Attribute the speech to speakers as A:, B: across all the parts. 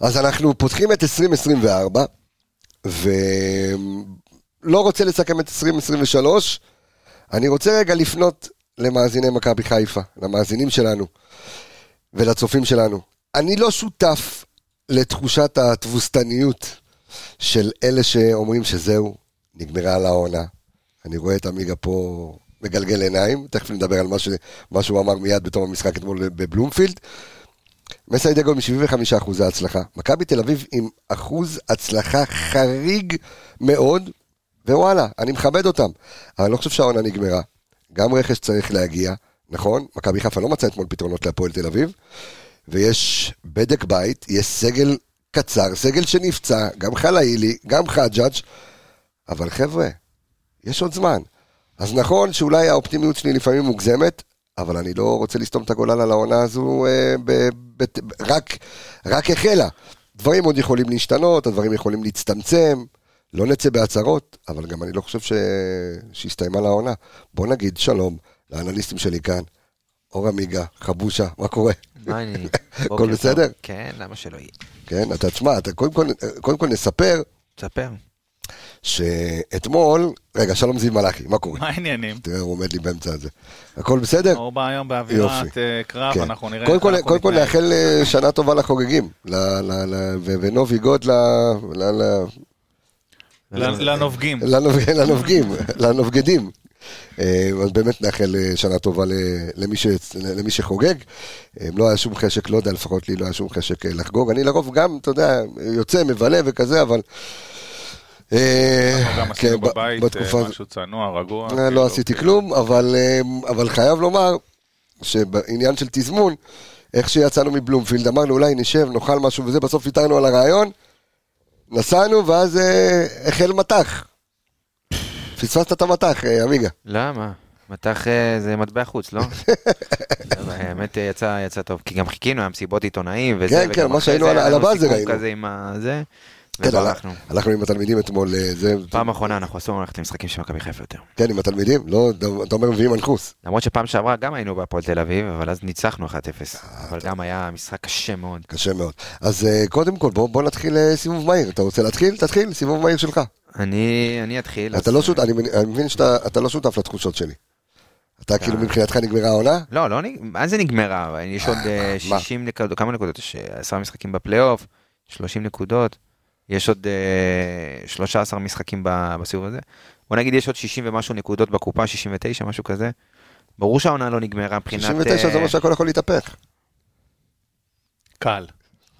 A: אז אנחנו פותחים את 2024, ולא רוצה לסכם את 2023, אני רוצה רגע לפנות למאזיני מכבי חיפה, למאזינים שלנו ולצופים שלנו. אני לא שותף לתחושת התבוסתניות של אלה שאומרים שזהו, נגמרה על העונה. אני רואה את עמיגה פה מגלגל עיניים, תכף נדבר על מה, ש... מה שהוא אמר מיד בתום המשחק אתמול בבלומפילד. מסיידגו מ-75% אחוזי הצלחה. מכבי תל אביב עם אחוז הצלחה חריג מאוד, ווואלה, אני מכבד אותם. אבל אני לא חושב שהעונה נגמרה. גם רכש צריך להגיע, נכון? מכבי חיפה לא מצא אתמול פתרונות להפועל תל אביב, ויש בדק בית, יש סגל קצר, סגל שנפצע, גם חלאילי, גם חג'אג', אבל חבר'ה, יש עוד זמן. אז נכון שאולי האופטימיות שלי לפעמים מוגזמת, אבל אני לא רוצה לסתום את הגולל על העונה הזו אה, ב, ב, ב, רק, רק החלה. דברים עוד יכולים להשתנות, הדברים יכולים להצטמצם, לא נצא בהצהרות, אבל גם אני לא חושב ש... שהסתיימה לעונה. בוא נגיד שלום לאנליסטים שלי כאן, אור עמיגה, חבושה, מה קורה?
B: מה אני?
A: הכל בסדר?
B: כן, למה שלא יהיה?
A: כן, אתה תשמע, אתה קודם כל, קודם כל נספר.
B: תספר.
A: שאתמול, רגע, שלום זיו מלאכי, מה קורה?
C: מה העניינים?
A: תראה, הוא עומד לי באמצע הזה. הכל בסדר?
C: הוא בא היום באווירת אה, קרב,
A: כן.
C: אנחנו נראה
A: קודם כל, קודם כל נאחל אה, שנה טובה לחוגגים, ל- ל- ל- ו- ונובי גוד ל- ל- ל-
C: נתנהג. לנובגים.
A: לנובג- לנובגים, לנובגדים. אה, אז באמת נאחל שנה טובה למי, ש... למי שחוגג. לא היה שום חשק, לא יודע, לפחות לי לא היה שום חשק לחגוג. אני לרוב גם, אתה יודע, יוצא, מבלה וכזה, אבל... אה,
C: גם
A: כן,
C: עשינו בבית
A: בתקופה
C: אה, משהו צנוע, רגוע.
A: אה,
C: כאילו,
A: לא עשיתי כלום, אבל, אבל חייב לומר שבעניין של תזמון, איך שיצאנו מבלומפילד, אמרנו אולי נשב, נאכל משהו וזה, בסוף ויתרנו על הרעיון, נסענו ואז החל מטח. פספסת את המטח, עמיגה.
B: למה? מטח זה מטבע חוץ, לא? לא, האמת יצא יצא טוב, כי גם חיכינו, היה מסיבות עיתונאים וזה,
A: כן, כן,
B: וגם
A: מה
B: אחרי
A: שהיינו
B: זה
A: על-
B: סיכום
A: היינו.
B: כזה עם הזה,
A: כן,
B: וברחנו.
A: הלכנו עם התלמידים אתמול, אה, זה,
B: פעם אחרונה אנחנו אסור ללכת למשחקים של מכבי חיפה יותר.
A: כן, עם התלמידים, לא, אתה אומר מביאים מנחוס.
B: למרות שפעם שעברה גם היינו בהפועל תל אביב, אבל אז ניצחנו 1-0. אבל גם היה משחק קשה מאוד.
A: קשה מאוד. אז אה, קודם כל, בוא, נתחיל אה, סיבוב מהיר. אתה רוצה להתחיל? תתחיל, סיבוב מהיר שלך.
B: אני אתחיל.
A: לא אני מבין- שאתה אתה לא שותף לתחושות שלי. אתה כאילו מבחינתך נגמרה העונה?
B: לא, לא, מה זה נגמרה? יש עוד אה,
A: מה?
B: 60 נקודות, כמה נקודות? יש אה, 10 משחקים בפלייאוף, 30 נקודות, יש עוד אה, 13 משחקים ב- בסיבוב הזה. בוא נגיד יש עוד 60 ומשהו נקודות בקופה, 69, משהו כזה. ברור שהעונה לא נגמרה מבחינת...
A: 69 זה
B: אה,
A: אומר שהכל יכול להתהפך.
C: קל.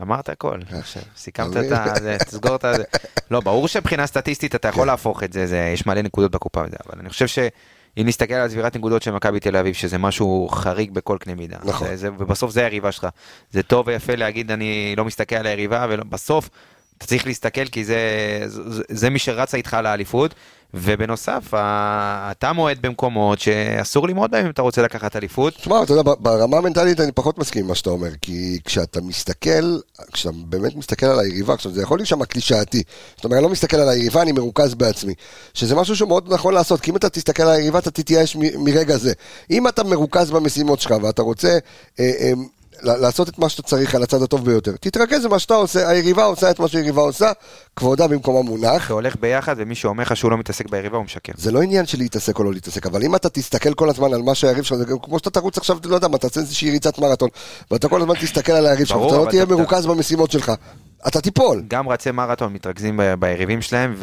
B: אמרת הכל, עכשיו, סיכמת את. זה, תסגור את. זה. לא, ברור שמבחינה סטטיסטית אתה יכול
A: כן.
B: להפוך את זה, זה, יש מלא נקודות בקופה וזה, אבל אני חושב שאם נסתכל על צבירת נקודות של מכבי תל אביב, שזה משהו חריג בכל קנה מידה.
A: נכון.
B: זה, זה, ובסוף זה היריבה שלך. זה טוב ויפה להגיד אני לא מסתכל על היריבה, ובסוף אתה צריך להסתכל כי זה, זה, זה מי שרצה איתך לאליפות. ובנוסף, אתה מועד במקומות שאסור למרוד בהם אם אתה רוצה לקחת אליפות.
A: תשמע, אתה יודע, ברמה המנטלית אני פחות מסכים עם מה שאתה אומר, כי כשאתה מסתכל, כשאתה באמת מסתכל על היריבה, עכשיו זה יכול להישמע קלישאתי, זאת אומרת, אני לא מסתכל על היריבה, אני מרוכז בעצמי, שזה משהו שמאוד נכון לעשות, כי אם אתה תסתכל על היריבה, אתה תתייאש מרגע זה. אם אתה מרוכז במשימות שלך ואתה רוצה אה, אה, לעשות את מה שאתה צריך על הצד הטוב ביותר, תתרכז במה שאתה עושה, היריבה עושה את מה שהיריבה עושה, כבודה במקומה מונח.
B: זה הולך ביחד, ומי שאומר לך שהוא לא מתעסק ביריבה הוא משקר.
A: זה לא עניין של להתעסק או לא להתעסק, אבל אם אתה תסתכל כל הזמן על מה שהיריב שלך, כמו שאתה תרוץ עכשיו, לא יודע מה, תעשה איזושהי ריצת מרתון, ואתה כל הזמן תסתכל על היריב שלך, ואתה לא תהיה
B: אתה-
A: מרוכז במשימות שלך, אתה תיפול.
B: גם רצי מרתון מתרכזים ביריבים שלהם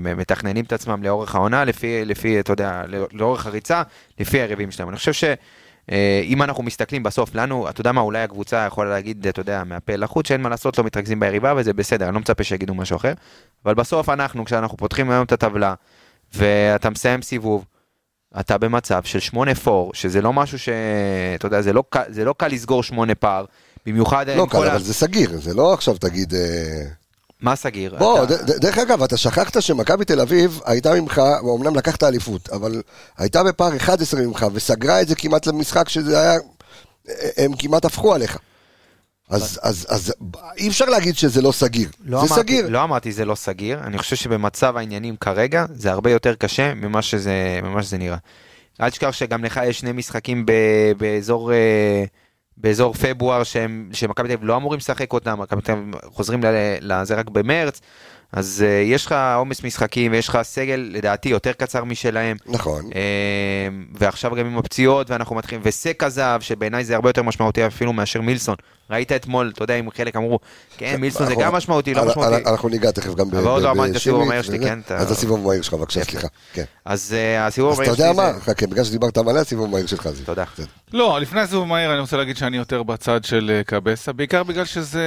B: ומתכננים את עצמם לאורך העונה, לפי, לפי, אתה יודע, לא- לאורך הריצה, לפי היריבים שלהם. אני חושב שאם אנחנו מסתכלים בסוף, לנו, אתה יודע מה, אולי הקבוצה יכולה להגיד, אתה יודע, מהפה לחוץ, שאין מה לעשות, לא מתרכזים ביריבה, וזה בסדר, אני לא מצפה שיגידו משהו אחר. אבל בסוף אנחנו, כשאנחנו פותחים היום את הטבלה, ואתה מסיים סיבוב, אתה במצב של 8-4, שזה לא משהו ש... אתה יודע, זה לא, זה לא קל לסגור 8 פער, במיוחד
A: לא קל,
B: כל ה...
A: אבל זה סגיר, זה לא עכשיו תגיד...
B: מה סגיר?
A: בוא,
B: אתה-
A: ד- ד- דרך אגב, אתה שכחת שמכבי תל אביב הייתה ממך, אמנם לקחת אליפות, אבל הייתה בפער 11 ממך, וסגרה את זה כמעט למשחק שזה היה... הם כמעט הפכו עליך. אז, אז, אז אי אפשר להגיד שזה לא סגיר.
B: לא
A: זה
B: אמרתי,
A: סגיר.
B: לא אמרתי זה לא סגיר, אני חושב שבמצב העניינים כרגע זה הרבה יותר קשה ממה שזה, ממה שזה נראה. אל תשכח שגם לך יש שני משחקים ב, באזור, אה, באזור פברואר שמכבי תל אביב לא אמורים לשחק אותם, מכבי תל אביב חוזרים לזה רק במרץ, אז אה, יש לך עומס משחקים ויש לך סגל לדעתי יותר קצר משלהם.
A: נכון.
B: אה, ועכשיו גם עם הפציעות ואנחנו מתחילים, וסק עזב, שבעיניי זה הרבה יותר משמעותי אפילו מאשר מילסון. ראית אתמול, אתה יודע, אם חלק אמרו, כן, מילסון זה
A: אנחנו-
B: גם משמעותי, לא משמעותי.
A: אנ- אנחנו ניגע תכף גם ב-
B: אבל עוד לא אמרתי את הסיבוב
A: בשימית
B: המהיר שלי. כן, אתה-
A: אז הסיבוב המהיר שלך, בבקשה. סליחה. כן.
B: אז אה, הסיבוב
A: אז אתה
B: המהיר
A: יודע
B: שלי
A: מה? חכה, בגלל שדיברת מלא, הסיבוב המהיר שלך זה.
B: תודה.
C: לא, לפני הסיבוב מהיר אני רוצה להגיד שאני יותר בצד של קבסה, בעיקר בגלל שזה...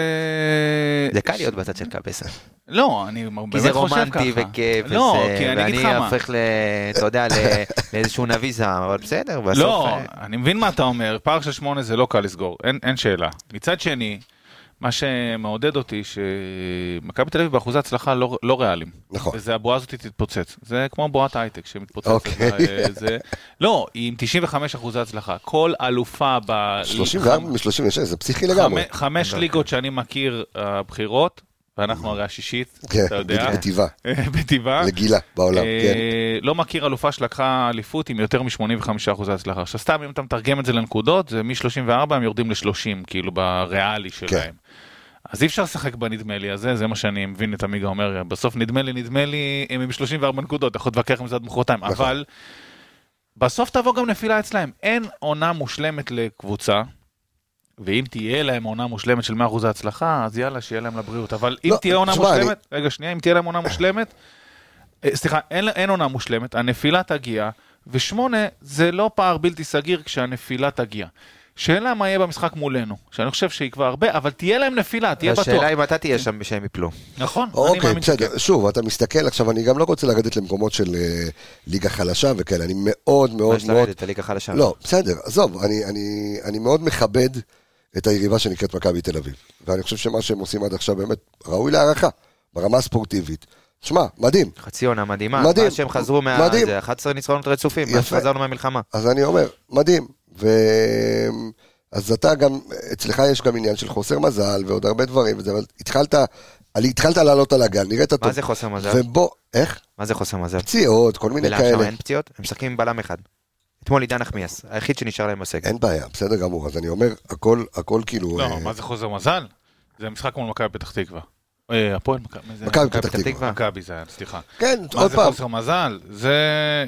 B: זה קל להיות בצד של קאבסה.
C: לא, אני
B: כי
C: באמת
B: זה
C: חושב ככה.
B: רומנטי וכיף,
C: לא,
B: וזה-
C: כי אני אגיד לך
B: ואני. הופך ל... אתה יודע, ל- לאיזשהו נביא זעם, אבל בסדר, בסוף...
C: לא,
B: אה,
C: אני מבין מה אתה אומר, פער של שמונה זה לא קל לסגור, אין, אין שאלה. מצד שני, מה שמעודד אותי, שמכבי תל אביב באחוזי הצלחה לא, לא ריאליים.
A: נכון.
C: וזה הבועה הזאת תתפוצץ. זה כמו בועת הייטק שמתפוצצת.
A: אוקיי.
C: אה, זה... לא, היא עם 95 אחוזי הצלחה. כל אלופה ב...
A: 34 מ-36, זה פסיכי לגמרי.
C: חמש, חמש ליגות שאני מכיר הבחירות, ואנחנו הרי השישית,
A: כן,
C: אתה יודע,
A: בטבעה,
C: בטבעה.
A: לגילה בעולם,
C: אה,
A: כן.
C: לא מכיר אלופה שלקחה אליפות עם יותר מ-85% הצלחה. עכשיו סתם אם אתה מתרגם את זה לנקודות, זה מ-34 הם יורדים ל-30, כאילו בריאלי
A: כן.
C: שלהם. אז אי אפשר לשחק בנדמה לי הזה, זה מה שאני מבין את עמיגה אומר, בסוף נדמה לי, נדמה לי, הם עם 34 נקודות, אתה יכול להתווכח עם זה עד מחרתיים,
A: נכון.
C: אבל בסוף תבוא גם נפילה אצלהם. אין עונה מושלמת לקבוצה, ואם תהיה להם עונה מושלמת של 100% הצלחה, אז יאללה, שיהיה להם לבריאות. אבל אם
A: לא,
C: תהיה עונה
A: תשמע, אני-
C: מושלמת, רגע, שנייה, אם תהיה להם עונה מושלמת, אה, סליחה, אין, אין עונה מושלמת, הנפילה תגיע, ושמונה זה לא פער בלתי סגיר כשהנפילה תגיע. שאלה מה יהיה במשחק מולנו, שאני חושב שיקבע הרבה, אבל תהיה להם נפילה, תהיה בטוח.
B: השאלה אם אתה תהיה שם שהם יפלו.
C: נכון, אני
A: אוקיי,
C: מאמין שכן.
A: בסדר. שוב, אתה מסתכל עכשיו, אני גם לא רוצה לרדת למקומות של אה, ליגה חלשה וכאלה, אני מאוד
B: מה
A: מאוד
B: יש
A: מאוד...
B: לרדת, הליגה חלשה.
A: לא, בסדר, עזוב, אני, אני, אני מאוד מכבד את היריבה שנקראת מכבי תל אביב. ואני חושב שמה שהם עושים עד עכשיו באמת ראוי להערכה, ברמה הספורטיבית. שמע, מדהים.
B: חצי עונה מדהימה.
A: מדהים.
B: מאז שהם חזרו מה...
A: מדהים.
B: זה 11 ניצחונות רצופים,
A: יפה.
B: שחזרנו מהמלחמה.
A: אז אני אומר, מדהים. ו... אז אתה גם, אצלך יש גם עניין של חוסר מזל ועוד הרבה דברים, וזה, אבל התחלת, אני התחלת לעלות על הגל, נראית טוב.
B: מה זה חוסר מזל?
A: ובוא, איך?
B: מה זה חוסר מזל?
A: פציעות, כל מיני
B: ולמה שם
A: כאלה.
B: אין פציעות? הם משחקים עם בלם אחד. אתמול עידן נחמיאס, היחיד שנשאר להם בסגל.
A: אין בעיה, בסדר גמור. אז אני אומר, הכל, הכל כאילו...
C: לא,
A: אה,
C: מה זה חוזר מזל? זה משחק מול מכבי פתח תקווה. אה, הפועל מכבי, זה?
A: פתח תקווה.
C: מכבי זה היה, סליחה.
A: כן,
C: מה
A: עוד
C: זה
A: פעם.
C: חוסר מזל? זה,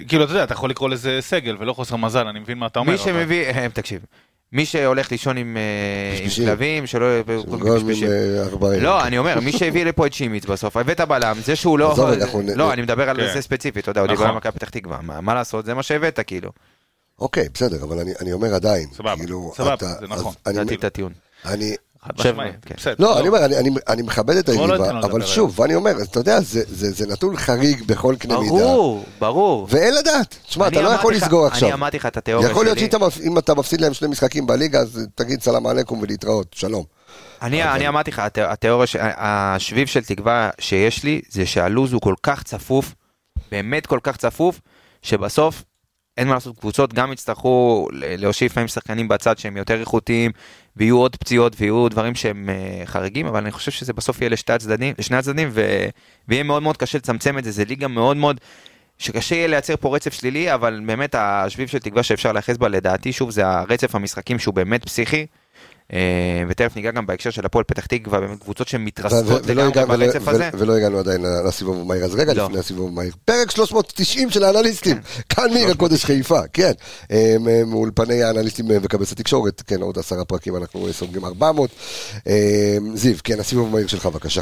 C: כאילו, אתה יודע, אתה יכול לקרוא לזה סגל ולא חוסר מזל, אני מבין מה אתה אומר.
B: מי שמביא, אה, תקשיב, מי שהולך לישון עם. כלבים, שלא... פשפשים.
A: ארבעים.
B: לא, אני אומר, מי שהביא לפה את שימיץ בסוף, הבאת בלם, זה שהוא לא... לא, אני מדבר על
C: כן.
B: זה ספציפית, אתה יודע, הוא דיבר
C: נכון.
B: על מכבי פתח תקווה. מה מה לעשות, זה מה שהבאת, כאילו.
A: אוקיי, בסדר, אבל אני, אני אומר עדיין.
C: סבבה,
A: כאילו,
C: סבבה,
A: אתה-
C: זה נכון.
A: אני,
B: לדעתי את הטיעון.
A: אני,
B: כן.
C: בסדר.
A: לא, אני אומר, אני, אני, אני מכבד את
C: לא
A: היריבה, אבל שוב, ואני אומר, אתה יודע, זה, זה, זה נתון חריג בכל קנה מידה.
B: ברור, ברור.
A: ואין לדעת. תשמע,
B: אני
A: אתה לא יכול לסגור עכשיו.
B: אני אמרתי לך את התיאוריה
A: יכול להיות
B: שלי.
A: שאם אתה- אם אתה מפסיד להם שני משחקים בליגה, אז תגיד סלאם עליכום ולהתראות, שלום.
B: אני, אני אמרתי לך, הת- התיאוריה, ש- השביב של תקווה שיש לי, זה שהלו"ז הוא כל כך צפוף, באמת כל כך צפוף, שבסוף אין מה לעשות, קבוצות גם יצטרכו להושיב להם שחקנים בצד שהם יותר איכותיים, ויהיו עוד פציעות ויהיו דברים שהם אה, חריגים, אבל אני חושב שזה בסוף יהיה לשתי הצדדים, לשני הצדדים, ו... ויהיה מאוד מאוד קשה לצמצם את זה, זה ליגה מאוד מאוד... שקשה יהיה לייצר פה רצף שלילי, אבל באמת השביב של תקווה שאפשר להיאחז בה, לדעתי, שוב, זה הרצף המשחקים שהוא באמת פסיכי. אה, ותכף ניגע גם בהקשר של הפועל פתח תקווה, באמת קבוצות שמתרסקות לגמרי ברצף הזה.
A: ולא הגענו עדיין לסיבוב המהיר, אז רגע
B: לא.
A: לפני הסיבוב המהיר. פרק 390 של האנליסטים, כאן מעיר הקודש חיפה, כן. אה, מאולפני האנליסטים אה, וכבש התקשורת, כן, עוד עשרה פרקים אנחנו סוגרים 400. אה, זיו, כן, הסיבוב המהיר שלך, בבקשה.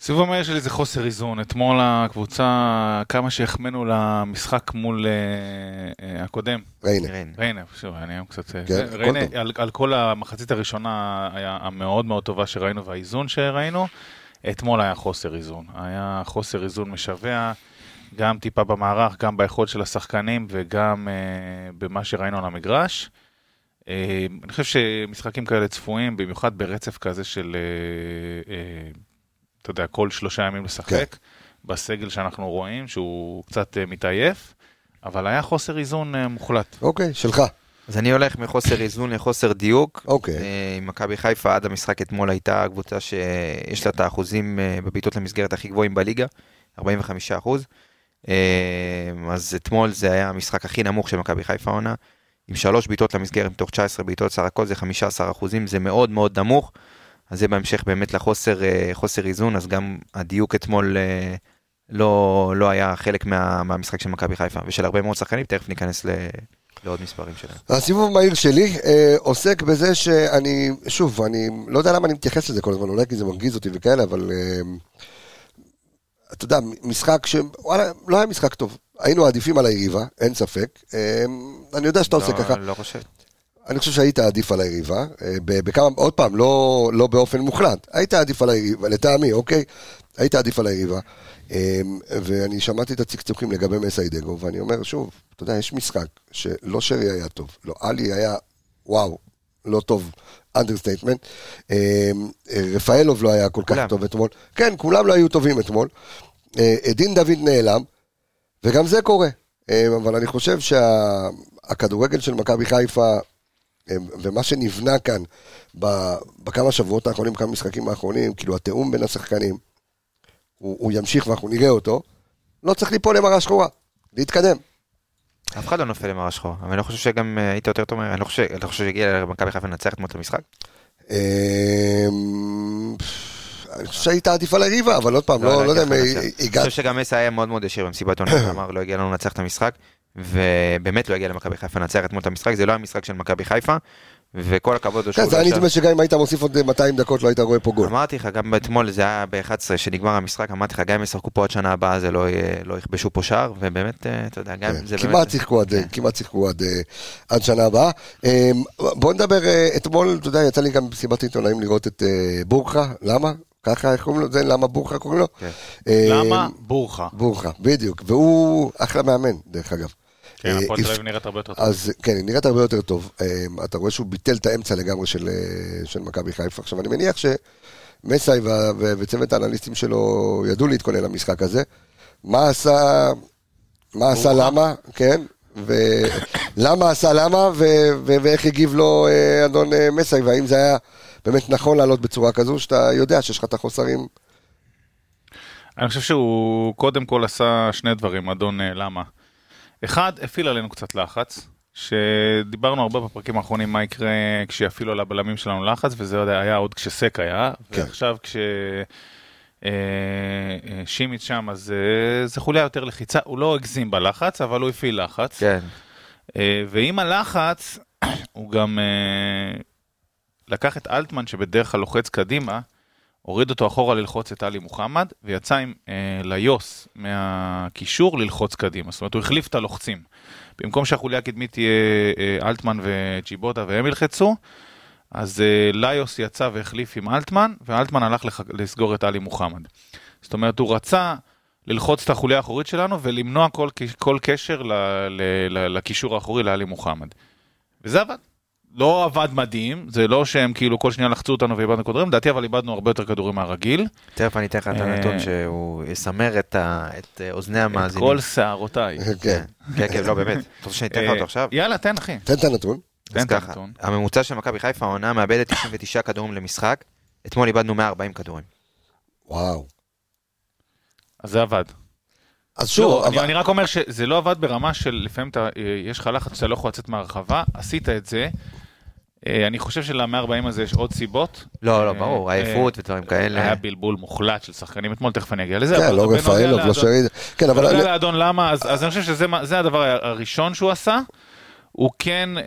C: סיבוב המהיר שלי זה חוסר איזון. אתמול הקבוצה, כמה שהחמאנו למשחק מול אה, אה, הקודם,
A: ריינה.
B: ריינה.
C: ריינה, שוב, אני היום קצת... אה,
A: כן,
C: זה, ריינה,
A: טוב.
C: על, על כל המחצית הראשונה היה המאוד מאוד טובה שראינו והאיזון שראינו. אתמול היה חוסר איזון. היה חוסר איזון משווע, גם טיפה במערך, גם ביכולת של השחקנים וגם אה, במה שראינו על המגרש. אה, אני חושב שמשחקים כאלה צפויים, במיוחד ברצף כזה של, אה, אה, אתה יודע, כל שלושה ימים לשחק,
A: כן.
C: בסגל שאנחנו רואים, שהוא קצת אה, מתעייף, אבל היה חוסר איזון אה, מוחלט.
A: אוקיי, שלך.
B: אז אני הולך מחוסר איזון לחוסר דיוק.
A: אוקיי.
B: אה, עם מכבי חיפה עד המשחק אתמול הייתה קבוצה שיש לה את האחוזים אה, בבעיטות למסגרת הכי גבוהים בליגה, 45 אחוז. אה, אז אתמול זה היה המשחק הכי נמוך של מכבי חיפה עונה, עם שלוש בעיטות למסגרת מתוך 19 בעיטות, סך הכל זה 15 אחוזים, זה מאוד מאוד נמוך. אז זה בהמשך באמת לחוסר אה, חוסר איזון, אז גם הדיוק אתמול אה, לא, לא היה חלק מה, מהמשחק של מכבי חיפה, ושל הרבה מאוד שחקנים, תכף ניכנס ל... לעוד מספרים שלהם.
A: הסיבוב המהיר שלי אה, עוסק בזה שאני, שוב, אני לא יודע למה אני מתייחס לזה כל הזמן, אולי כי זה מרגיז אותי וכאלה, אבל אה, אתה יודע, משחק ש... וואלה, לא היה משחק טוב. היינו עדיפים על היריבה, אין ספק. אה, אני יודע שאתה עושה
B: לא,
A: ככה.
B: לא חושב.
A: אני חושב שהיית עדיף על היריבה, אה, בכמה, עוד פעם, לא, לא באופן מוחלט, היית עדיף על היריבה, לטעמי, אוקיי? היית עדיף על היריבה, אה, ואני שמעתי את הצקצוקים לגבי מסאי דגו, ואני אומר, שוב, אתה יודע, יש משחק שלא שרי היה טוב, לא עלי היה, וואו, לא טוב, understatement, רפאלוב לא היה כל כך. טוב אתמול, כן, כולם לא היו טובים אתמול, אה, דין דוד נעלם, וגם זה קורה, אה, אבל אני חושב שהכדורגל של מכבי חיפה, ומה שנבנה כאן בכמה שבועות האחרונים, בכמה משחקים האחרונים, כאילו התיאום בין השחקנים, הוא, הוא ימשיך ואנחנו נראה אותו, לא צריך ליפול למראה שחורה, להתקדם.
B: אף אחד לא נופל למראה שחור, אבל אני לא חושב שגם אה, היית יותר טוב, אני לא חושב, אתה חושב שהגיע למכבי חיפה לנצח אתמול את המשחק?
A: אה, אני חושב שהיית עדיף על היריבה, אבל עוד פעם, לא, לא יודע אם
B: לנצח. אני
A: הגעת...
B: חושב שגם מסי היה מאוד מאוד ישיר במסיבת עונה, אמר לא הגיע לנו לנצח את המשחק, ובאמת לא הגיע למכבי חיפה לנצח אתמול את המשחק, זה לא היה משחק של מכבי חיפה, וכל הכבוד לו
A: כן,
B: שהוא
A: זה
B: לא
A: היה. נדמה שגם אם היית מוסיף עוד 200 דקות לא היית רואה פה גול.
B: אמרתי לך, גם אתמול זה היה ב-11 שנגמר המשחק, אמרתי לך, גם אם ישחקו פה עד שנה הבאה זה לא לא יכבשו פה שער, ובאמת, אה, אתה יודע, גם
A: כן,
B: זה
A: כמעט
B: באמת...
A: שיחקו עד,
B: כן.
A: כמעט שיחקו עד, אה, עד שנה הבאה. אה, בוא נדבר, אה, אתמול, אתה יודע, יצא לי גם במסיבת עיתונאים לראות את אה, בורחה, למה? ככה, איך קוראים לו? זה למה בורחה קוראים לו?
B: כן.
A: אה,
C: למה? בורחה.
A: בורחה, בדיוק, והוא אחלה מאמן, דרך אגב.
C: כן, הפועל תל אביב נראית הרבה יותר טוב.
A: אז כן, היא נראית הרבה יותר טוב. אה, אתה רואה שהוא ביטל את האמצע לגמרי של, של מכבי חיפה. עכשיו, אני מניח שמסאי וצוות האנליסטים שלו ידעו להתכונן למשחק הזה. מה עשה, מה עשה. למה, כן? ולמה עשה למה, ואיך הגיב לו אדון מסאי, והאם זה היה באמת נכון לעלות בצורה כזו, שאתה יודע שיש לך את החוסרים.
C: אני חושב שהוא קודם כל עשה שני דברים, אדון למה. אחד, הפעיל עלינו קצת לחץ, שדיברנו הרבה בפרקים האחרונים מה יקרה כשיפעילו על הבלמים שלנו לחץ, וזה עוד היה עוד כשסק היה,
A: כן.
C: ועכשיו כש... אה, אה, שימיץ שם, אז אה, זה חוליה יותר לחיצה, הוא לא הגזים בלחץ, אבל הוא הפעיל לחץ.
B: כן,
C: ועם הלחץ, הוא גם לקח את אלטמן, שבדרך כלל לוחץ קדימה, הוריד אותו אחורה ללחוץ את עלי מוחמד, ויצא עם אה, ליוס מהקישור ללחוץ קדימה. זאת אומרת, הוא החליף את הלוחצים. במקום שהחוליה הקדמית תהיה אה, אלטמן וג'יבוטה והם ילחצו, אז אה, ליוס יצא והחליף עם אלטמן, ואלטמן הלך לח... לסגור את עלי מוחמד. זאת אומרת, הוא רצה ללחוץ את החוליה האחורית שלנו ולמנוע כל, כל קשר ל, ל, ל, לקישור האחורי לעלי מוחמד. וזה עבד. לא עבד מדהים, זה לא שהם כאילו כל שנייה לחצו אותנו ואיבדנו כדורים, לדעתי אבל איבדנו הרבה יותר כדורים מהרגיל.
B: תכף אני אתן לך את
C: אה,
B: הנתון שהוא יסמר את את אה, אוזני
C: את
B: המאזינים.
C: כל שערותיי.
A: כן.
B: כן, כן, לא, באמת. אתה רוצה שאני אתן לך אותו
C: אה,
B: עכשיו?
C: יאללה, תן אחי.
A: תן את הנתון.
C: תן
B: אז
C: את
B: ככה,
C: הנתון.
B: הממוצע של מכבי חיפה העונה מאבדת 99 כדורים למשחק, אתמול איבדנו 140 כדורים.
A: וואו.
C: אז זה עבד.
A: אז שוב,
C: לא,
A: אבל...
C: אני רק אומר שזה לא עבד ברמה של לפעמים אתה, אה, יש לך לחץ שאתה לא יכול לצאת מהרחבה, עשית את זה. אה, אני חושב של-140 הזה יש עוד סיבות.
B: לא, לא,
C: אה,
B: ברור, עייפות ודברים כאלה.
C: היה בלבול מוחלט של שחקנים אתמול, תכף אני אגיע לזה.
A: כן, לא רפאלוב, לא
C: לאדון-
A: שרי... כן, אבל...
C: בנוגע לאדון למה, אז, אני חושב שזה הדבר הראשון שהוא עשה. הוא כן אה,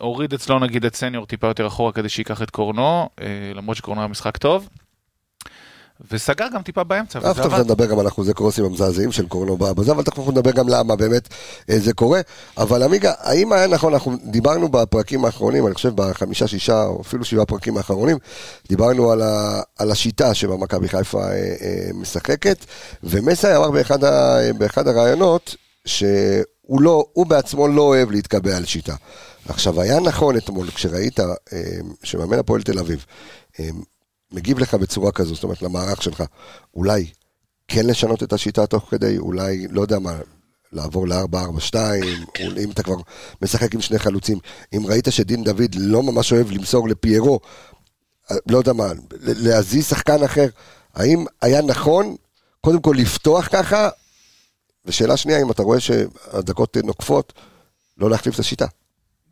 C: הוריד אצלו נגיד את סניור טיפה יותר אחורה כדי שייקח את קורנו, אה, למרות שקורנו היה משחק טוב. וסגר גם טיפה באמצע, וזה עבד.
A: נדבר גם על אחוזי קרוסים המזעזעים של קורנו בזה, אבל תכף נדבר גם למה באמת אה, זה קורה. אבל עמיגה, האם היה נכון, אנחנו דיברנו בפרקים האחרונים, אני חושב בחמישה, שישה, או אפילו שבעה פרקים האחרונים, דיברנו על, ה, על השיטה שבה מכבי חיפה אה, אה, משחקת, ומסי אמר באחד, ה, באחד הראיונות, שהוא לא, הוא בעצמו לא אוהב להתקבע על שיטה. עכשיו, היה נכון אתמול, כשראית שמאמן הפועל תל אביב, מגיב לך בצורה כזו, זאת אומרת, למערך שלך, אולי כן לשנות את השיטה תוך כדי, אולי, לא יודע מה, לעבור ל-4-4-2, אם אתה כבר משחק עם שני חלוצים, אם ראית שדין דוד לא ממש אוהב למסור לפיירו, לא יודע מה, להזיז שחקן אחר, האם היה נכון, קודם כל לפתוח ככה, ושאלה שנייה, אם אתה רואה שהדקות נוקפות, לא להחליף את השיטה.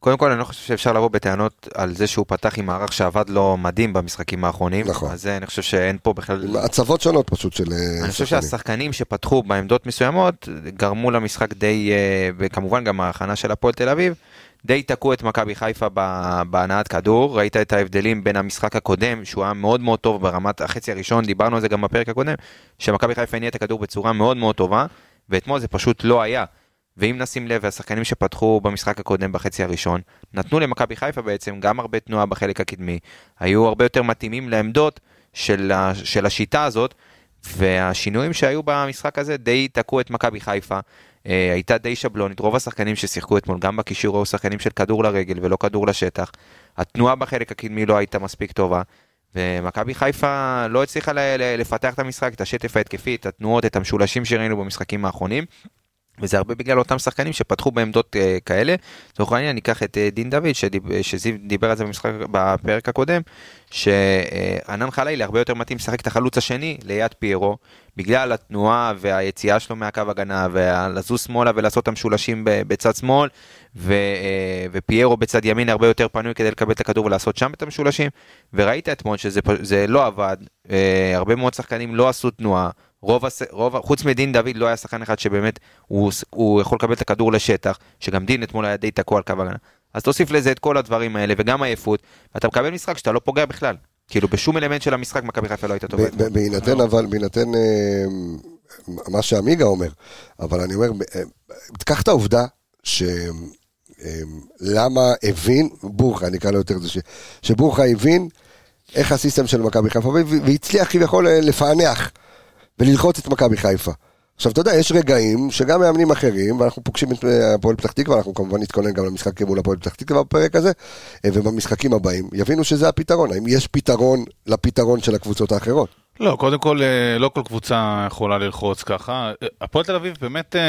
B: קודם כל, אני לא חושב שאפשר לבוא בטענות על זה שהוא פתח עם מערך שעבד לו מדהים במשחקים האחרונים.
A: נכון.
B: אז זה, אני חושב שאין פה בכלל...
A: עם הצבות שונות פשוט של אה,
B: אני חושב
A: שחקנים.
B: שהשחקנים שפתחו בעמדות מסוימות גרמו למשחק די, אה, וכמובן גם ההכנה של הפועל תל אביב, די תקעו את מכבי חיפה בהנעת כדור, ראית את ההבדלים בין המשחק הקודם, שהוא היה מאוד מאוד טוב ברמת החצי הראשון, דיברנו על זה גם בפרק הקודם, שמכבי חיפה הניעה את הכדור בצורה מאוד מאוד טובה, ואתמול זה פשוט לא היה. ואם נשים לב, השחקנים שפתחו במשחק הקודם בחצי הראשון, נתנו למכבי חיפה בעצם גם הרבה תנועה בחלק הקדמי, היו הרבה יותר מתאימים לעמדות של, ה- של השיטה הזאת, והשינויים שהיו במשחק הזה די תקעו את מכבי חיפה. אה, הייתה די שבלונית, רוב השחקנים ששיחקו אתמול, גם בקישור, היו שחקנים של כדור לרגל ולא כדור לשטח. התנועה בחלק הקדמי לא הייתה מספיק טובה. ומכבי חיפה לא הצליחה לפתח את המשחק, את השטף ההתקפי, את התנועות, את המשולשים שראינו במשחקים האחרונים. וזה הרבה בגלל אותם שחקנים שפתחו בעמדות uh, כאלה. לצורך העניין ניקח את uh, דין דוד, שדיב, שזיו דיבר על זה במשחק, בפרק הקודם, שענן חלילי הרבה יותר מתאים לשחק את החלוץ השני ליד פיירו, בגלל התנועה והיציאה שלו מהקו הגנה, ולזוז שמאלה ולעשות את המשולשים בצד שמאל, ו, uh, ופיירו בצד ימין הרבה יותר פנוי כדי לקבל את הכדור ולעשות שם את המשולשים, וראית אתמול שזה לא עבד, uh, הרבה מאוד שחקנים לא עשו תנועה. רוב, הס... רוב, חוץ מדין דוד לא היה שחקן אחד שבאמת הוא, הוא יכול לקבל את הכדור לשטח, שגם דין אתמול היה די תקוע על קו הגנה. אז תוסיף לזה את כל הדברים האלה וגם עייפות, ואתה מקבל משחק שאתה לא פוגע בכלל. כאילו בשום אלמנט של המשחק מכבי חיפה לא הייתה טובה.
A: בהינתן אבל, בהינתן אה, מה שעמיגה אומר, אבל אני אומר, אה, תקח את העובדה ש... אה, למה הבין, בורחה, אני אקרא לו יותר זה, ש- שבורחה הבין איך הסיסטם של מכבי חיפה, והצליח כביכול לפענח וללחוץ את מכבי חיפה. עכשיו, אתה יודע, יש רגעים שגם מאמנים אחרים, ואנחנו פוגשים את אה, הפועל פתח תקווה, אנחנו כמובן נתכונן גם למשחק מול הפועל פתח תקווה בפרק הזה, אה, ובמשחקים הבאים, יבינו שזה הפתרון. האם יש פתרון לפתרון של הקבוצות האחרות?
C: לא, קודם כל, אה, לא כל קבוצה יכולה ללחוץ ככה. אה, הפועל תל אביב באמת אה,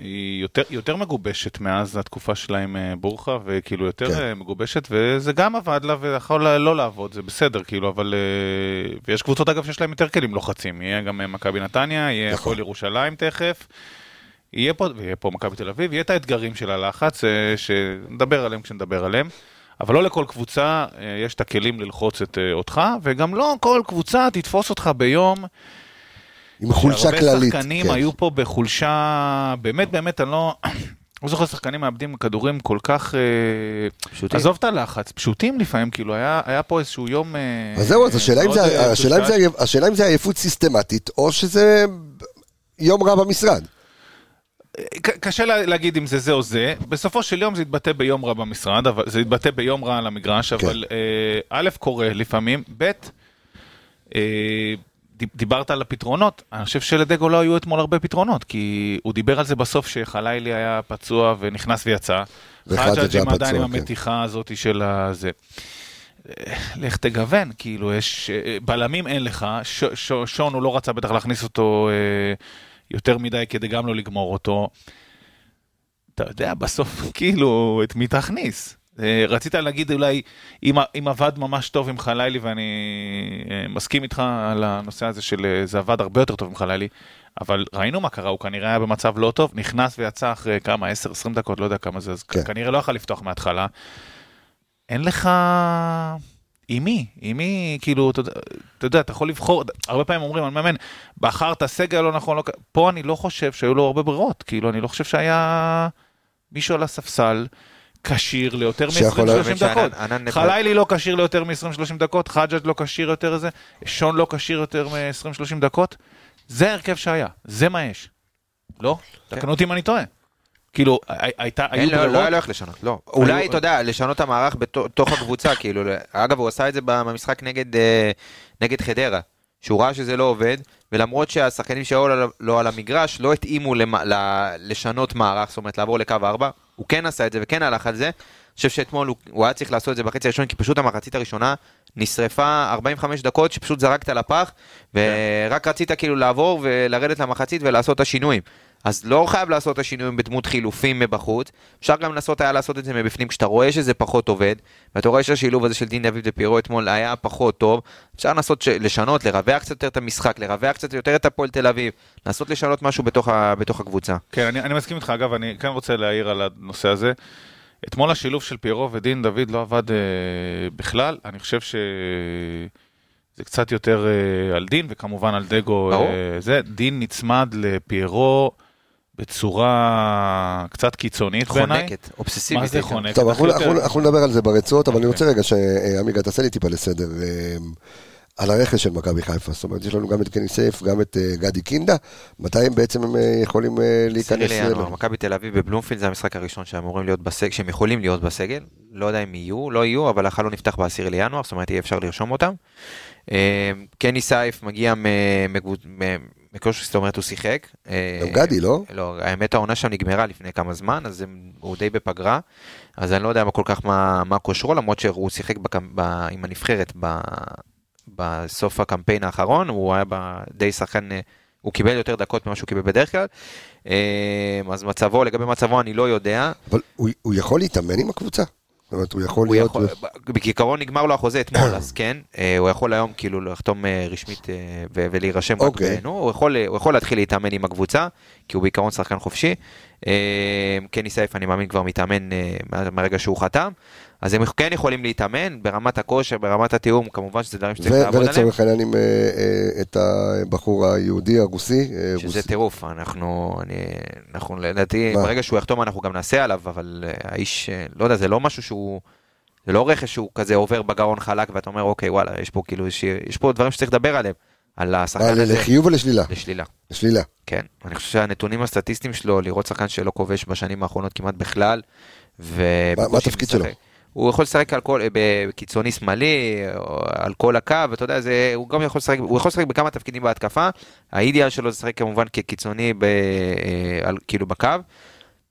C: היא יותר, יותר מגובשת מאז התקופה שלה עם בורחה, וכאילו יותר
A: כן.
C: מגובשת, וזה גם עבד לה ויכול לא לעבוד, זה בסדר, כאילו, אבל... ויש קבוצות, אגב, שיש להם יותר כלים לוחצים. יהיה גם מכבי נתניה, יהיה
A: נכון.
C: הפועל ירושלים תכף. יהיה פה, פה מכבי תל אביב, יהיה את האתגרים של הלחץ, שנדבר עליהם כשנדבר עליהם. אבל לא לכל קבוצה אה, יש את הכלים ללחוץ את אה, אותך, וגם לא כל קבוצה תתפוס אותך ביום.
A: עם חולשה כללית.
C: הרבה שחקנים
A: כן.
C: היו פה בחולשה, באמת באמת, אני לא... לא זוכר שחקנים מאבדים כדורים כל כך... אה,
B: פשוטים.
C: עזוב את הלחץ, פשוטים לפעמים, כאילו, היה, היה פה איזשהו יום...
A: אז זהו, אז השאלה אם
C: מאוד,
A: זה- השאלה אם זה
C: מקושקש.
A: עייפ- השאלה אם זה עייפות סיסטמטית, או שזה יום רע במשרד.
C: קשה לה- להגיד אם זה זה או זה, בסופו של יום זה יתבטא ביום רע במשרד, אבל זה יתבטא ביום רע על המגרש,
A: כן.
C: אבל אה, א', קורה לפעמים, ב', אה, דיברת על הפתרונות, אני חושב שלדגו לא היו אתמול הרבה פתרונות, כי הוא דיבר על זה בסוף שחלילי היה פצוע ונכנס ויצא,
A: וחג'ג'
C: חג'ג'
A: היה
C: עדיין עם
A: כן.
C: המתיחה הזאת של הזה. אה, לך תגוון, כאילו, יש... בלמים אין לך, ש, ש, שון הוא לא רצה בטח להכניס אותו יותר מדי כדי גם לא לגמור אותו. אתה יודע, בסוף, כאילו, את מי תכניס? אה, רצית להגיד אולי, אם, אם עבד ממש טוב עם חלילי, ואני אה, מסכים איתך על הנושא הזה של אה, זה עבד הרבה יותר טוב עם חלילי, אבל ראינו מה קרה, הוא כנראה היה במצב לא טוב, נכנס ויצא אחרי כמה, 10-20 דקות, לא יודע כמה זה, אז
A: כן.
C: כנראה לא יכול לפתוח מההתחלה. אין לך... עם מי? עם מי, כאילו, אתה יודע- אתה יודע, אתה יכול לבחור, הרבה פעמים אומרים, אני מאמן, בחרת סגל לא נכון, לא... כ-" פה אני לא חושב שהיו לו הרבה ברירות, כאילו, אני לא חושב שהיה מישהו על הספסל כשיר ליותר
A: שיכול
C: מ-20-30
B: להבין שענן-
C: דקות. חלילי לא כשיר ליותר מ-20-30 דקות, חג'ג' לא כשיר יותר זה, שון לא כשיר יותר מ-20-30 דקות. זה ההרכב שהיה, זה מה יש. לא?
B: כן.
C: תקנו אותי אם אני טועה. כאילו, הי- הייתה, היו
B: לא, לא
C: ברירות,
B: היה לו איך לשנות, לא. אולי, אתה יודע, לשנות את המערך בתוך הקבוצה, כאילו, אגב, הוא עשה את זה במשחק נגד, אה, נגד חדרה, שהוא ראה שזה לא עובד, ולמרות שהשחקנים שהיו לו- על המגרש לא התאימו לשנות מערך, זאת אומרת, לעבור לקו 4, הוא כן עשה את זה וכן הלך על זה. אני חושב שאתמול הוא, הוא היה צריך לעשות את זה בחצי הראשון, כי פשוט המחצית הראשונה נשרפה 45 דקות שפשוט זרקת לפח, ורק רצית כאילו לעבור ולרדת למחצית ולעשות את השינויים. אז לא חייב לעשות את השינויים בדמות חילופים מבחוץ, אפשר גם לנסות היה לעשות את זה מבפנים, כשאתה רואה שזה פחות עובד, ואתה רואה שהשילוב הזה של דין דוד ופירו אתמול היה פחות טוב, אפשר לנסות ש... לשנות, לרווח קצת יותר את המשחק, לרווח קצת יותר את הפועל תל אביב, לנסות לשנות משהו בתוך, ה... בתוך הקבוצה.
C: כן, אני, אני מסכים איתך, אגב, אני כן רוצה להעיר על הנושא הזה. אתמול השילוב של פיירו ודין דוד לא עבד אה, בכלל, אני חושב שזה קצת יותר אה, על דין, וכמובן על דגו.
B: ברור.
C: אה, זה, דין נצמד לפיירו בצורה קצת קיצונית בעיניי.
B: חונקת, אובססיבית.
C: מה זה. חונקת?
A: טוב, אנחנו, אנחנו, אנחנו נדבר על זה ברצועות, אבל אני
C: אוקיי.
A: רוצה רגע שעמיגה תעשה לי טיפה לסדר. אה, על הרכש של מכבי חיפה, זאת אומרת, יש לנו גם את קני סייף, גם את אה, גדי קינדה, מתי הם בעצם הם אה, יכולים אה, להיכנס?
B: לינואר,
A: אה,
B: מכבי תל אביב בבלומפילד זה המשחק הראשון שהם אמורים להיות בסגל, שהם יכולים להיות בסגל, לא יודע אם יהיו, לא יהיו, אבל החלון נפתח ב-10 לינואר, זאת אומרת יהיה אפשר לרשום אותם. אה, קני סייף מגיע מגבו- מ- מכושר, זאת אומרת הוא שיחק. אה,
A: גם גדי, לא?
B: לא, האמת העונה שם נגמרה לפני כמה זמן, אז הוא די בפגרה, אז אני לא יודע כל כך מה מה כושרו, למרות שהוא שיחק בקמ- ב- עם הנבחרת ב- בסוף הקמפיין האחרון, הוא היה ב- די שחקן, אה, הוא קיבל יותר דקות ממה שהוא קיבל בדרך כלל, אה, אז מצבו, לגבי מצבו אני לא יודע,
A: אבל הוא, הוא יכול להתאמן עם הקבוצה? זאת אומרת, הוא יכול
B: הוא
A: להיות...
B: יכול, בעיקרון נגמר לו החוזה אתמול, אז כן, אה, הוא יכול היום כאילו לחתום אה, רשמית אה, ו- ולהירשם רק
A: אוקיי.
B: בנו, הוא יכול, הוא יכול להתחיל להתאמן עם הקבוצה, כי הוא בעיקרון שחקן חופשי. אה, קני סייף אני מאמין כבר מתאמן אה, מה- מהרגע שהוא חתם, אז הם כן יכולים להתאמן ברמת הכושר, ברמת התיאום, כמובן שזה דברים שצריך לעבוד עליהם.
A: ולצורך העניין עם אה, אה, את הבחור היהודי הרוסי. אה,
B: שזה. טירוף, אנחנו, אני, אנחנו לדעתי? ברגע שהוא יחתום אנחנו גם נעשה עליו, אבל האיש, לא יודע, זה לא משהו שהוא, זה לא רכש שהוא כזה עובר בגרון חלק ואתה אומר, אוקיי, וואלה, יש פה כאילו, יש, יש פה דברים שצריך לדבר עליהם, על השחקן הזה,
A: לחיוב או לשלילה?
B: לשלילה,
A: לשלילה.
B: כן. אני חושב שהנתונים הסטטיסטיים שלו, לראות שחקן שלא כובש בשנים האחרונות כמעט בכלל, ו...
A: מה התפקיד שלו?
B: הוא יכול לשחק על כל, בקיצוני שמאלי, על כל הקו, אתה יודע, זה, הוא גם יכול לשחק, הוא יכול לשחק בכמה תפקידים בהתקפה. האידיאל שלו זה לשחק כמובן כקיצוני, ב, אה, על, כאילו בקו.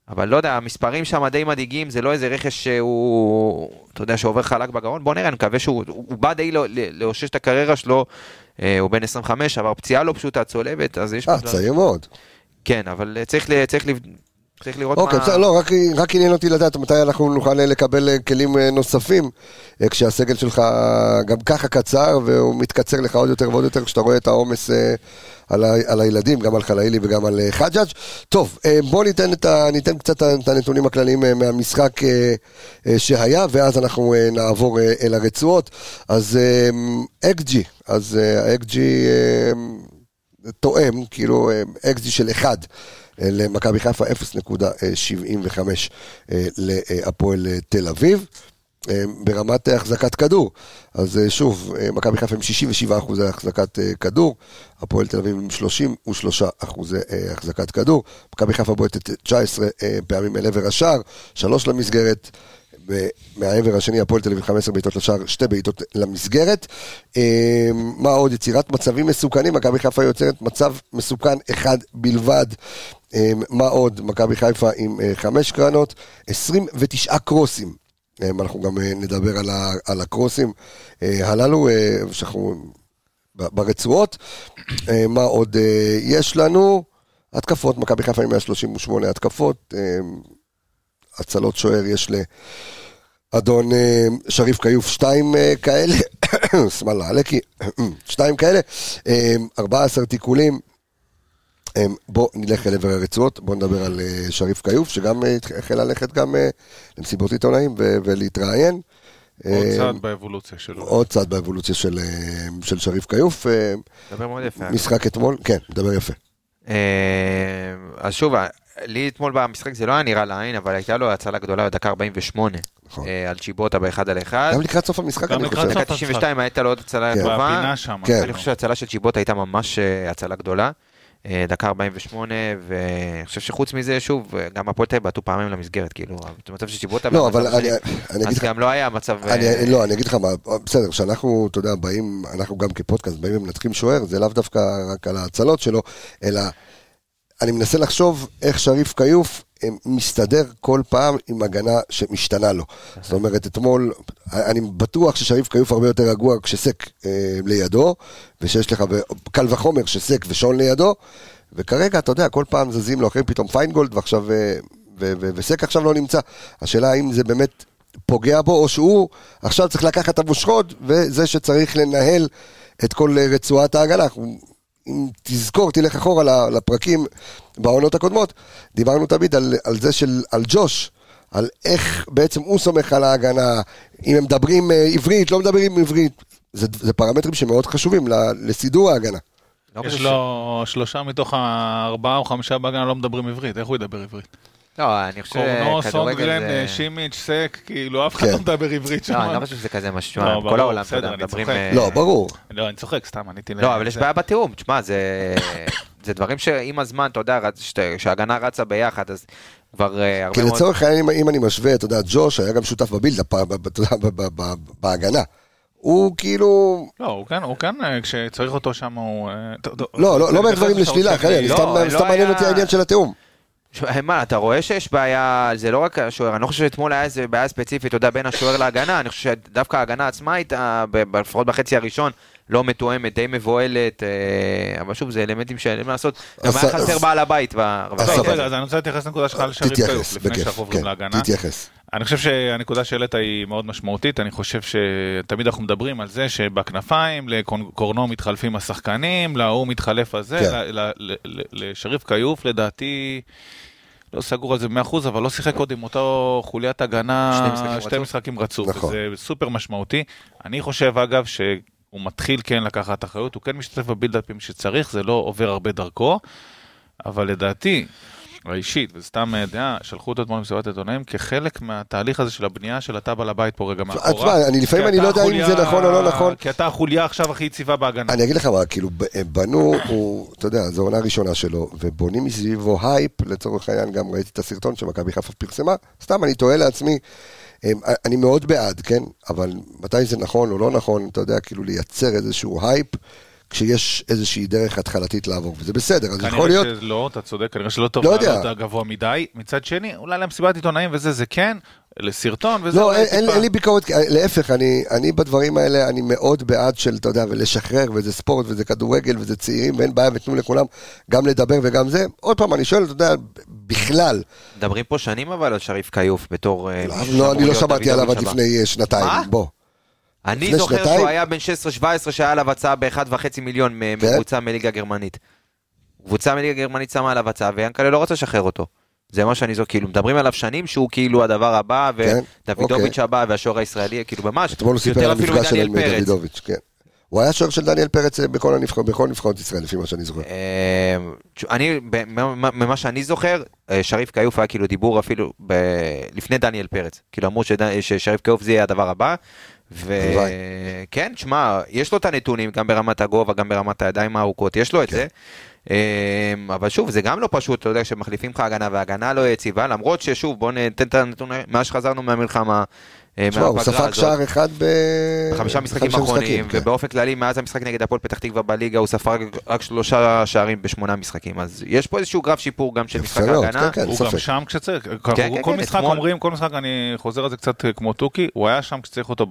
B: אבל לא יודע, המספרים שם די מדאיגים, זה לא איזה רכש שהוא, אתה יודע, שעובר חלק בגרון. בוא נראה, אני מקווה שהוא הוא הוא בא די לא- לאושש את הקריירה שלו. אה, הוא בן 25, עבר פציעה לא פשוטה, צולבת, אז יש...
A: אה, צעיר מאוד.
B: כן, אבל אה, צריך, צריך, לב- צריך לראות
A: אוקיי,
B: מה...
A: בסדר, לא, רק- רק עניין אותי לדעת מתי אנחנו נוכל אה, לקבל אה, כלים אה, נוספים, כשהסגל שלך גם ככה קצר, והוא מתקצר לך עוד יותר ועוד יותר, כשאתה רואה את העומס על ה- על הילדים, גם על חלאילי וגם על חג'אג'. טוב, בואו ניתן את ה- ניתן קצת את הנתונים הכלליים מהמשחק שהיה, ואז אנחנו נעבור אל הרצועות. אז אקג'י, אז האקג'י תואם, כאילו אקג'י של 1 למכבי חיפה, 0.75 אה, להפועל אה, תל אביב. אה, ברמת אה, החזקת כדור, אז אה, שוב, אה, מכבי חיפה עם 67 אחוזי החזקת אה, כדור, הפועל תל אביב עם 33 אחוזי אה, החזקת כדור, מכבי חיפה בועטת 19 אה, פעמים אל עבר השער, שלוש למסגרת, מהעבר השני הפועל תל אביב 15 בעיטות לשער, שתי בעיטות למסגרת. אה, מה עוד? יצירת מצבים מסוכנים, מכבי חיפה יוצרת מצב מסוכן אחד בלבד. אה, מה עוד? מכבי חיפה עם אה, חמש קרנות, 29 קרוסים. אנחנו גם נדבר על, על הקרוסים הללו, שאנחנו ברצועות. מה עוד יש לנו? התקפות, מכבי חיפה עם 138 התקפות. הצלות שוער יש לאדון אה, שריף כיוף שתיים אה, כאלה, שמאללה עלקי, שתיים כאלה, אה, 14 תיקולים. אה, בוא נלך אל עבר הרצועות, בוא נדבר על שריף כיוף, שגם החל ללכת גם למסיבות עיתונאים ולהתראיין.
C: עוד צעד באבולוציה שלו.
A: עוד צעד באבולוציה של, של שריף כיוף.
B: מדבר מאוד יפה.
A: משחק אתמול, כן, מדבר יפה.
B: אה, אז שוב, לי אתמול במשחק זה לא היה נראה לעין, אבל הייתה לו הצלה גדולה בדקה 48,
A: נכון.
B: אה, על צ'יבוטה באחד על אחד.
A: גם לקראת סוף המשחק, אני חושב.
B: דקה 92 הייתה לו עוד הצלה
A: כן.
B: טובה.
A: כן.
B: אני חושב שההצלה של צ'יבוטה הייתה ממש אה, הצלה גדולה. אה, דקה 48, ואני חושב שחוץ מזה, שוב, אה, גם הפועל תל אביב בעטו פעמים למסגרת, כאילו, במצב של צ'יבוטה,
A: לא, אבל אני
B: השני,
A: אני אגיד
B: אז גם לא היה מצב... אה,
A: אני, לא, אני אגיד לך מה, בסדר, כשאנחנו, אתה יודע, באים, אנחנו גם כפודקאסט באים ומנתחים שוער, זה לאו דווקא רק על ההצלות שלו, אלא אני מנסה לחשוב איך שריף כיוף אה, מסתדר כל פעם עם הגנה שמשתנה לו. זאת אומרת, אתמול, אני בטוח ששריף כיוף הרבה יותר רגוע כשסק אה, לידו, ושיש לך, קל וחומר שסק ושון לידו, וכרגע, אתה יודע, כל פעם זזים לו אחרי פתאום פיינגולד, ועכשיו, אה, ו- ו- וסק עכשיו לא נמצא. השאלה האם זה באמת פוגע בו, או שהוא עכשיו צריך לקחת את המושכות, וזה שצריך לנהל את כל אה, רצועת ההגנה. אנחנו, אם תזכור, תלך אחורה ל- לפרקים בעונות הקודמות, דיברנו תמיד על, על זה של, על ג'וש, על איך בעצם הוא סומך על ההגנה, אם הם מדברים אה, עברית, לא מדברים עברית. זה, זה פרמטרים שמאוד חשובים ל- לסידור ההגנה.
B: לא
C: יש
B: חושב
C: לו שלושה מתוך הארבעה או חמישה בהגנה לא מדברים עברית, איך הוא ידבר עברית?
B: לא, אני חושב
C: קורנו,
B: שכדורגל
C: סונגרן,
B: זה...
C: שימיץ', סק, כאילו אף אחד
A: כן.
C: לא מדבר עברית שם.
B: לא, אני לא חושב שזה כזה משהו,
C: לא,
B: כל העולם, מדברים... אה,
A: לא, ברור.
C: לא, אני צוחק, סתם, עניתי ל...
B: לא, אבל יש. בעיה בתיאום, תשמע, זה... זה דברים שעם הזמן, אתה יודע, כשההגנה רצה ביחד, אז כבר אה, הרבה
A: כי
B: מאוד...
A: לצורך העניין, אם- אם אני משווה, אתה יודע, ג'וש היה גם שותף בבילדאפ, ב- ב- אתה יודע, ב- ב- ב- בהגנה. הוא כאילו,
C: לא, הוא כן, הוא כן, אה, כשצריך אותו שם הוא...
A: לא, לא, לא אומר דברים לשלילה,
B: לא,
A: סתם
B: לא
A: מעניין אותי העניין של התיאום.
B: ש- מה, אתה רואה שיש בעיה, זה לא רק השוער, אני לא חושב שאתמול היה איזה בעיה ספציפית, אתה יודע, בין השוער להגנה, אני חושב שדווקא ההגנה עצמה הייתה, לפחות בחצי הראשון, לא מתואמת, די מבוהלת, אה, אבל שוב, זה אלמנטים שאין מה לעשות. גם היה חסר בעל הבית ברבע
A: אז
C: אני רוצה להתייחס לנקודה שלך על כיוף,
A: תתייחס,
C: לפני שאנחנו עוברים
A: כן,
C: להגנה.
A: תתייחס.
C: אני חושב שהנקודה שהעלית היא מאוד משמעותית, אני חושב שתמיד אנחנו מדברים על זה שבכנפיים, לקורנו מתחלפים השחקנים, להוא מתחלף הזה,
A: כן.
C: לשריף כיוף לדעתי, לא סגור על זה ב-100%, אבל לא שיחק עוד עם אותו חוליית הגנה,
B: שני משחקים
C: שתי
B: רצוף.
C: משחקים
A: נכון.
C: וזה סופר משמעותי. אני חושב אגב שהוא מתחיל כן לקחת אחריות, הוא כן משתתף בבילדאפים שצריך, זה לא עובר הרבה דרכו, אבל לדעתי, האישית, וסתם אה, דעה, שלחו אותו אתמול למסיבת עיתונאים כחלק מהתהליך הזה של הבנייה של אתה בעל הבית פה רגע מאחורה.
A: תשמע, אני לפעמים אני לא יודע אם זה נכון או לא נכון.
C: כי אתה החוליה עכשיו הכי יציבה בהגנה.
A: אני אגיד לך מה, כאילו, בנו, הוא, אתה יודע, זו עונה ראשונה שלו, ובונים מסביבו הייפ, לצורך העניין, גם ראיתי את הסרטון שמכבי חיפה פרסמה, סתם, אני תוהה לעצמי, אני מאוד בעד, כן? אבל מתי זה נכון או לא נכון, אתה יודע, כאילו לייצר איזשהו הייפ, כשיש איזושהי דרך התחלתית לעבור, וזה בסדר, אז יכול להיות,
C: כנראה שלא, אתה צודק, כנראה שלא טוב
A: לא יודע.
C: לעלות גבוה מדי. מצד שני, אולי למסיבת עיתונאים וזה, זה כן, לסרטון וזה.
A: לא, אין, אין, אין לי ביקורת, להפך, אני, אני בדברים האלה, אני מאוד בעד של, אתה יודע, ולשחרר, וזה ספורט, וזה כדורגל, וזה צעירים, ואין בעיה, ותנו לכולם גם לדבר וגם זה. עוד פעם, אני שואל, אתה יודע, בכלל,
B: מדברים פה שנים אבל על שריף כיוף בתור... אה,
A: לא, לא, אני לא שמעתי עליו עד. לפני אה, שנתיים,
B: מה?
A: בוא.
B: אני זוכר
A: שנתיים?
B: שהוא היה בן 16-17 שהיה עליו הצעה ב-1.5 מיליון מ-
A: כן?
B: מקבוצה מליגה גרמנית. קבוצה מליגה גרמנית שמה עליו הצעה ויאנקל'ה לא רוצה לשחרר אותו. זה מה שאני זוכר, כאילו מדברים עליו שנים שהוא כאילו הדבר הבא
A: כן,
B: ודוידוביץ'
A: אוקיי.
B: הבא והשוער הישראלי, כאילו ממש,
A: אתמול הוא סיפר
B: יותר
A: על
B: אפילו
A: מפגש שלו
B: מדניאל
A: עם
B: פרץ.
A: דוידוביץ', כן. הוא היה שוער של דניאל פרץ אה, בכל הנבחרות, בכל נבחרות ישראל, לפי מה שאני זוכר.
B: אה, אני, ממה שאני זוכר, אה, שריף כיוף היה כאילו דיבור אפילו ב- לפני דניאל פרץ. כאילו אמרו שד- ששריף כיוף זה יהיה הדבר הבא. וכן, שמע, יש לו את הנתונים, גם ברמת הגובה, גם ברמת הידיים הארוכות, יש לו את
A: כן.
B: זה. אה, אבל שוב, זה גם לא פשוט, אתה יודע, שמחליפים לך הגנה והגנה לא יציבה, למרות ששוב, בוא ניתן את הנתונים, מאז שחזרנו מהמלחמה,
A: תשמע, הוא
B: מהפגרה
A: ספג. שער אחד ב...
B: בחמישה משחקים אחרונים,
A: כן.
B: ובאופן כללי, מאז המשחק נגד הפועל פתח תקווה בליגה, הוא ספג רק שלושה שערים בשמונה משחקים. אז יש פה איזשהו גרף שיפור גם של משחק ההגנה.
A: כן, כן.
C: הוא
A: ספק.
C: גם שם כשצריך,
B: כן,
C: כל
B: כן,
C: משחק
B: אתמול-
C: אומרים, כל משחק אני חוזר על זה קצת אה, כמו תוכי, הוא היה שם כשצריך אותו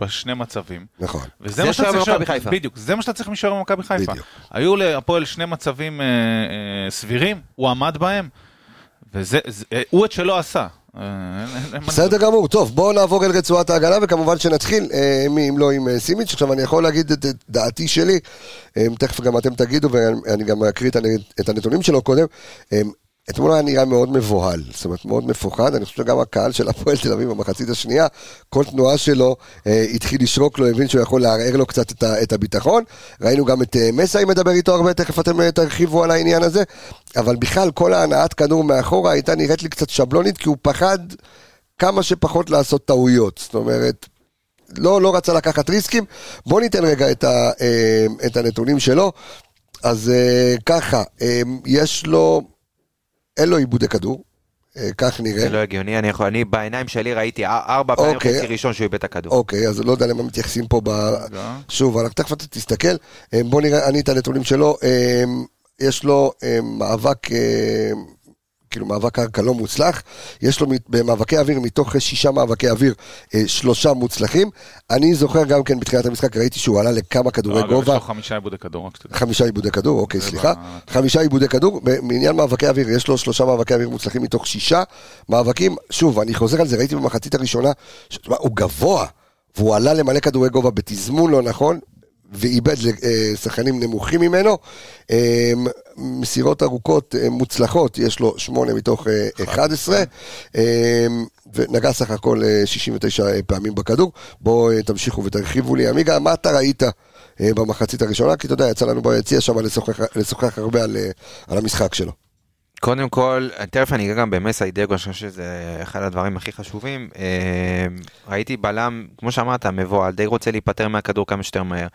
C: בשני מצבים.
A: נכון.
C: וזה
B: זה
C: מה שאתה צריך,
B: במכבי
C: שוער-
B: חיפה.
C: בדיוק, זה מה שאתה צריך משוער במכבי חיפה. היו להפועל שני מצבים אה, אה, סבירים, הוא עמד בהם, וזה, זה- אה, הוא את שלא עשה. אה,
A: בסדר גמור, טוב, בואו נעבור אל רצועת ההגנה, וכמובן שנתחיל, אה, אם לא עם אה, סימיץ', עכשיו אני יכול להגיד את דעתי שלי, אה, תכף גם אתם תגידו, ואני גם אקריא את הנתונים שלו קודם. אתמול היה נראה מאוד מבוהל, זאת אומרת מאוד מפוחד, אני חושב שגם הקהל של הפועל תל אביב במחצית השנייה, כל תנועה שלו אה, התחיל לשרוק לו, הבין שהוא יכול לערער לו קצת את, ה, את הביטחון. ראינו גם את אה, מסאי מדבר איתו הרבה, תכף אתם אה, תרחיבו על העניין הזה, אבל בכלל כל ההנעת כדור מאחורה הייתה נראית לי קצת שבלונית, כי הוא פחד כמה שפחות לעשות טעויות, זאת אומרת... לא, לא רצה לקחת ריסקים. בוא ניתן רגע את, ה, אה, את הנתונים שלו. אז אה, ככה, אה, יש לו, אין לו עיבודי כדור, אה, כך נראה.
B: זה לא הגיוני, אני יכול, אני בעיניים שלי ראיתי אר- ארבע פעמים
A: אוקיי.
B: חצי ראשון שהוא איבד את הכדור.
A: אוקיי, אז לא יודע למה מתייחסים פה ב...
C: רגע.
A: שוב, אנחנו תכף אתה תסתכל. אה, בוא נראה, אני את הנתונים שלו. אה, יש לו אה, מאבק, אה, כאילו מאבק קרקע לא מוצלח. יש לו במאבקי אוויר, מתוך שישה מאבקי אוויר, אה, שלושה מוצלחים. אני זוכר גם כן בתחילת המשחק, ראיתי שהוא עלה לכמה כדורי
C: אגב, יש
A: גובה.
C: לו חמישה עיבודי כדור, רק שתדע.
A: חמישה עיבודי כדור, אוקיי, סליחה.
C: ב-
A: חמישה עיבודי כדור, בעניין מאבקי אוויר, יש לו שלושה מאבקי אוויר מוצלחים מתוך שישה מאבקים. שוב, אני חוזר על זה, ראיתי במחצית הראשונה, שתשמע, הוא גבוה, והוא עלה למלא כדורי גובה בתזמון לא נכון, ואיבד לשחקנים נמוכים ממנו. אה, מסירות ארוכות אה, מוצלחות, יש לו 8 מתוך אה, 11, אה, ונגע סך הכל אה, 69 פעמים בכדור. בואו אה, תמשיכו ותרחיבו לי. עמיגה, מה אתה ראית אה, במחצית הראשונה? כי אתה יודע, יצא לנו ביציע שם לשוחח, לשוחח הרבה על, אה, על המשחק שלו.
B: קודם כל, תכף אני אגע גם במסי דגו, אני חושב שזה אחד הדברים הכי חשובים. אה, ראיתי בלם, כמו שאמרת, מבוהל, די רוצה להיפטר מהכדור כמה שיותר מהר.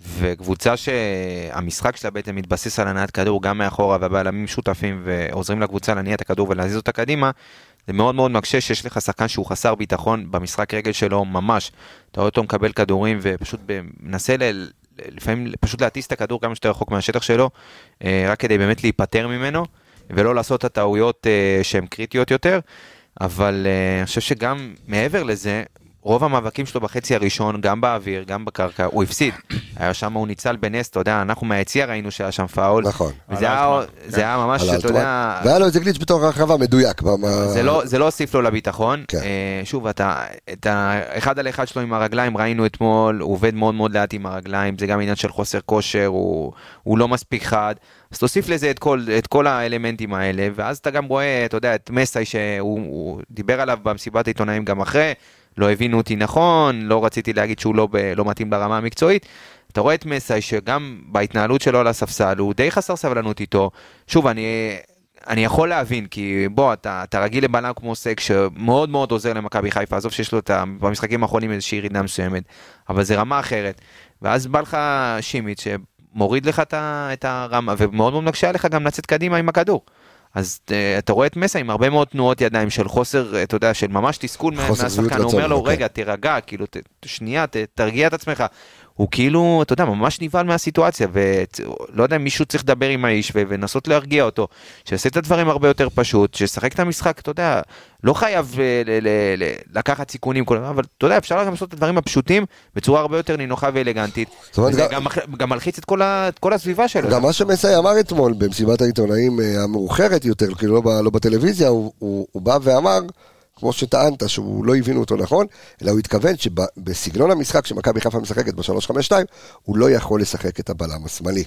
B: וקבוצה שהמשחק שלה בעצם מתבסס על הנעת כדור גם מאחורה והבלמים שותפים ועוזרים לקבוצה להניע את הכדור ולהזיז אותה קדימה, זה מאוד מאוד מקשה שיש לך שחקן שהוא חסר ביטחון במשחק רגל שלו ממש. אתה רואה אותו מקבל כדורים ופשוט מנסה ל... לפעמים פשוט להטיס את הכדור כמה שיותר רחוק מהשטח שלו, אה, רק כדי באמת להיפטר ממנו. ולא לעשות את הטעויות uh, שהן קריטיות יותר, אבל uh, אני חושב שגם מעבר לזה, רוב המאבקים שלו בחצי הראשון, גם באוויר, גם בקרקע, הוא הפסיד. היה שם, הוא ניצל בנס, אתה יודע, אנחנו מהיציע ראינו שהיה שם פאול.
A: נכון.
B: וזה היה, זה היה ממש,
A: על
B: אתה. יודע...
A: והיה לו איזה גליץ' בתוך הרחבה מדויק. במה-
B: זה לא, זה לא הוסיף לו לביטחון.
A: כן.
B: אה, שוב, אתה, את האחד על אחד שלו עם הרגליים ראינו אתמול, הוא עובד מאוד מאוד לאט עם הרגליים, זה גם עניין של חוסר כושר, הוא, הוא לא מספיק חד. אז תוסיף לזה את כל, את כל האלמנטים האלה, ואז אתה גם רואה, אתה יודע, את מסאי שהוא הוא דיבר עליו במסיבת העיתונאים גם אחרי, לא הבינו אותי נכון, לא רציתי להגיד שהוא לא, ב, לא מתאים לרמה המקצועית. אתה רואה את מסאי שגם בהתנהלות שלו על הספסל הוא די חסר סבלנות איתו. שוב, אני, אני יכול להבין, כי בוא, אתה, אתה רגיל לבלם כמו סק שמאוד מאוד עוזר למכבי חיפה, עזוב שיש לו את ה, במשחקים האחרונים איזושהי ירידה מסוימת, אבל זה רמה אחרת. ואז בא לך שימיץ שמוריד לך את הרמה, ומאוד מאוד מקשה עליך גם לצאת קדימה עם הכדור. אז uh, אתה רואה את מסה עם הרבה מאוד תנועות ידיים של חוסר, אתה יודע, של ממש תסכול מהשחקן, הוא אומר לו,
A: אוקיי.
B: רגע, תירגע, כאילו, ת, שנייה, ת, תרגיע את עצמך. הוא כאילו, אתה יודע, ממש נבהל מהסיטואציה, ולא יודע אם מישהו צריך לדבר עם האיש ולנסות להרגיע אותו, שיעשה את הדברים הרבה יותר פשוט, שישחק את המשחק, אתה יודע, לא חייב אה, לקחת סיכונים, כל הזמן, אבל אתה יודע, אפשר גם לעשות את הדברים הפשוטים בצורה הרבה יותר נינוחה ואלגנטית.
A: זאת אומרת, גם-
B: מלחיץ את כל, ה- את כל הסביבה שלו.
A: גם מה שמסי אמר אתמול במסיבת העיתונאים אה, המאוחרת יותר, כאילו לא, לא בטלוויזיה, הוא, הוא, הוא בא ואמר, כמו שטענת, שהוא לא הבינו אותו נכון, אלא הוא התכוון שבסגנון המשחק שמכבי חיפה משחקת ב-352, הוא לא יכול לשחק את הבלם השמאלי.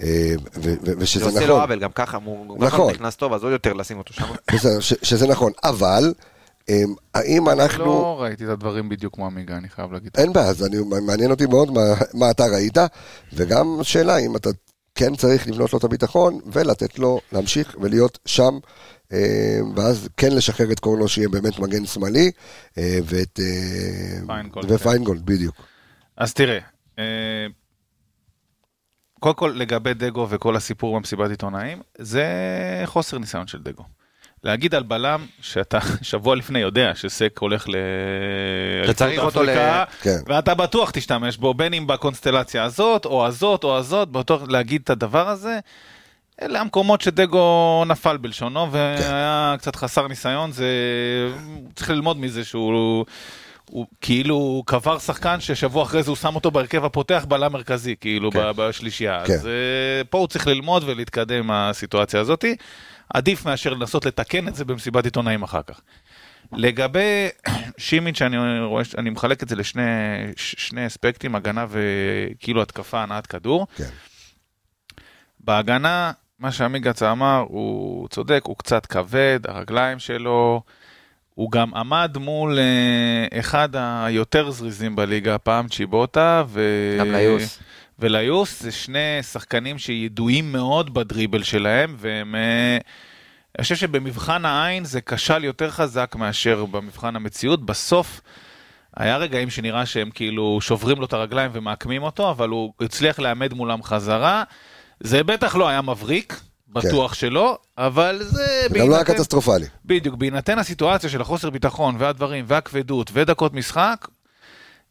A: אה, ו- ו-
B: זה
A: ושזה
B: עושה
A: נכון.
B: לו עוול, גם ככה, הוא
A: נכון.
B: נכנס טוב, אז עוד יותר לשים אותו שם.
A: שזה נכון, אבל אה, האם אנחנו...
C: לא ראיתי את הדברים בדיוק כמו עמיגה, אני חייב להגיד.
A: אין בעיה, אז אני, מעניין אותי מאוד מה, מה אתה ראית, וגם שאלה אם אתה כן צריך לבנות לו את הביטחון ולתת לו להמשיך ולהיות שם, אה, ואז כן לשחרר את קורנו שיהיה באמת מגן שמאלי, אה, ואת... אה,
C: פיינגולד,
A: ופיינגולד, בדיוק.
C: אז תראה, אה, קודם כל לגבי דגו וכל הסיפור במסיבת עיתונאים, זה חוסר ניסיון של דגו. להגיד על בלם שאתה שבוע לפני יודע שסק הולך ל...
B: שצריך
C: אליפות
B: אותו ל-
A: כן.
C: ואתה בטוח תשתמש בו, בין אם בקונסטלציה הזאת, או הזאת, או הזאת, בטוח להגיד את הדבר הזה. אלה המקומות שדגו נפל בלשונו, והיה קצת חסר ניסיון, זה... צריך ללמוד מזה שהוא... הוא כאילו קבר שחקן ששבוע אחרי זה הוא שם אותו בהרכב הפותח בלם מרכזי, כאילו
B: כן.
C: בשלישייה.
A: כן.
C: אז אה, פה הוא צריך ללמוד ולהתקדם עם הסיטואציה הזאתי. עדיף מאשר לנסות לתקן את זה במסיבת עיתונאים אחר כך. לגבי שימיץ', אני רואה, אני מחלק את זה לשני ש- שני אספקטים, הגנה וכאילו התקפה, הנעת כדור.
A: כן.
C: בהגנה, מה שעמיגץ אמר, הוא צודק, הוא קצת כבד, הרגליים שלו, הוא גם עמד מול אה, אחד היותר זריזים בליגה, פעם צ'יבוטה, ו...
B: גם ליוס.
C: וליוס, זה שני שחקנים שידועים מאוד בדריבל שלהם, והם... אה, אני חושב שבמבחן העין זה כשל יותר חזק מאשר במבחן המציאות. בסוף היה רגעים שנראה שהם כאילו שוברים לו את הרגליים ומעקמים אותו, אבל הוא הצליח לעמד מולם חזרה. זה בטח לא היה מבריק, בטוח שלא, אבל זה...
A: זה גם לא היה קטסטרופלי.
C: בדיוק, בהינתן הסיטואציה של החוסר ביטחון והדברים והכבדות ודקות משחק,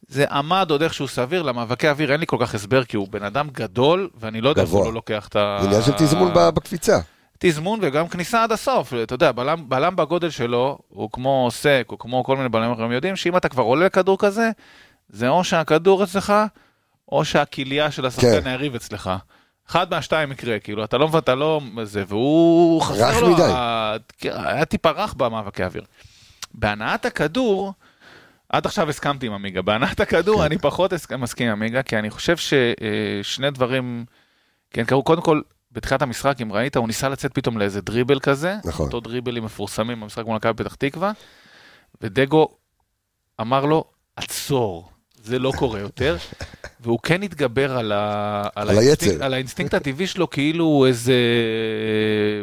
C: זה עמד עוד איכשהו סביר, למאבקי אוויר אין לי כל כך הסבר, כי הוא בן אדם גדול, ואני לא יודע איפה. הוא לא לוקח את ה...
A: זה עניין של תזמון בקפיצה.
C: תזמון וגם כניסה עד הסוף. אתה יודע, בלם, בלם בגודל שלו, הוא כמו סק, או כמו כל מיני בלמים אחרים, יודעים שאם אתה כבר עולה לכדור כזה, זה או שהכדור אצלך, או שהכליה של השחקן
A: כן.
C: היריב אצלך. אחד מהשתיים יקרה, כאילו, אתה לא אתה לא... זה, והוא חסר
A: רך
C: לו...
A: מדי.
C: ה- כן, היה טיפה רך במאבקי אוויר. בהנעת הכדור, עד עכשיו הסכמתי עם עמיגה, בהנעת הכדור
A: כן.
C: אני פחות מסכים עם עמיגה, כי אני חושב ששני דברים, כן, קרו, קודם כל, בתחילת המשחק, אם ראית, הוא ניסה לצאת פתאום לאיזה דריבל כזה,
A: נכון.
C: אותו דריבלים מפורסמים במשחק מול מכבי פתח תקווה, ודגו אמר לו, עצור, זה לא קורה יותר, והוא כן התגבר על, ה...
A: על
C: האינסטינקט-
A: היצר.
C: על האינסטינקט הטבעי שלו, כאילו הוא איזה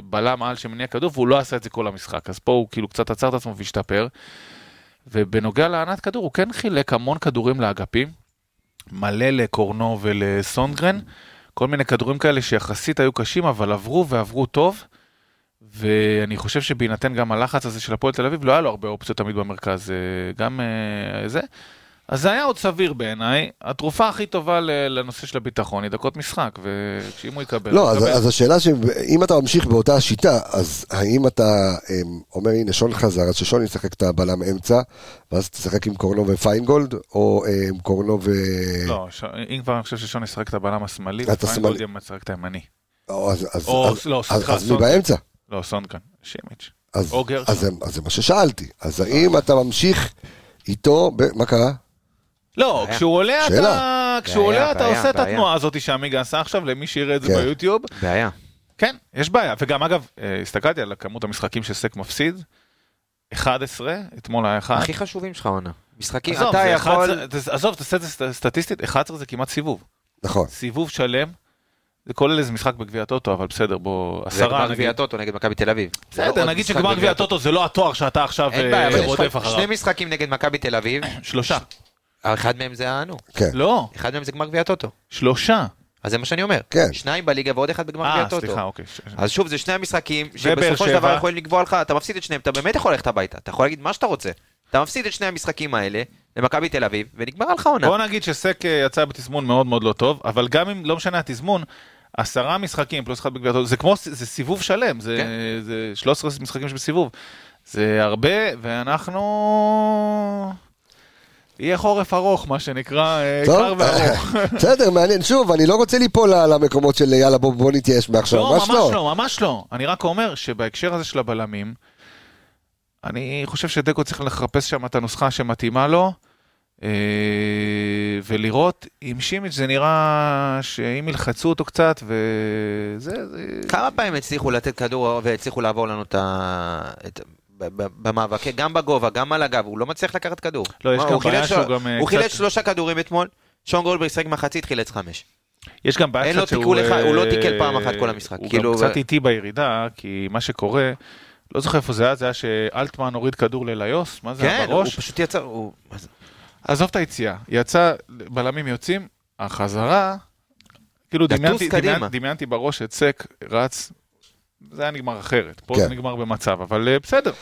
C: בלם על שמניע כדור, והוא לא עשה את זה כל המשחק, אז פה הוא כאילו קצת עצר את עצמו והשתפר. ובנוגע להנעת כדור, הוא כן חילק המון כדורים לאגפים, מלא לקורנו ולסונגרן, כל מיני כדורים כאלה שיחסית היו קשים, אבל עברו ועברו טוב. ואני חושב שבהינתן גם הלחץ הזה של הפועל תל אביב, לא היה לו הרבה אופציות תמיד במרכז, אה, גם אה, זה. אז זה היה עוד סביר בעיניי. התרופה הכי טובה לנושא של הביטחון היא דקות משחק, וכשאם הוא יקבל...
A: לא, אז. אז השאלה שאם אתה ממשיך באותה השיטה, אז האם אתה אמ, אומר, הנה, שון חזר, אז ששון ישחק את הבלם אמצע, ואז תשחק עם קורנו ופיינגולד, או עם קורנו ו...
C: לא, ש... אם כבר אני חושב ששון ישחק את הבלם השמאלי, ופיינגולד. ישחק את הימני.
A: או, אז, אז,
C: או,
A: אז,
C: לא,
A: אז,
C: סליחה,
A: אז מי
C: סונגרן.
A: באמצע?
C: לא, סונגרן, שימיץ'.
A: אז,
C: או גרשון.
A: אז, אז זה מה ששאלתי. אז האם אתה ממשיך איתו, ב... מה קרה?
C: לא. כשהוא עולה. אתה, כשהוא עולה אתה עושה את. התנועה הזאת שעמיגה עשה עכשיו, למי שיראה את זה
A: כן.
C: ביוטיוב.
B: בעיה.
C: כן, יש בעיה. וגם אגב, אה, הסתכלתי על כמות המשחקים שסק מפסיד, 11, אתמול היה 1.
B: הכי חשובים שלך עונה. משחקים, אתה
C: זה
B: יכול...
C: 11 תס- עזוב, תעשה את זה סט- סטטיסטית, 11 זה כמעט סיבוב.
A: נכון.
C: סיבוב שלם, זה כולל איזה משחק בגביע הטוטו, אבל בסדר, בוא,
B: זה
C: עשרה
B: גמר
C: נגיד.
B: גביע הטוטו נגד מכבי תל אביב. זה לא
C: בסדר,
B: עוד
C: נגיד שגמר גביע הטוטו זה לא התואר שאתה עכשיו אה, רודף
B: לך שני
C: אחריו.
B: משחקים נגד מכבי תל אביב,
C: שלושה.
B: אחד מהם זה ה... נו,
A: כן.
C: לא,
B: אחד מהם זה גמר גביע הטוטו.
C: שלושה.
B: אז זה מה שאני אומר.
A: כן.
B: שניים בליגה ועוד אחד בגמר גביע
C: אה,
B: הטוטו.
C: סליחה, אוקיי.
B: אז שוב, זה שני המשחקים שבסופו של. דבר יכולים לקבוע לך, אתה מפסיד את שניהם, אתה באמת יכול ללכת הביתה, אתה יכול להגיד מה שאתה רוצה. אתה מפסיד את שני המשחקים האלה למכבי תל אביב, ונגמר לך עונה.
C: בוא נגיד שסק אה, יצא בתזמון מאוד מאוד לא טוב, אבל גם אם לא משנה התזמון, עשרה משחקים פלוס אחד בגביע הטוטו, זה כמו, זה סיבוב שלם, זה,
B: כן.
C: זה 13 משחקים שבסיבוב. זה הרבה, ואנחנו... יהיה חורף ארוך, מה שנקרא, אה, קר וארוך.
A: בסדר, מעניין. שוב, אני לא רוצה ליפול למקומות של יאללה בוא, בוא נתייאש מעכשיו,
C: לא,
A: ממש לא.
C: לא, ממש לא. אני רק אומר שבהקשר הזה של הבלמים, אני חושב שדקו צריך לחפש שם את הנוסחה שמתאימה לו, אה, ולראות עם שימיץ' זה נראה שאם ילחצו אותו קצת, וזה... זה...
B: כמה פעמים הצליחו לתת כדור והצליחו לעבור לנו את ה... במאבקי, גם בגובה, גם על הגב, הוא לא מצליח לקחת כדור.
C: לא, יש גם
B: הוא
C: בעיה שהוא גם, אה,
B: הוא חילץ שלושה כדורים אתמול, שון גולדברג שיחק מחצית, חילץ חמש.
C: יש גם בעיה קצת שהוא...
B: תיקול אחד, הוא לא
C: אה,
B: תיקל פעם אחת כל המשחק,
C: הוא
B: כאילו,
C: גם קצת איטי בירידה, כי מה שקורה, לא זוכר איפה זה היה, זה היה שאלטמן הוריד כדור לליוס, מה זה היה
B: כן, הוא
C: בראש?
B: פשוט יצא, הוא...
C: עזוב את היציאה, יצא, בלמים יוצאים, החזרה, כאילו דמיינתי בראש את סק רץ, זה היה נגמר אחרת, פה
A: כן.
C: זה נגמר במצב, אבל אה, בסדר,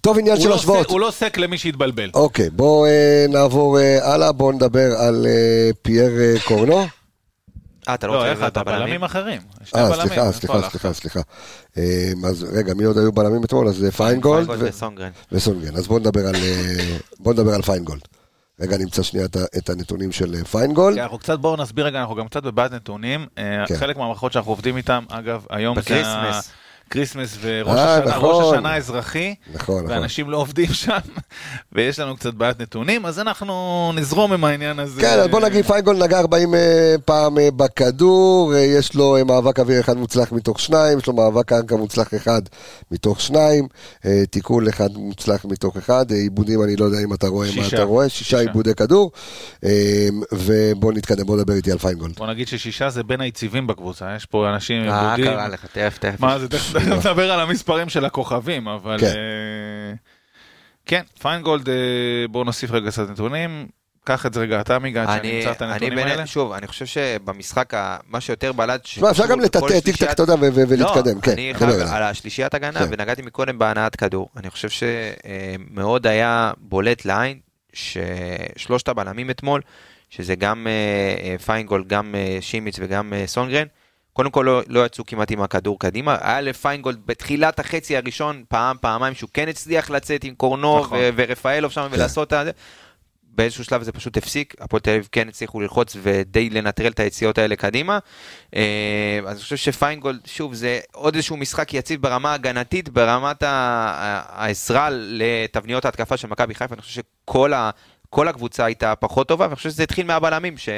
A: טוב, עניין של
C: לא,
A: השוואות.
C: סק, הוא לא סק למי שהתבלבל.
A: אוקיי, בואו אה, נעבור אה, הלאה, בואו נדבר על אה, פייר אה, קורנו.
B: אה, אתה לא
C: לא,
B: רוצה לדבר על הבלמים?
C: בלמים אחרים.
A: אה, סליחה, סליחה? סליחה, סליחה. אז רגע, מי עוד היו בלמים אתמול? אז פיינגולד
B: וסונגרן.
A: וסונגרן. אז בואו נדבר על, בואו נדבר על פיינגולד. רגע, נמצא שנייה את הנתונים של אה, פיינגולד.
C: כן, אנחנו קצת, בואו נסביר רגע, אנחנו גם קצת בבעיית נתונים. אה,
A: כן.
C: חלק מהמערכות שאנחנו עובדים איתם, אגב, היום זה
B: ב
C: Christmas. ה Christmas וראש
A: אה,
C: השנה,
A: נכון.
C: ראש השנה האזרחי,
A: נכון, נכון.
C: ואנשים לא עובדים שם, ויש לנו קצת בעיית נתונים, אז אנחנו נזרום עם העניין הזה.
A: כן, אז בוא נגיד, פיינגולד נגע 40 אה, פעם אה, בכדור, אה, יש לו מאבק אוויר אחד מוצלח מתוך שניים, יש לו מאבק קרקע מוצלח אחד מתוך שניים, תיקול אחד מוצלח מתוך אחד, עיבודים, אני לא יודע אם אתה רואה מה
C: שישה.
A: אתה רואה, שישה
C: שישה.
A: עיבודי כדור, ובוא נתקדם, בוא נדבר איתי על פיינגולד.
C: בוא נגיד ששישה זה בין היציבים בקבוצה, יש פה אנשים עם
B: אה,
C: עיבודים.
B: קרה לך, תכף, תכף.
C: מה זה, תכף נדבר על המספרים של הכוכבים, אבל...
A: כן.
C: אה, כן, פיינגולד, אה, בואו נוסיף רגע קצת נתונים. קח את זה רגע אתה מיגע, עד שאני
B: אני,
C: אמצא את
B: אני
C: הנתונים האלה.
B: שוב, אני חושב שבמשחק, ה- מה שיותר בלט...
A: תשמע, אפשר גם לטאטא טיק טק, אתה יודע, ו- ולהתקדם,
B: לא,
A: כן,
B: אני
A: נדבר
B: חייב,
A: על
B: השלישיית הגנה,
A: כן.
B: ונגעתי מקודם בהנעת כדור. אני חושב שמאוד היה בולט לעין ששלושת הבלמים אתמול, שזה גם אה, פיינגולד, גם שימיץ וגם סונגרן, קודם כל לא, לא יצאו כמעט עם הכדור קדימה, היה לפיינגולד בתחילת החצי הראשון פעם, פעמיים שהוא כן הצליח לצאת עם קורנו
C: נכון.
B: ו- ורפאלוב שם ולעשות את זה. באיזשהו שלב זה פשוט הפסיק, הפועל תל אביב כן הצליחו ללחוץ ודי לנטרל את היציאות האלה קדימה. אה, אז אני חושב שפיינגולד, שוב, זה עוד איזשהו משחק יציב ברמה ההגנתית, ברמת העזרה לתבניות ההתקפה של מכבי חיפה, אני חושב שכל. כל הקבוצה הייתה פחות טובה, ואני חושב שזה התחיל מהבלמים, ש...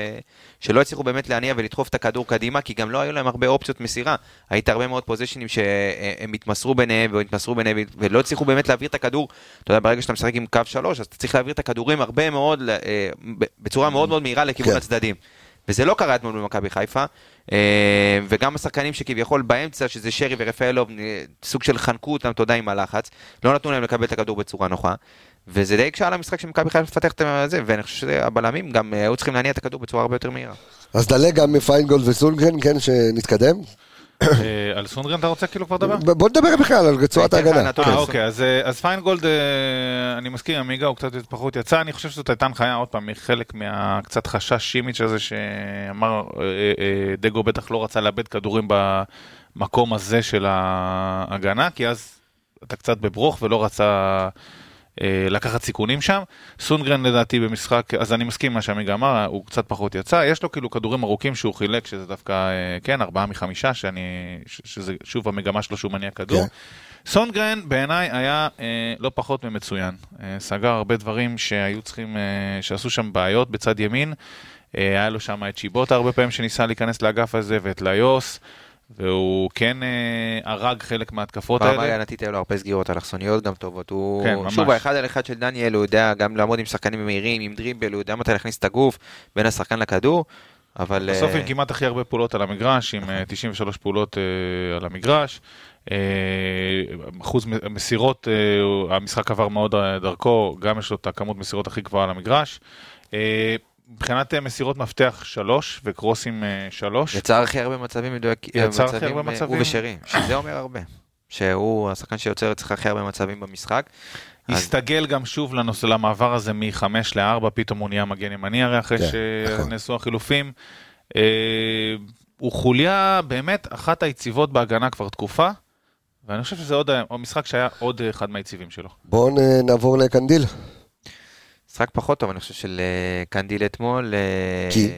B: שלא הצליחו באמת להניע ולדחוף את הכדור קדימה, כי גם לא היו להם הרבה אופציות מסירה. היית הרבה מאוד פוזיישנים שהם התמסרו ביניהם והתמסרו ביניהם, ולא הצליחו באמת להעביר את הכדור. אתה יודע, ברגע שאתה משחק עם קו שלוש, אז אתה צריך להעביר את הכדורים הרבה מאוד, אה, בצורה מאוד מאוד מהירה לכיוון
A: כן.
B: הצדדים. וזה לא קרה אתמול במכבי חיפה, אה, וגם השחקנים שכביכול באמצע, שזה שרי ורפאלוב, אה, סוג של חנקו אותם, אתה יודע, עם הלחץ, לא נתנו להם לקבל את הכדור בצורה נוחה, וזה די הקשה על המשחק של מכבי חיפה לפתח את זה, ואני חושב שהבלמים גם אה, היו צריכים להניע את הכדור בצורה הרבה יותר מהירה.
A: אז דלג גם מפיינגולד וסונגרן, כן, שנתקדם.
C: אה, על סונגרן אתה רוצה כאילו כבר לדבר?
A: בוא נדבר בכלל על רצועת ההגנה.
C: אה. אוקיי, אז, אה, אז פיינגולד, אני מסכים, עמיגה הוא קצת פחות יצא, אני חושב שזאת הייתה הנחיה, עוד פעם, מחלק מהקצת חשש שימיץ' הזה שאמר, דגו בטח לא רצה לאבד כדורים במקום הזה של ההגנה, כי אז אתה קצת בברוך ולא רצה לקחת סיכונים שם. סונגרן לדעתי במשחק, אז אני מסכים עם מה שעמיגה אמר, הוא קצת פחות יצא, יש לו כאילו כדורים ארוכים שהוא חילק, שזה דווקא, אה, כן, ארבעה מחמישה, שאני, שזה שוב המגמה שלו שהוא מניע כדור.
A: כן.
C: סונגרן בעיניי היה אה, לא פחות ממצוין. אה, סגר הרבה דברים שהיו צריכים, אה, שעשו שם בעיות בצד ימין. אה, היה לו שם את שיבוטה הרבה פעמים שניסה להיכנס לאגף הזה, ואת ליוס, והוא כן אה, הרג חלק מההתקפות
B: ברמה
C: האלה.
B: הגנתית היו לו הרבה סגירות אלכסוניות גם טובות. הוא,
C: כן, ממש.
B: שוב, האחד על אחד של דניאל, הוא יודע גם לעמוד עם שחקנים מהירים, עם דריבל, הוא יודע מתי להכניס את הגוף בין השחקן לכדור, אבל...
C: בסוף
B: אה,
C: עם כמעט הכי הרבה פעולות על המגרש, עם אה, 93 פעולות אה, על המגרש. אה, אחוז מסירות, אה, המשחק עבר מאוד אה, דרכו, גם יש לו את הכמות מסירות הכי גבוהה על המגרש. אה, מבחינת אה, מסירות מפתח שלוש וקרוסים אה, שלוש.
B: יצר הכי הרבה מצבים מדויקים,
C: יצר הכי הרבה
B: אה,
C: מצבים.
B: הוא ושרי, שזה אומר הרבה. שהוא השחקן שיוצר אצלך הכי הרבה מצבים במשחק. אז-
C: הסתגל גם שוב לנושא, למעבר הזה מחמש לארבע, פתאום הוא נהיה מגן ימני הרי אחרי
A: כן, נכון.
C: שנעשו החילופים. אה, הוא חוליה באמת אחת היציבות בהגנה כבר תקופה, ואני חושב שזה עוד משחק שהיה עוד אחד מהיציבים שלו.
A: בואו נעבור לקנדיל.
B: משחק פחות טוב, אני חושב, של אה, קנדיל אתמול. אה,
A: כי?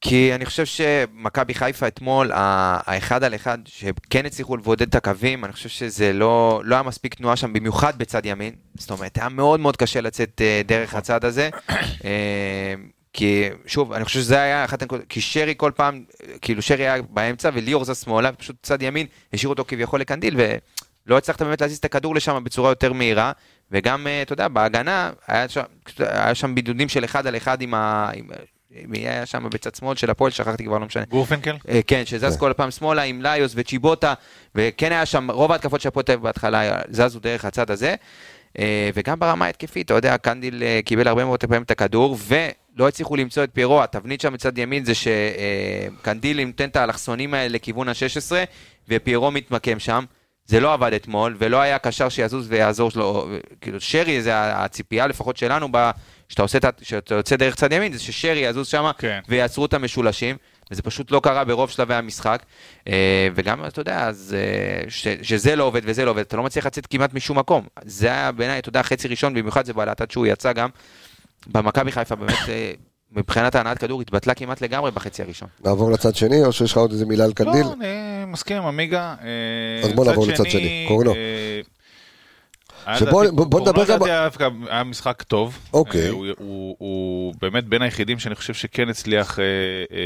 B: כי אני חושב שמכבי חיפה אתמול, האחד על אחד, שכן הצליחו לבודד את הקווים, אני חושב שזה לא, לא היה מספיק תנועה שם, במיוחד בצד ימין. זאת אומרת, היה מאוד מאוד קשה לצאת אה, דרך הצד הזה. כי, שוב, אני חושב שזה היה אחת הנקודות, כי שרי כל פעם, כאילו שרי היה באמצע וליאור זז שמאלה, ופשוט צד ימין, השאירו אותו כביכול לקנדיל, ולא הצלחת באמת להזיז את הכדור לשם בצורה יותר מהירה. וגם, אה, אתה יודע, בהגנה, היה שם, היה שם בידודים של אחד על אחד עם ה... עם, מי היה שם בצד שמאל של הפועל, שכחתי כבר, לא משנה.
C: גורפינקל?
B: אה, כן, שזז כל פעם שמאלה עם ליוס וצ'יבוטה, וכן היה שם, רוב ההתקפות של הפועל תל אביב בהתחלה זזו דרך הצד הזה. אה, וגם ברמה ההתקפית, אתה יודע, קנדיל קיבל הרבה מאוד פעמים את הכדור, ולא הצליחו למצוא את פירו, התבנית שם מצד ימין זה שקנדיל נותן את האלכסונים האלה לכיוון ה-16, ופיירו מתמקם שם. זה לא עבד אתמול, ולא היה קשר שיזוז ויעזור שלו, כאילו שרי, זה הציפייה לפחות שלנו, ב- שאתה עושה את ה- שאתה יוצא דרך צד ימין, זה ששרי יזוז שם,
C: כן.
B: ויעצרו את המשולשים, וזה פשוט לא קרה ברוב שלבי המשחק. אה, וגם, אתה יודע, אז, אה, ש, שזה לא עובד וזה לא עובד, אתה לא מצליח לצאת כמעט משום מקום. זה היה בעיניי, אתה יודע, חצי ראשון, במיוחד זה בעלת עד שהוא יצא גם. במכבי חיפה באמת, אה, מבחינת הנעת כדור, התבטלה כמעט לגמרי בחצי הראשון.
A: נעבור לצד שני, או שיש לך עוד איזה מילה על קנדיל?
C: לא, אני מסכים עם עמיגה. אה,
A: אז בוא נעבור לצד שני. קורנו. שבוא- נדבר
C: קורנו
A: גם-
C: לדעתי היה דווקא- היה משחק טוב.
A: אוקיי.
C: אה, הוא- הוא- הוא באמת בין היחידים שאני חושב שכן הצליח אה, אה,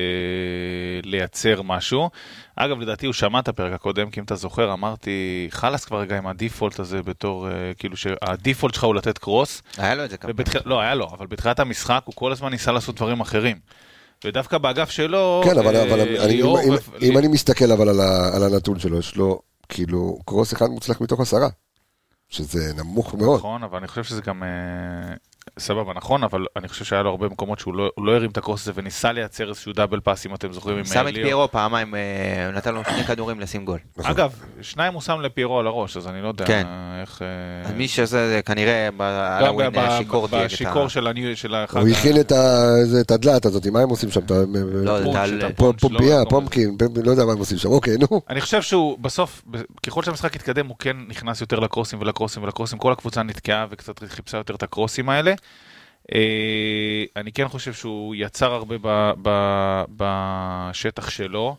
C: לייצר משהו. אגב, לדעתי הוא שמע את הפרק הקודם, כי אם אתה זוכר, אמרתי, חלאס כבר רגע עם הדיפולט הזה בתור, כאילו שהדיפולט שלך הוא לתת קרוס.
B: היה לו את זה כמה.
C: ובתחיל- לא, היה לו, אבל בתחילת המשחק הוא כל הזמן ניסה לעשות דברים אחרים. ודווקא באגף שלו,
A: כן, אבל
C: אה,
A: אבל אני- אם-
C: ו-
A: אם- אם אני מסתכל אבל על ה- על הנתון שלו, יש לו כאילו קרוס אחד מוצלח מתוך עשרה, שזה נמוך מאוד.
C: נכון, אבל אני חושב שזה גם... אה, סבבה, נכון, אבל אני חושב שהיה לו הרבה מקומות שהוא לא, לא הרים את הקרוס הזה וניסה לייצר איזשהו דאבל פאס, אם אתם זוכרים, עם
B: שם
C: אה,
B: את
C: ליאור.
B: פיירו פעמיים, אה, הוא נתן לו שני כדורים לשים גול.
C: אגב, שניים הוא שם לפיירו על הראש, אז אני לא יודע
B: כן.
C: איך... אה,
B: אז מי שזה זה כנראה ב- על
C: גם
B: הווין
C: ב-
B: השיכור דייק את
C: בשיכור
B: ה...
C: של הניו... של האחד...
A: הוא
C: ה-
A: הכין את את הדלת הזאת, מה הם עושים שם? את
B: לא, את
C: את
A: פומפיה,
C: לא,
A: פומקין, לא יודע מה הם עושים שם, אוקיי, נו.
C: אני חושב שהוא בסוף, ב- ככל שהמשחק התקדם, הוא כן נכנס יותר לקרוסים ולקרוסים ולקרוסים, כל הקבוצה נתקעה וקצת חיפשה יותר את הקרוסים האלה. אה, אני כן חושב שהוא יצר הרבה ב- ב- בשטח שלו.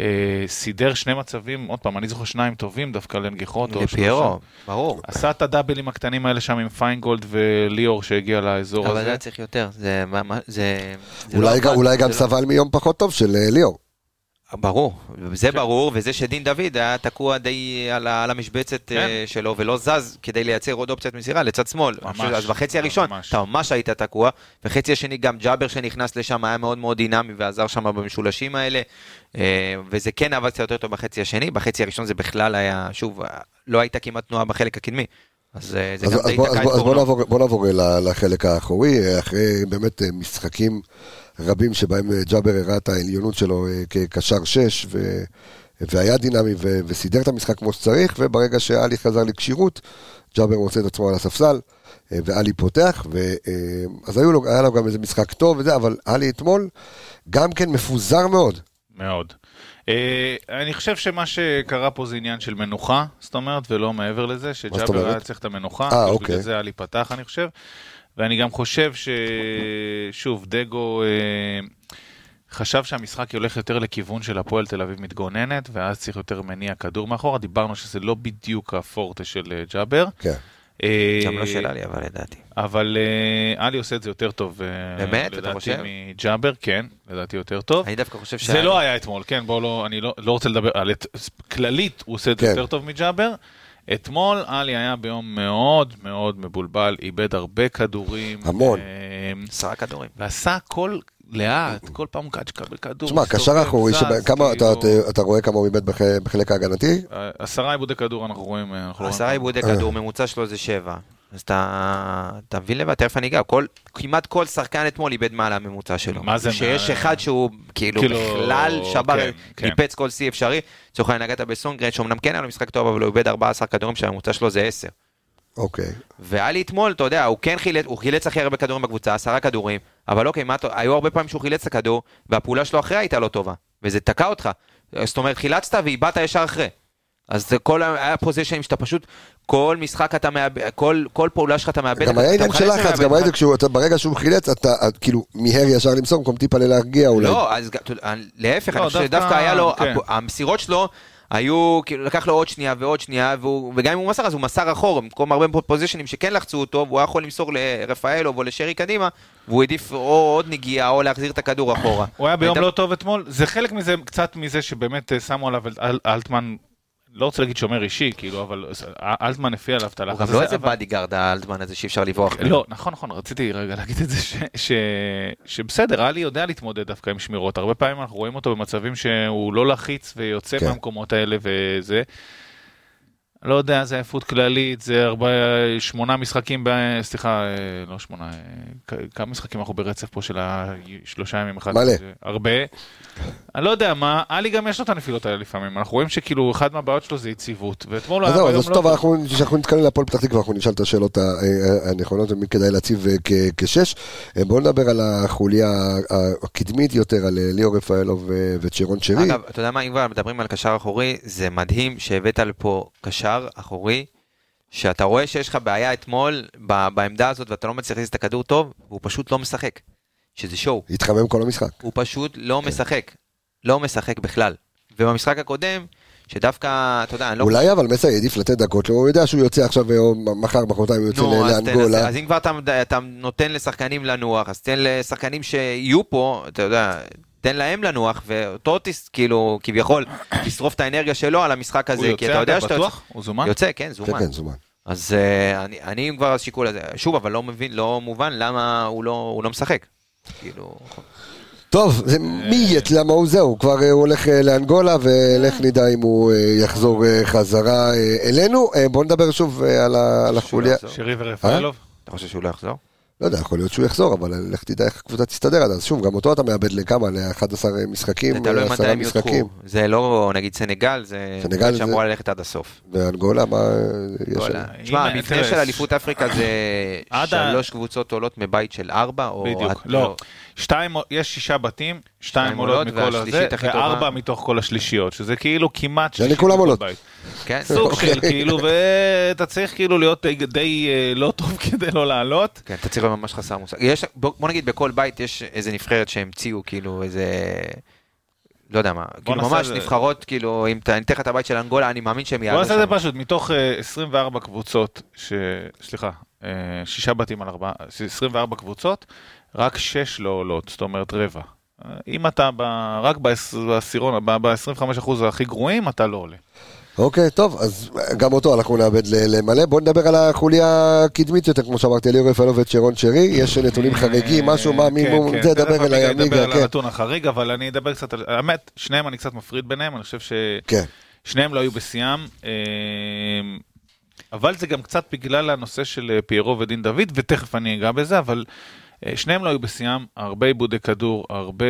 C: אה, סידר שני מצבים, עוד פעם, אני זוכר שניים טובים דווקא לנגיחות.
B: לפיירו. ברור.
C: עשה את הדאבלים הקטנים האלה שם עם פיינגולד וליאור שהגיע לאזור
B: אבל זה
C: הזה.
B: היה צריך יותר, זה... מה- מה- זה- זה
A: אולי
B: לא
A: גם- אולי
B: זה
A: גם
B: לא-
A: סבל מיום פחות טוב של אה, ליאור.
B: ברור, זה
C: כן.
B: ברור, וזה שדין דוד היה תקוע די על על המשבצת אה,
C: כן.
B: שלו ולא זז כדי לייצר עוד אופציית מסירה לצד שמאל.
C: ממש,
B: אז בחצי הראשון
C: ממש.
B: אתה ממש היית תקוע, וחצי השני גם ג'אבר שנכנס לשם היה מאוד מאוד דינמי ועזר שם במשולשים האלה, אה, וזה כן עבד קצת יותר טוב בחצי השני, בחצי הראשון זה בכלל היה, שוב, אה, לא הייתה כמעט תנועה בחלק הקדמי. אז אה, זה
A: אז,
B: גם
A: אז,
B: די
A: בוא,
B: תקע
A: אז,
B: את
A: בוא, אז בוא,
B: קורנו.
A: נעבור, בוא נעבור לחלק האחורי, אה, אחרי באמת אה, משחקים רבים שבהם ג'אבר הראה את העליונות שלו כקשר שש, ו, והיה דינמי ו, וסידר את המשחק כמו שצריך, וברגע שאלי חזר לכשירות, ג'אבר מוצא את עצמו על הספסל, ואלי פותח, ו, אז היו לו, היה לו גם איזה משחק טוב וזה, אבל אלי אתמול גם כן מפוזר מאוד.
C: מאוד. אה, אני חושב שמה שקרה פה זה עניין של מנוחה, זאת אומרת, ולא מעבר לזה, שג'אבר? היה צריך את המנוחה,
A: אה,
C: כאילו
A: אוקיי.
C: בגלל זה עלי פתח, אני חושב. ואני גם חושב ששוב, דגו אה, חשב שהמשחק הולך יותר לכיוון של הפועל תל אביב מתגוננת, ואז צריך יותר מניע כדור מאחורה. דיברנו שזה לא בדיוק הפורטה של אה, ג'אבר.
A: כן.
C: אה,
B: גם לא של עלי, אבל לדעתי.
C: אבל אה, עלי עושה את זה יותר טוב. אה,
B: באמת? אתה
C: לדעתי
B: חושב?
C: מג'אבר, כן, לדעתי יותר טוב.
B: אני דווקא חושב
C: זה לא היה אתמול, כן, בואו לא, אני לא, לא רוצה לדבר על... כללית, הוא עושה את זה
A: כן.
C: יותר טוב מג'אבר. אתמול עלי היה ביום מאוד מאוד מבולבל, איבד הרבה כדורים.
A: המון.
C: אה,
B: עשרה כדורים.
C: ועשה הכל לאט, כל פעם קאץ' קבל כדור.
A: תשמע, קשר אחורי, אתה,
C: כאילו,
A: אתה, רואה כמה הוא איבד בח, בחלק ההגנתי?
C: עשרה עיבודי כדור אנחנו רואים. אה, לא
B: עשרה
C: רואים.
B: עיבודי. כדור, ממוצע שלו זה שבע. אז אתה, אתה מבין לבד, תכף אני אגע, כל, כמעט כל שחקן אתמול איבד מעל הממוצע שלו.
C: מה זה
B: שיש
C: מעל?
B: אחד שהוא כאילו,
C: כאילו,
B: בכלל שבר,
C: כן, כן.
B: ניפץ כל שיא אפשרי. לצורך העניין נגעת בסונגרן, שאומנם כן היה לו משחק טוב, אבל הוא איבד 14 כדורים שהממוצע שלו זה 10.
A: אוקיי.
B: והיה לי אתמול, אתה יודע, הוא כן חילץ, הוא חילץ הכי הרבה כדורים בקבוצה, עשרה כדורים, אבל אוקיי, מה, היו הרבה פעמים שהוא חילץ את הכדור, והפעולה שלו אחרי הייתה לא טובה, וזה תקע אותך. זאת אומרת, חילצת ואיבדת ישר אחרי. אז זה כל, ה- היה פוזיישנים שאתה פשוט, כל משחק אתה מאבד, כל, כל פעולה שלך אתה מאבד.
A: גם
B: אתה-
A: היה עניין של לחץ. גם כשהוא, אתה- ברגע שהוא חילץ, אתה את כאילו מיהר ישר למסור, במקום טיפה להרגיע אולי.
B: לא, אז להפך,
C: לא,
B: אני חושב
C: דווקא-
B: שדווקא היה לו,
C: כן.
B: המסירות שלו היו, כאילו, לקח לו עוד שנייה ועוד שנייה, והוא- וגם אם הוא מסר, אז הוא מסר אחורה, במקום הרבה פוזיישנים שכן לחצו אותו, והוא היה יכול למסור לרפאלוב או לשרי קדימה, והוא העדיף או עוד נגיעה או להחזיר את הכדור אחורה.
C: הוא היה ביום לא טוב אתמול, זה חלק מזה, קצת מזה שבאמת אה, שמו עליו אלטמן, לא רוצה להגיד שומר אישי, כאילו, אבל אלטמן הפעיל עליו את
B: הוא
C: הלחץ
B: גם
C: הזה.
B: לא איזה bodyguard האלטמן הזה שאי אפשר לברוח.
C: לא, נכון, נכון, רציתי רגע להגיד את זה, שבסדר, עלי יודע להתמודד דווקא עם שמירות. הרבה פעמים אנחנו רואים אותו במצבים שהוא לא לחיץ ויוצא
A: כן.
C: מהמקומות האלה וזה. לא יודע, זה עייפות כללית, זה ארבע, שמונה משחקים, ב, סליחה, אה, לא שמונה, אה, כמה משחקים אנחנו ברצף פה של השלושה ימים אחד?
A: מלא.
C: הרבה. אני לא יודע מה, עלי גם יש לו את הנפילות האלה לפעמים, אנחנו רואים שכאילו אחד מהבעיות שלו זה יציבות, ואתמול
A: אז
C: היה
A: זהו, אז
C: לא
A: טוב, אנחנו- כשאנחנו נתקדם להפועל פתח תקווה, אנחנו נשאל את השאלות ה- ה- הנכונות ומי כדאי להציב אה, כ- כשש. אה, בואו נדבר על החוליה הקדמית יותר, על אה, ליאור רפאלוב אה, וצ'רון שרי.
B: אגב, אתה יודע מה, אם כבר מדברים על קשר אחורי, זה מדהים שהבאת לפה קשר אחורי, שאתה רואה שיש לך בעיה אתמול בעמדה הזאת ואתה לא מצליח להכניס את הכדור טוב, והוא פשוט לא משחק. שזה שואו.
A: התחמם כל המשחק.
B: הוא פשוט לא משחק. לא משחק בכלל. ובמשחק הקודם, שדווקא, אתה יודע, אני לא...
A: אולי אבל מסי העדיף לתת דקות הוא יודע שהוא יוצא עכשיו, אה, או מחר, מחרתיים הוא יוצא
B: נו,
A: ל-
B: אז
A: לאנגולה.
B: אז אם כבר אתה, אתה נותן לשחקנים לנוח, אז תן לשחקנים שיהיו פה, אתה יודע, תן להם לנוח, ואותו תס, כאילו, כביכול, תשרוף את האנרגיה שלו על המשחק הזה,
C: הוא
B: כי
C: יוצא
B: אתה יודע שאתה
C: בטוח? הוא זומן?
B: יוצא, כן,
A: כן,
B: זומן.
A: כן, זומן.
B: אז אה, אני, אני אם כבר השיקול הזה, שוב, אבל לא מבין, לא מובן למה הוא לא, הוא לא משחק. כאילו,
A: טוב, זה מי יהיה, למה הוא זהו, כבר אה, הוא הולך אה, לאנגולה, ולך נדע אם הוא אה, יחזור אה, חזרה אה, אלינו. אה, בואו נדבר שוב אה, על החוליה.
C: שרי ורפאלוב?
B: אתה חושב שהוא לא יחזור?
A: לא יודע, יכול להיות שהוא יחזור, אבל לך תדע איך הקבוצה תסתדר עד אז. שוב, גם אותו אתה מאבד לכמה? ל-11 משחקים,
B: זה תלוי מתי
A: 10
B: הם
A: משחקים.
B: יודחו. זה לא, נגיד סנגל, זה
A: סנגל זה-
B: שאמורה ללכת עד הסוף.
A: ואנגולה, מה... יש. שם?
B: תשמע, המבנה של אליפות אפריקה זה
C: עד ה-
B: שלוש קבוצות עולות מבית של ארבע, או...
C: בדיוק,
B: עד-
C: לא. שתיים, יש שישה בתים, שתיים
B: שתיים
C: עולות
B: עולות,
C: מכל הזה,
B: הכי טובה.
C: וארבע מתוך כל השלישיות, שזה כאילו כמעט שלישית
A: כולם עולות.
C: בית.
B: כן?
C: סוג של
A: אוקיי.
C: כאילו, ואתה צריך כאילו להיות די- די אה, לא טוב כדי לא לעלות.
B: כן, אתה צריך להיות ממש חסר מושג. יש, בוא בוא נגיד בכל בית יש איזה נבחרת שהמציאו כאילו איזה... לא יודע מה, כאילו ממש
C: זה-
B: נבחרות, כאילו, אם אני אתן לך את הבית של אנגולה, אני מאמין שהם
C: בוא
B: יעלו
C: נעשה את זה. פשוט, מתוך אה, 24 קבוצות, ש... סליחה, אה, שישה בתים על ארבעה, 24 קבוצות, רק שש לא עולות, זאת אומרת רבע. אה, אם אתה ב... רק בעש- בעשירון, ב-25% הכי גרועים, אתה לא עולה.
A: אוקיי, טוב, אז גם אותו אנחנו נאבד למלא. בוא נדבר על החוליה הקדמית יותר, כמו שאמרתי, אליאור רפאלוב ושרון שרי. יש נתונים חריגים, משהו, מה, מי,
C: כן, כן,
A: זה, דבר אליי,
C: עמיגה ידבר
A: עמיגה,
C: על
A: כן.
C: הנתון החריג, אבל אני אדבר קצת על... האמת, שניהם אני קצת מפריד ביניהם, אני חושב
A: כן,
C: ששניהם לא היו בשיאם. אה, אבל זה גם קצת בגלל הנושא של אה, פיירו ודין דוד, ותכף אני אגע בזה, אבל אה, שניהם לא היו בשיאם, הרבה עיבודי כדור, הרבה...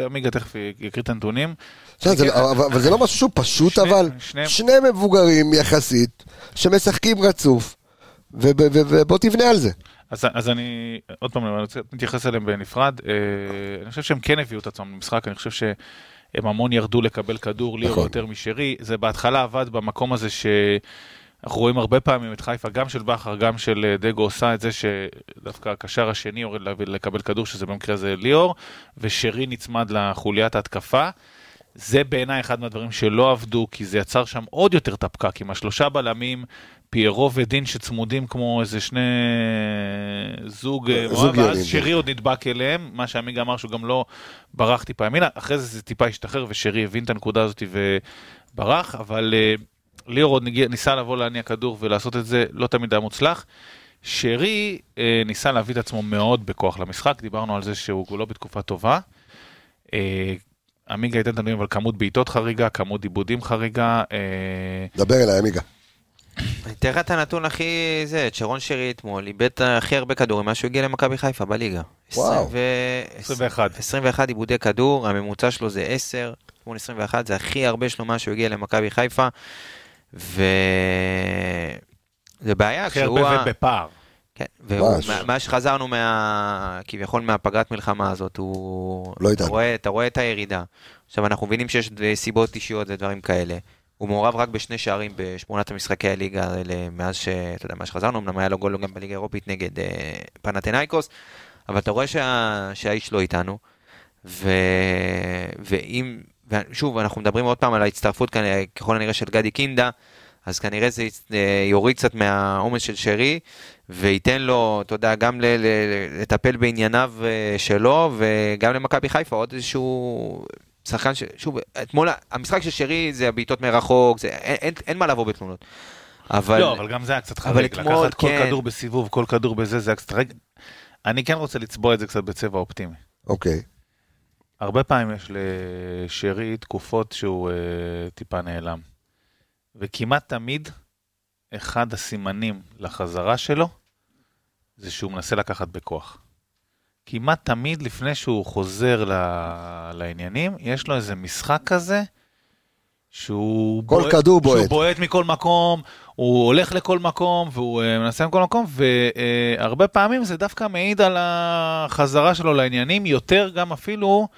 C: אה, עמיגה תכף יקריא את הנתונים.
A: זה-
C: כן,
A: אבל זה לא משהו שהוא פשוט, אבל שני מבוגרים יחסית, שמשחקים רצוף, וב- וב- ובוא תבנה על זה.
C: אז, אז אני, עוד פעם, אני רוצה להתייחס אליהם בנפרד. אה, אני חושב שהם כן הביאו את עצמם למשחק, אני חושב שהם המון ירדו לקבל כדור, ליאור
A: נכון.
C: יותר משרי. זה בהתחלה עבד במקום הזה שאנחנו רואים הרבה פעמים את חיפה, גם של בכר, גם של אה, דגו עושה את זה שדווקא הקשר השני יורד לקבל כדור, שזה במקרה הזה ליאור, ושרי נצמד לחוליית ההתקפה. זה בעיניי אחד מהדברים שלא עבדו, כי זה יצר שם עוד יותר את הפקק, עם השלושה בלמים, פיירו ודין שצמודים כמו איזה שני זוג, אה,
A: זוג
C: ואז שרי עוד נדבק אליהם, מה שעמיגה אמר שהוא גם לא ברח טיפה ימינה, אחרי זה זה טיפה השתחרר ושרי הבין את הנקודה הזאת וברח, אבל אה, ליאור עוד ניסה לבוא להניע כדור ולעשות את זה, לא תמיד היה מוצלח. שרי אה, ניסה להביא את עצמו מאוד בכוח למשחק, דיברנו על זה שהוא לא בתקופה טובה. אה, עמיגה ייתן את הנתונים, אבל כמות בעיטות חריגה, כמות עיבודים חריגה. אה,
A: דבר אליי, עמיגה.
B: אני אתן לך את הנתון הכי זה, את שרון שרי אתמול, איבד הכי הרבה כדורים מאז שהוא הגיע למכבי חיפה בליגה.
A: וואו.
B: 20 ו-
C: 21.
B: 21 עיבודי כדור, הממוצע שלו זה 10, אתמול 21, זה הכי הרבה שלו מאז שהוא הגיע למכבי חיפה. ו... זה בעיה,
C: הכי
B: כשהוא...
C: הרבה
B: ה-
C: ובפער.
B: כן, והוא,
A: ממש.
B: מה- מאז שחזרנו מה... כביכול מהפגרת מלחמה הזאת, הוא...
A: לא
B: אתה. רואה, אתה רואה את הירידה. עכשיו, אנחנו מבינים שיש סיבות אישיות ודברים כאלה. הוא מעורב רק בשני שערים בשמונת המשחקי הליגה האלה מאז ש... אתה יודע, מאז שחזרנו, אמנם היה לו גול גם בליגה האירופית נגד אה, פנתנייקוס, אבל אתה רואה שה... שהאיש לא איתנו. ו... ואם... ושוב, אנחנו מדברים עוד פעם על ההצטרפות כאן, ככל הנראה של גדי קינדה, אז כנראה זה אה, יוריד קצת מהעומס של שרי, וייתן לו, אתה יודע, גם ל- ל- לטפל בענייניו אה, שלו, וגם למכבי חיפה עוד איזשהו שחקן ש... שוב, אתמול, המשחק של שרי זה הבעיטות מרחוק, זה, אין, אין, אין מה לבוא בתלונות. אבל...
C: לא, אבל גם זה היה קצת
B: אבל
C: חריג.
B: אתמול,
C: לקחת כל
B: כן.
C: כדור בסיבוב, כל כדור בזה, זה היה קצת חריג. אני כן רוצה לצבוע את זה קצת בצבע אופטימי.
A: אוקיי.
C: הרבה פעמים יש לשרי תקופות שהוא אה, טיפה נעלם. וכמעט תמיד, אחד הסימנים לחזרה שלו, זה שהוא מנסה לקחת בכוח. כמעט תמיד לפני שהוא חוזר ל... לעניינים, יש לו איזה משחק כזה, שהוא...
A: כל כדור בועט.
C: שהוא בועט מכל מקום, הוא הולך לכל מקום, והוא אה, מנסה מכל מקום, והרבה פעמים זה דווקא מעיד על החזרה שלו לעניינים, יותר גם אפילו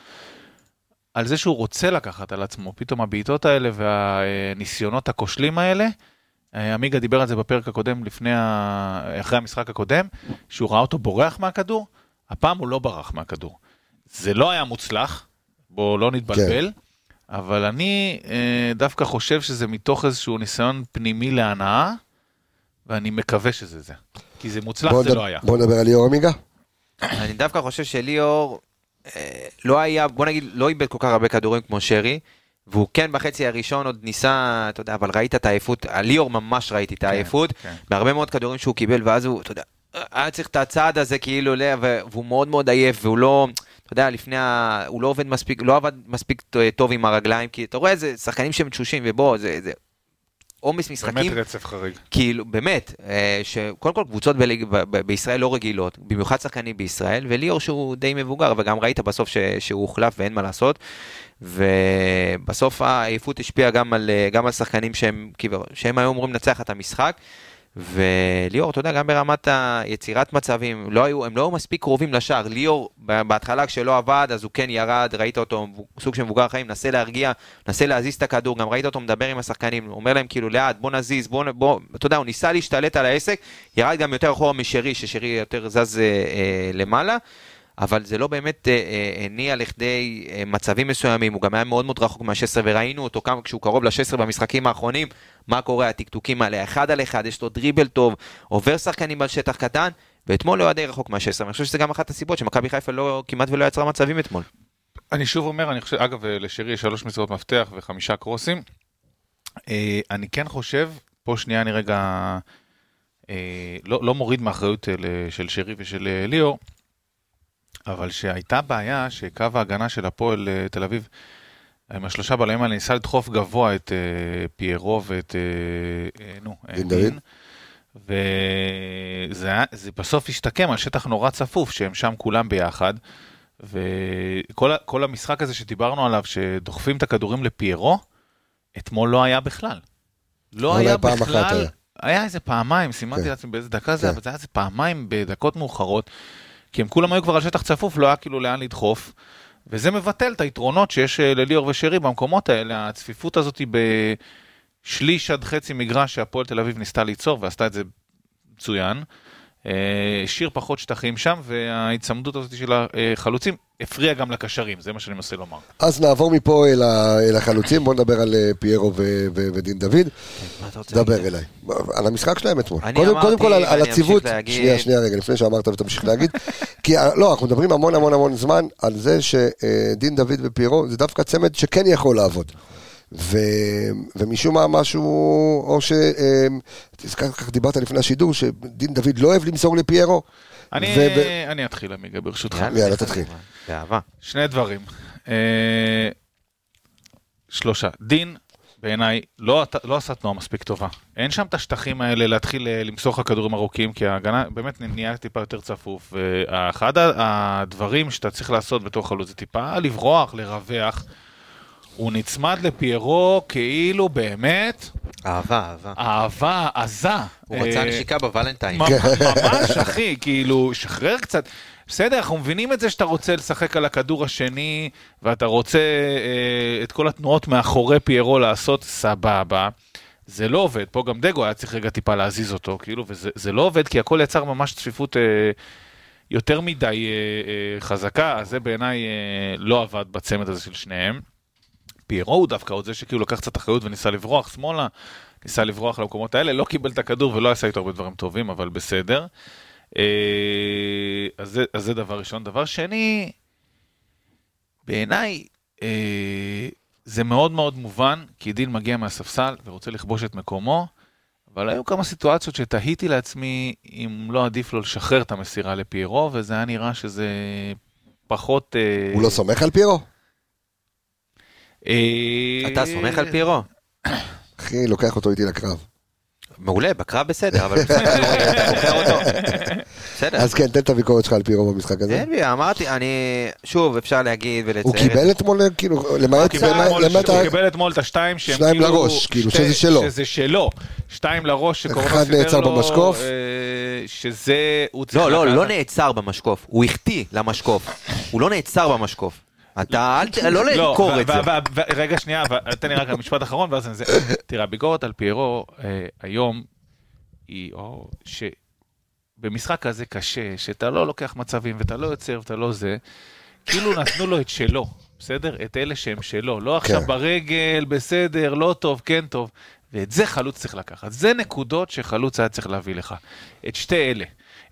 C: על זה שהוא רוצה לקחת על עצמו. פתאום הבעיטות האלה והניסיונות הכושלים האלה, אה, עמיגה דיבר על זה בפרק הקודם, לפני. אחרי המשחק הקודם, שהוא ראה אותו בורח מהכדור, הפעם הוא לא ברח מהכדור. זה לא היה מוצלח, בואו לא נתבלבל, כן. אבל אני אה, דווקא חושב שזה מתוך איזשהו ניסיון פנימי להנאה, ואני מקווה שזה זה. כי זה מוצלח, זה
A: נדבר-
C: לא היה.
A: בוא נדבר על ליאור עמיגה.
B: אני דווקא חושב שליאור אה, לא היה, בוא נגיד, לא איבד כל כך הרבה כדורים כמו שרי, והוא כן בחצי הראשון עוד ניסה, אתה יודע, אבל ראית את העייפות, על ליאור ממש ראיתי את העייפות,
C: כן.
B: בהרבה מאוד כדורים שהוא קיבל, ואז הוא, אתה יודע, היה צריך את הצעד הזה כאילו, והוא מאוד מאוד עייף, והוא לא, אתה יודע, לפני ה... הוא לא עובד מספיק, לא עבד מספיק טוב עם הרגליים, כי אתה רואה, זה שחקנים שהם תשושים, ובוא, זה... זה... עומס משחקים,
C: באמת רצף חריג.
B: כאילו, באמת, אה, שקודם כל קבוצות בליג, ב- ב- בישראל לא רגילות, במיוחד שחקנים בישראל, וליאור שהוא די מבוגר, וגם ראית בסוף ש, שהוא הוחלף ואין מה לעשות, ובסוף העייפות השפיעה גם על, אה, גם על שחקנים שהם, כאילו, שהם היו אמורים לנצח את המשחק, וליאור, אתה יודע, גם ברמת היצירת מצבים, לא היו, הם לא היו מספיק קרובים לשער. ליאור, בהתחלה כשלא עבד, אז הוא כן ירד, ראית אותו, סוג של מבוגר חיים, מנסה להרגיע, מנסה להזיז את הכדור, גם ראית אותו מדבר עם השחקנים, אומר להם כאילו לאט, בוא נזיז, בוא, בוא, אתה יודע, הוא ניסה להשתלט על העסק, ירד גם יותר אחורה משרי, ששרי יותר זז אה, אה, למעלה. אבל זה לא באמת אה, אה, הניע לכדי אה, מצבים מסוימים, הוא גם היה מאוד מאוד רחוק מה-16, וראינו אותו כמה כשהוא קרוב ל-16 במשחקים האחרונים, מה קורה, הטקטוקים האלה, אחד על אחד, יש לו דריבל טוב, עובר שחקנים על שטח קטן, ואתמול הוא היה די רחוק מה-16, ואני חושב שזה גם אחת הסיבות שמכבי חיפה לא, כמעט ולא יצרה מצבים אתמול.
C: אני שוב אומר, אני חושב, אגב, לשרי יש שלוש מסירות מפתח וחמישה קרוסים. אה, אני כן חושב, פה שנייה אני רגע אה, לא, לא מוריד מאחריות אה, של שרי ושל אה, ליאור, אבל שהייתה בעיה שקו ההגנה של הפועל אה, תל אביב, עם השלושה בלמים האלה ניסה לדחוף גבוה את אה, פיירו ואת, אה, אה, נו,
A: דין דוד.
C: וזה בסוף השתקם על שטח נורא צפוף, שהם שם כולם ביחד. וכל המשחק הזה שדיברנו עליו, שדוחפים את הכדורים לפיירו, אתמול לא היה בכלל. לא היה בכלל,
A: היה.
C: היה איזה פעמיים, סימנתי
A: כן.
C: לעצמי באיזה דקה זה,
A: כן.
C: אבל זה היה איזה פעמיים בדקות מאוחרות, כי הם כולם היו כבר על שטח צפוף, לא היה כאילו לאן לדחוף, וזה מבטל את היתרונות שיש אה, לליאור ושרי במקומות האלה, הצפיפות הזאת היא בשליש עד חצי מגרש שהפועל תל אביב ניסתה ליצור, ועשתה את זה מצוין. אה, השאיר פחות שטחים שם, וההיצמדות הזאת של החלוצים הפריעה גם לקשרים, זה מה שאני מנסה לומר.
A: אז נעבור מפה אל, ה, אל החלוצים, בוא נדבר על אה, פיירו ו, ו, ודין דוד.
B: מה אתה רוצה
A: דבר? אליי. על המשחק שלהם אתמול.
B: אני
A: קודם,
B: אמרתי,
A: קודם כל על, על הציוות. שנייה, שנייה רגע, לפני שאמרת ותמשיך להגיד. כי אה, לא, אנחנו מדברים המון המון המון זמן על זה שדין דוד ופיירו זה דווקא צמד שכן יכול לעבוד. ו, ומשום מה משהו, או ש... אה, תזכר, כך דיברת לפני השידור, שדין דוד לא אוהב למסור לפיירו.
C: אני,
A: וב-
C: אני אתחיל, עמיגה, ברשותך.
A: יאללה, תתחיל.
B: באהבה.
C: שני דברים. אה, שלושה. דין, בעיניי, לא, לא עשה תנועה מספיק טובה. אין שם את השטחים האלה להתחיל אה, למסור לך כדורים ארוכים, כי ההגנה באמת נהיה טיפה יותר צפוף. ואחד ה- הדברים שאתה צריך לעשות בתור חלוץ זה טיפה לברוח, לרווח. הוא נצמד לפיירו כאילו באמת
B: אהבה, אהבה.
C: אהבה עזה.
B: הוא רצה
C: אה,
B: נשיקה בוולנטיין.
C: ממש, אחי, כאילו, שחרר קצת. בסדר, אנחנו מבינים את זה שאתה רוצה לשחק על הכדור השני, ואתה רוצה אה, את כל התנועות מאחורי פיירו לעשות, סבבה. זה לא עובד, פה גם דגו היה צריך רגע טיפה להזיז אותו, כאילו, וזה זה לא עובד, כי הכל יצר ממש צפיפות אה, יותר מדי אה, אה, חזקה, אז זה בעיניי אה, לא עבד בצמד הזה של שניהם. פיירו הוא דווקא עוד זה שכאילו לקח קצת אחריות וניסה לברוח שמאלה, ניסה לברוח למקומות האלה, לא קיבל את הכדור ולא עשה איתו הרבה דברים טובים, אבל בסדר. אה, אז זה, אז זה דבר ראשון. דבר שני, בעיניי, אה, זה מאוד מאוד מובן, כי דין מגיע מהספסל ורוצה לכבוש את מקומו, אבל היו כמה סיטואציות שתהיתי לעצמי אם לא עדיף לו לשחרר את המסירה לפיירו, וזה היה נראה שזה פחות... אה,
A: הוא לא סומך על פיירו?
C: אה,
B: אתה סומך על פיירו?
A: אחי, לוקח אותו איתי לקרב.
B: מעולה, בקרב בסדר, אבל כדורגל אתה בוחר אותו. בסדר.
A: אז כן, תן את הביקורת שלך על פיירו במשחק הזה.
B: אין לי, אמרתי, אני, שוב, אפשר להגיד ולציין.
A: הוא קיבל אתמול, כאילו, למעט
C: הוא קיבל אתמול את השתיים שהם
A: שניים
C: כאילו...
A: לראש, כאילו, שזה שלו.
C: שזה שלו. שתיים לראש
A: אחד
C: סידר
A: נעצר
C: לו,
A: במשקוף.
C: אה, שזה...
B: לא, לא,
C: לקחת-
B: לא נעצר במשקוף, הוא החטיא למשקוף. הוא לא נעצר במשקוף. אתה, אל ת... לא למכור
C: ו-
B: את זה.
C: רגע, שנייה, תן לי רק משפט אחרון, ואז אני זה. תראה, הביקורת על פיירו אה, היום היא, שבמשחק כזה קשה, שאתה לא לוקח מצבים ואתה לא יוצר ואתה לא זה, כאילו נתנו לו את שלו, בסדר? את אלה שהם שלו. לא עכשיו
A: כן.
C: ברגל, בסדר, לא טוב, כן טוב. ואת זה חלוץ צריך לקחת. זה נקודות שחלוץ היה צריך להביא לך. את שתי אלה.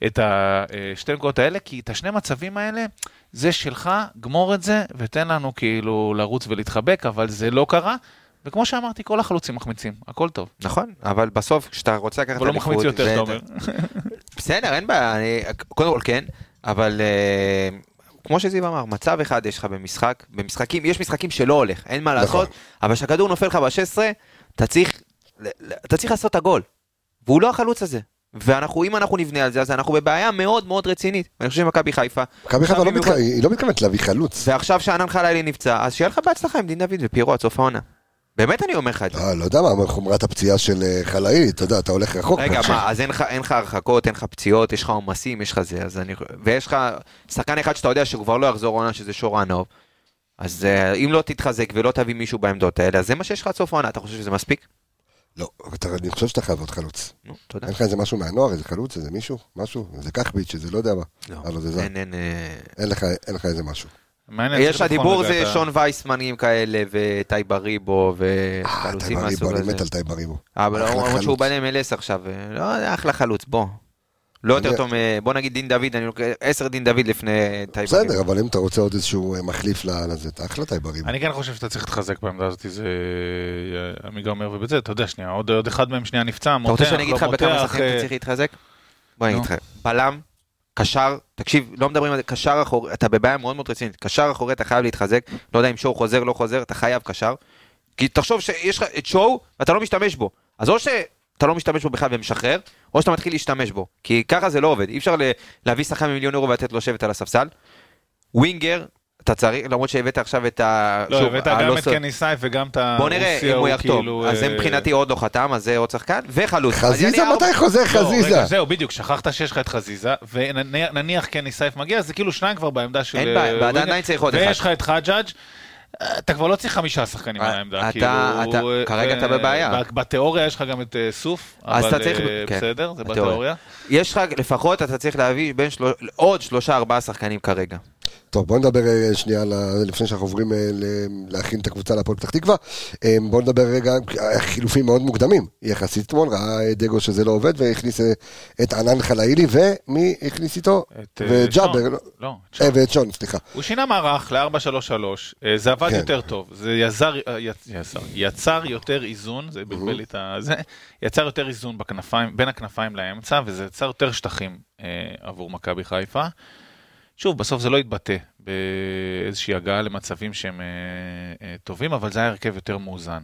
C: את השתי נקודות האלה, כי את השני מצבים האלה, זה שלך, גמור את זה, ותן לנו כאילו לרוץ ולהתחבק, אבל זה לא קרה. וכמו שאמרתי, כל החלוצים מחמיצים, הכל טוב.
B: נכון, אבל בסוף, כשאתה רוצה לקחת
C: אבל לא מחמיץ יותר, אתה אומר.
B: בסדר, אין בעיה, אני, קודם כל כן, אבל אה, כמו שזיו אמר, מצב אחד יש לך במשחק, במשחקים, יש משחקים שלא הולך, אין מה לעשות, אבל כשהכדור נופל לך ב-16, אתה צריך, אתה צריך לעשות את הגול, והוא לא החלוץ הזה. ואנחנו, אם אנחנו נבנה על זה, אז אנחנו בבעיה מאוד מאוד רצינית. אני חושב שמכבי חיפה,
A: מכבי חיפה לא מתכ- היא לא מתכוונת להביא חלוץ.
B: ועכשיו שאנן חלילי נפצע, אז שיהיה לך בהצלחה עם דין דוד ופיירו עד סוף העונה. באמת אני אומר לך את זה.
A: אה, לא יודע מה, חומרת הפציעה של אה, חלאי, אתה יודע, אתה הולך רחוק.
B: רגע. מה, אז אין לך, הרחקות, אין לך פציעות, יש לך עומסים, יש לך זה, אז אני... ויש לך שחקן אחד שאתה יודע שהוא כבר לא יחזור עונה, שזה שורנוב. אז uh, אם לא תתחזק ולא תביא מישהו בעמדות האלה, אז זה מה שיש לך עד סוף העונה, אתה חושב שזה מספיק?
A: לא, אתה- אני חושב שאתה חייב עוד חלוץ.
B: נו, תודה.
A: אין לך איזה משהו מהנוער, איזה חלוץ, איזה מישהו, משהו, איזה כחביץ', איזה לא יודע מה.
B: לא,
A: אבל זה זה.
B: אין, אין, אה,
A: אין לך- אין לך איזה משהו.
B: יש הדיבור זה שון וייסמנים כאלה, וטי בריבו,
A: אה,
B: וחלוצים מהסוג
A: אני
B: הזה.
A: מת על טייבריבו.
B: אבל
A: אחלה
B: למרות שהוא
A: חלוץ.
B: בן MLS עכשיו, אה, לא, אחלה חלוץ, בוא. לא יותר טוב, בוא נגיד דין דוד, אני לוקח עשר דין דוד לפני טי
A: בסדר. אבל אם אתה רוצה עוד איזשהו אה, מחליף לזה, אתה אחלה טייבריבו.
C: אני כן חושב שאתה צריך להתחזק בעמדה הזאת, זה אה, עמיגה אומר ובצדק, אתה יודע, שנייה, עוד אחד מהם שנייה נפצע,
B: אתה
C: מותח,
B: רוצה שאני אגיד
C: לא
B: לך בכמה
C: מותח,
B: שחקנים
C: אה,
B: אתה צריך להתחזק? בוא אני. אגיד לך. בלם, קשר, תקשיב, לא מדברים על זה, קשר אחורי, אתה בבעיה מאוד מאוד רצינית. קשר אחורי אתה חייב להתחזק, לא יודע אם שואו חוזר, לא חוזר, אתה חייב קשר. כי תחשוב שיש לך את שואו ואתה לא משתמש בו. אז או שאתה לא משתמש בו בכלל ומשחרר, או שאתה מתחיל להשתמש בו. כי ככה זה לא עובד, אי אפשר ל- להביא שחקן במיליון יורו ולתת לו לשבת על הספסל. winger, אתה צריך, למרות שהבאת עכשיו את ה...
C: לא,
B: שוב,
C: הבאת גם את קני סייף וגם את הרוסיה,
B: בוא נראה אם הוא יחתום.
C: כאילו,
B: אז זה
C: אה,
B: מבחינתי עוד לא חתם, אז זה עוד שחקן, וחלוץ. אז
A: חזיזה, מתי חוזר
C: לא,
A: חזיזה?
C: רגע, זהו, בדיוק, שכחת שיש לך את חזיזה, ונניח קני סייף מגיע, זה כאילו שניים כבר בעמדה של...
B: אין
C: אה,
B: בעיה, ועדיין
C: winger,
B: עדיין צריך עוד אחד.
C: ויש לך את חג'אג', אה, אתה כבר לא צריך חמישה שחקנים על
B: אה,
C: העמדה,
B: אתה-
C: כאילו...
B: אתה-
C: אה,
B: כרגע אתה בבעיה.
C: בתיאוריה יש לך גם את אה, סוף, אבל אה,
B: כן,
C: בסדר, זה
B: בתיאוריה. יש לך, לפחות אתה צריך להביא. עוד שלושה ארבעה שחקנים כרגע.
A: טוב, בוא נדבר אה, שנייה לפני שאנחנו עוברים אה, להכין את הקבוצה להפועל פתח תקווה. אה, בוא נדבר רגע, חילופים מאוד מוקדמים, יחסית אתמול, ראה אה, דגו שזה לא עובד, והכניס את ענן חלאילי, ומי הכניס איתו?
C: את,
A: וג'אבר,
C: שון.
A: לא-
C: לא, את שון.
A: ואת שון, סליחה.
C: הוא שינה מערך ל-4-3-3, אה, זה עבד
A: כן.
C: יותר טוב, זה יזר, יצ- יצר, יצר יותר איזון, זה בלבל לי את. זה, יצר יותר איזון בכנפיים, בין הכנפיים לאמצע, וזה יצר יותר שטחים עבור מכבי חיפה. שוב, בסוף זה לא התבטא באיזושהי הגעה למצבים שהם אה, אה, טובים, אבל זה היה הרכב יותר מאוזן.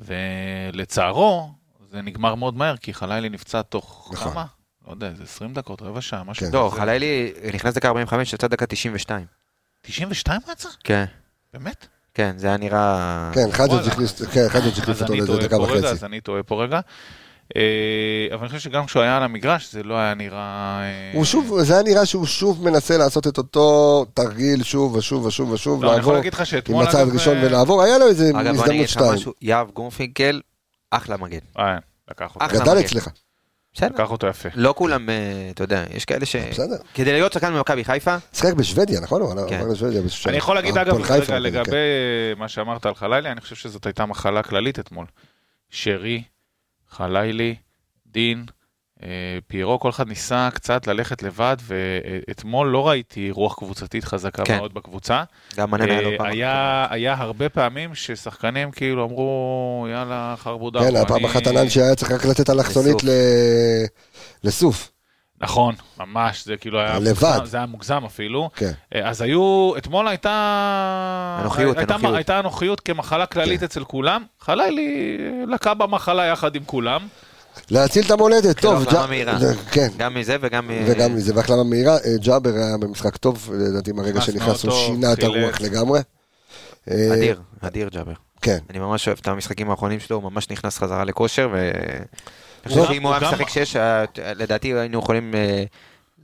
C: ולצערו, זה נגמר מאוד מהר, כי חלילי נפצע תוך
A: נכון.
C: כמה? לא יודע, איזה 20 דקות, רבע שעה, משהו
A: כן.
B: לא,
C: כזה.
B: חלילי נכנס דקה 45, יצא דקה 92.
C: 92 הוא יצא?
B: כן,
C: באמת?
B: כן, זה היה נראה...
A: כן, חג'ג'. הכניס כן, אותו לאיזה דקה וחצי.
C: אז אני טועה פה רגע. אה, אבל אני חושב שגם כשהוא היה על המגרש זה לא היה נראה... אה,
A: הוא שוב, זה היה נראה שהוא שוב מנסה לעשות את אותו תרגיל שוב ושוב ושוב ושוב,
C: לא, אני יכול
A: לעבור
C: להגיד לך
A: עם
C: שאתמול...
A: מצב
C: אגב,
A: ראשון
C: אה,
A: ולעבור, היה לו איזה
B: אגב, בוא אני
A: הזדמנות
B: אגיד לך
A: שתיים.
B: משהו, יהב גורפינקל, אחלה מגן.
C: אה, לקח אותו.
A: גדל. אצלך,
B: בסדר,
C: לקח אותו יפה.
B: לא כולם, אתה יודע, יש כאלה ש...
A: בסדר.
B: כדי להיות שחקן במכבי חיפה,
A: שיחק בשוודיה, נכון?
B: כן.
C: אני. יכול להגיד אגב, רגע,
A: כן,
C: לגבי
A: כן.
C: מה שאמרת על חלילי, אני חושב שזאת הייתה מחלה כללית אתמול. שרי, חלילי, דין, אה, פיירו, כל אחד ניסה קצת ללכת לבד, ואתמול לא ראיתי רוח קבוצתית חזקה
B: כן.
C: מאוד בקבוצה.
B: גם מנן היה לו
C: אה,
B: פעם.
C: היה, היה הרבה פעמים ששחקנים כאילו אמרו, יאללה, חרבודה.
A: כן, היה פעם אחת ענן שהיה צריך רק לתת אלכסונית
B: לסוף.
C: נכון, ממש, זה כאילו היה
A: לבד.
C: מוגזם, זה היה מוגזם אפילו.
A: כן.
C: אה, אז היו, אתמול הייתה...
B: אנוכיות,
C: הייתה,
B: אנוכיות.
C: הייתה אנוכיות כמחלה כללית
A: כן.
C: אצל כולם. חלילי לקה במחלה יחד עם כולם.
A: להציל את המולדת, טוב.
B: החלמה
A: ג'א-
B: מהירה.
A: זה- כן.
B: גם מזה וגם... אה,
A: וגם מזה, והחלמה מהירה, אה, ג'אבר היה במשחק טוב, לדעתי מהרגע
C: נכנס
A: שנכנס הוא שינה את. הרוח לגמרי.
B: אדיר, אדיר ג'אבר.
A: כן.
B: אני ממש אוהב את המשחקים האחרונים שלו, הוא ממש נכנס חזרה לכושר, ו... אני
C: הוא
B: חושב שאם הוא היה
C: הוא
B: משחק שש, היה- לדעתי היינו יכולים אה,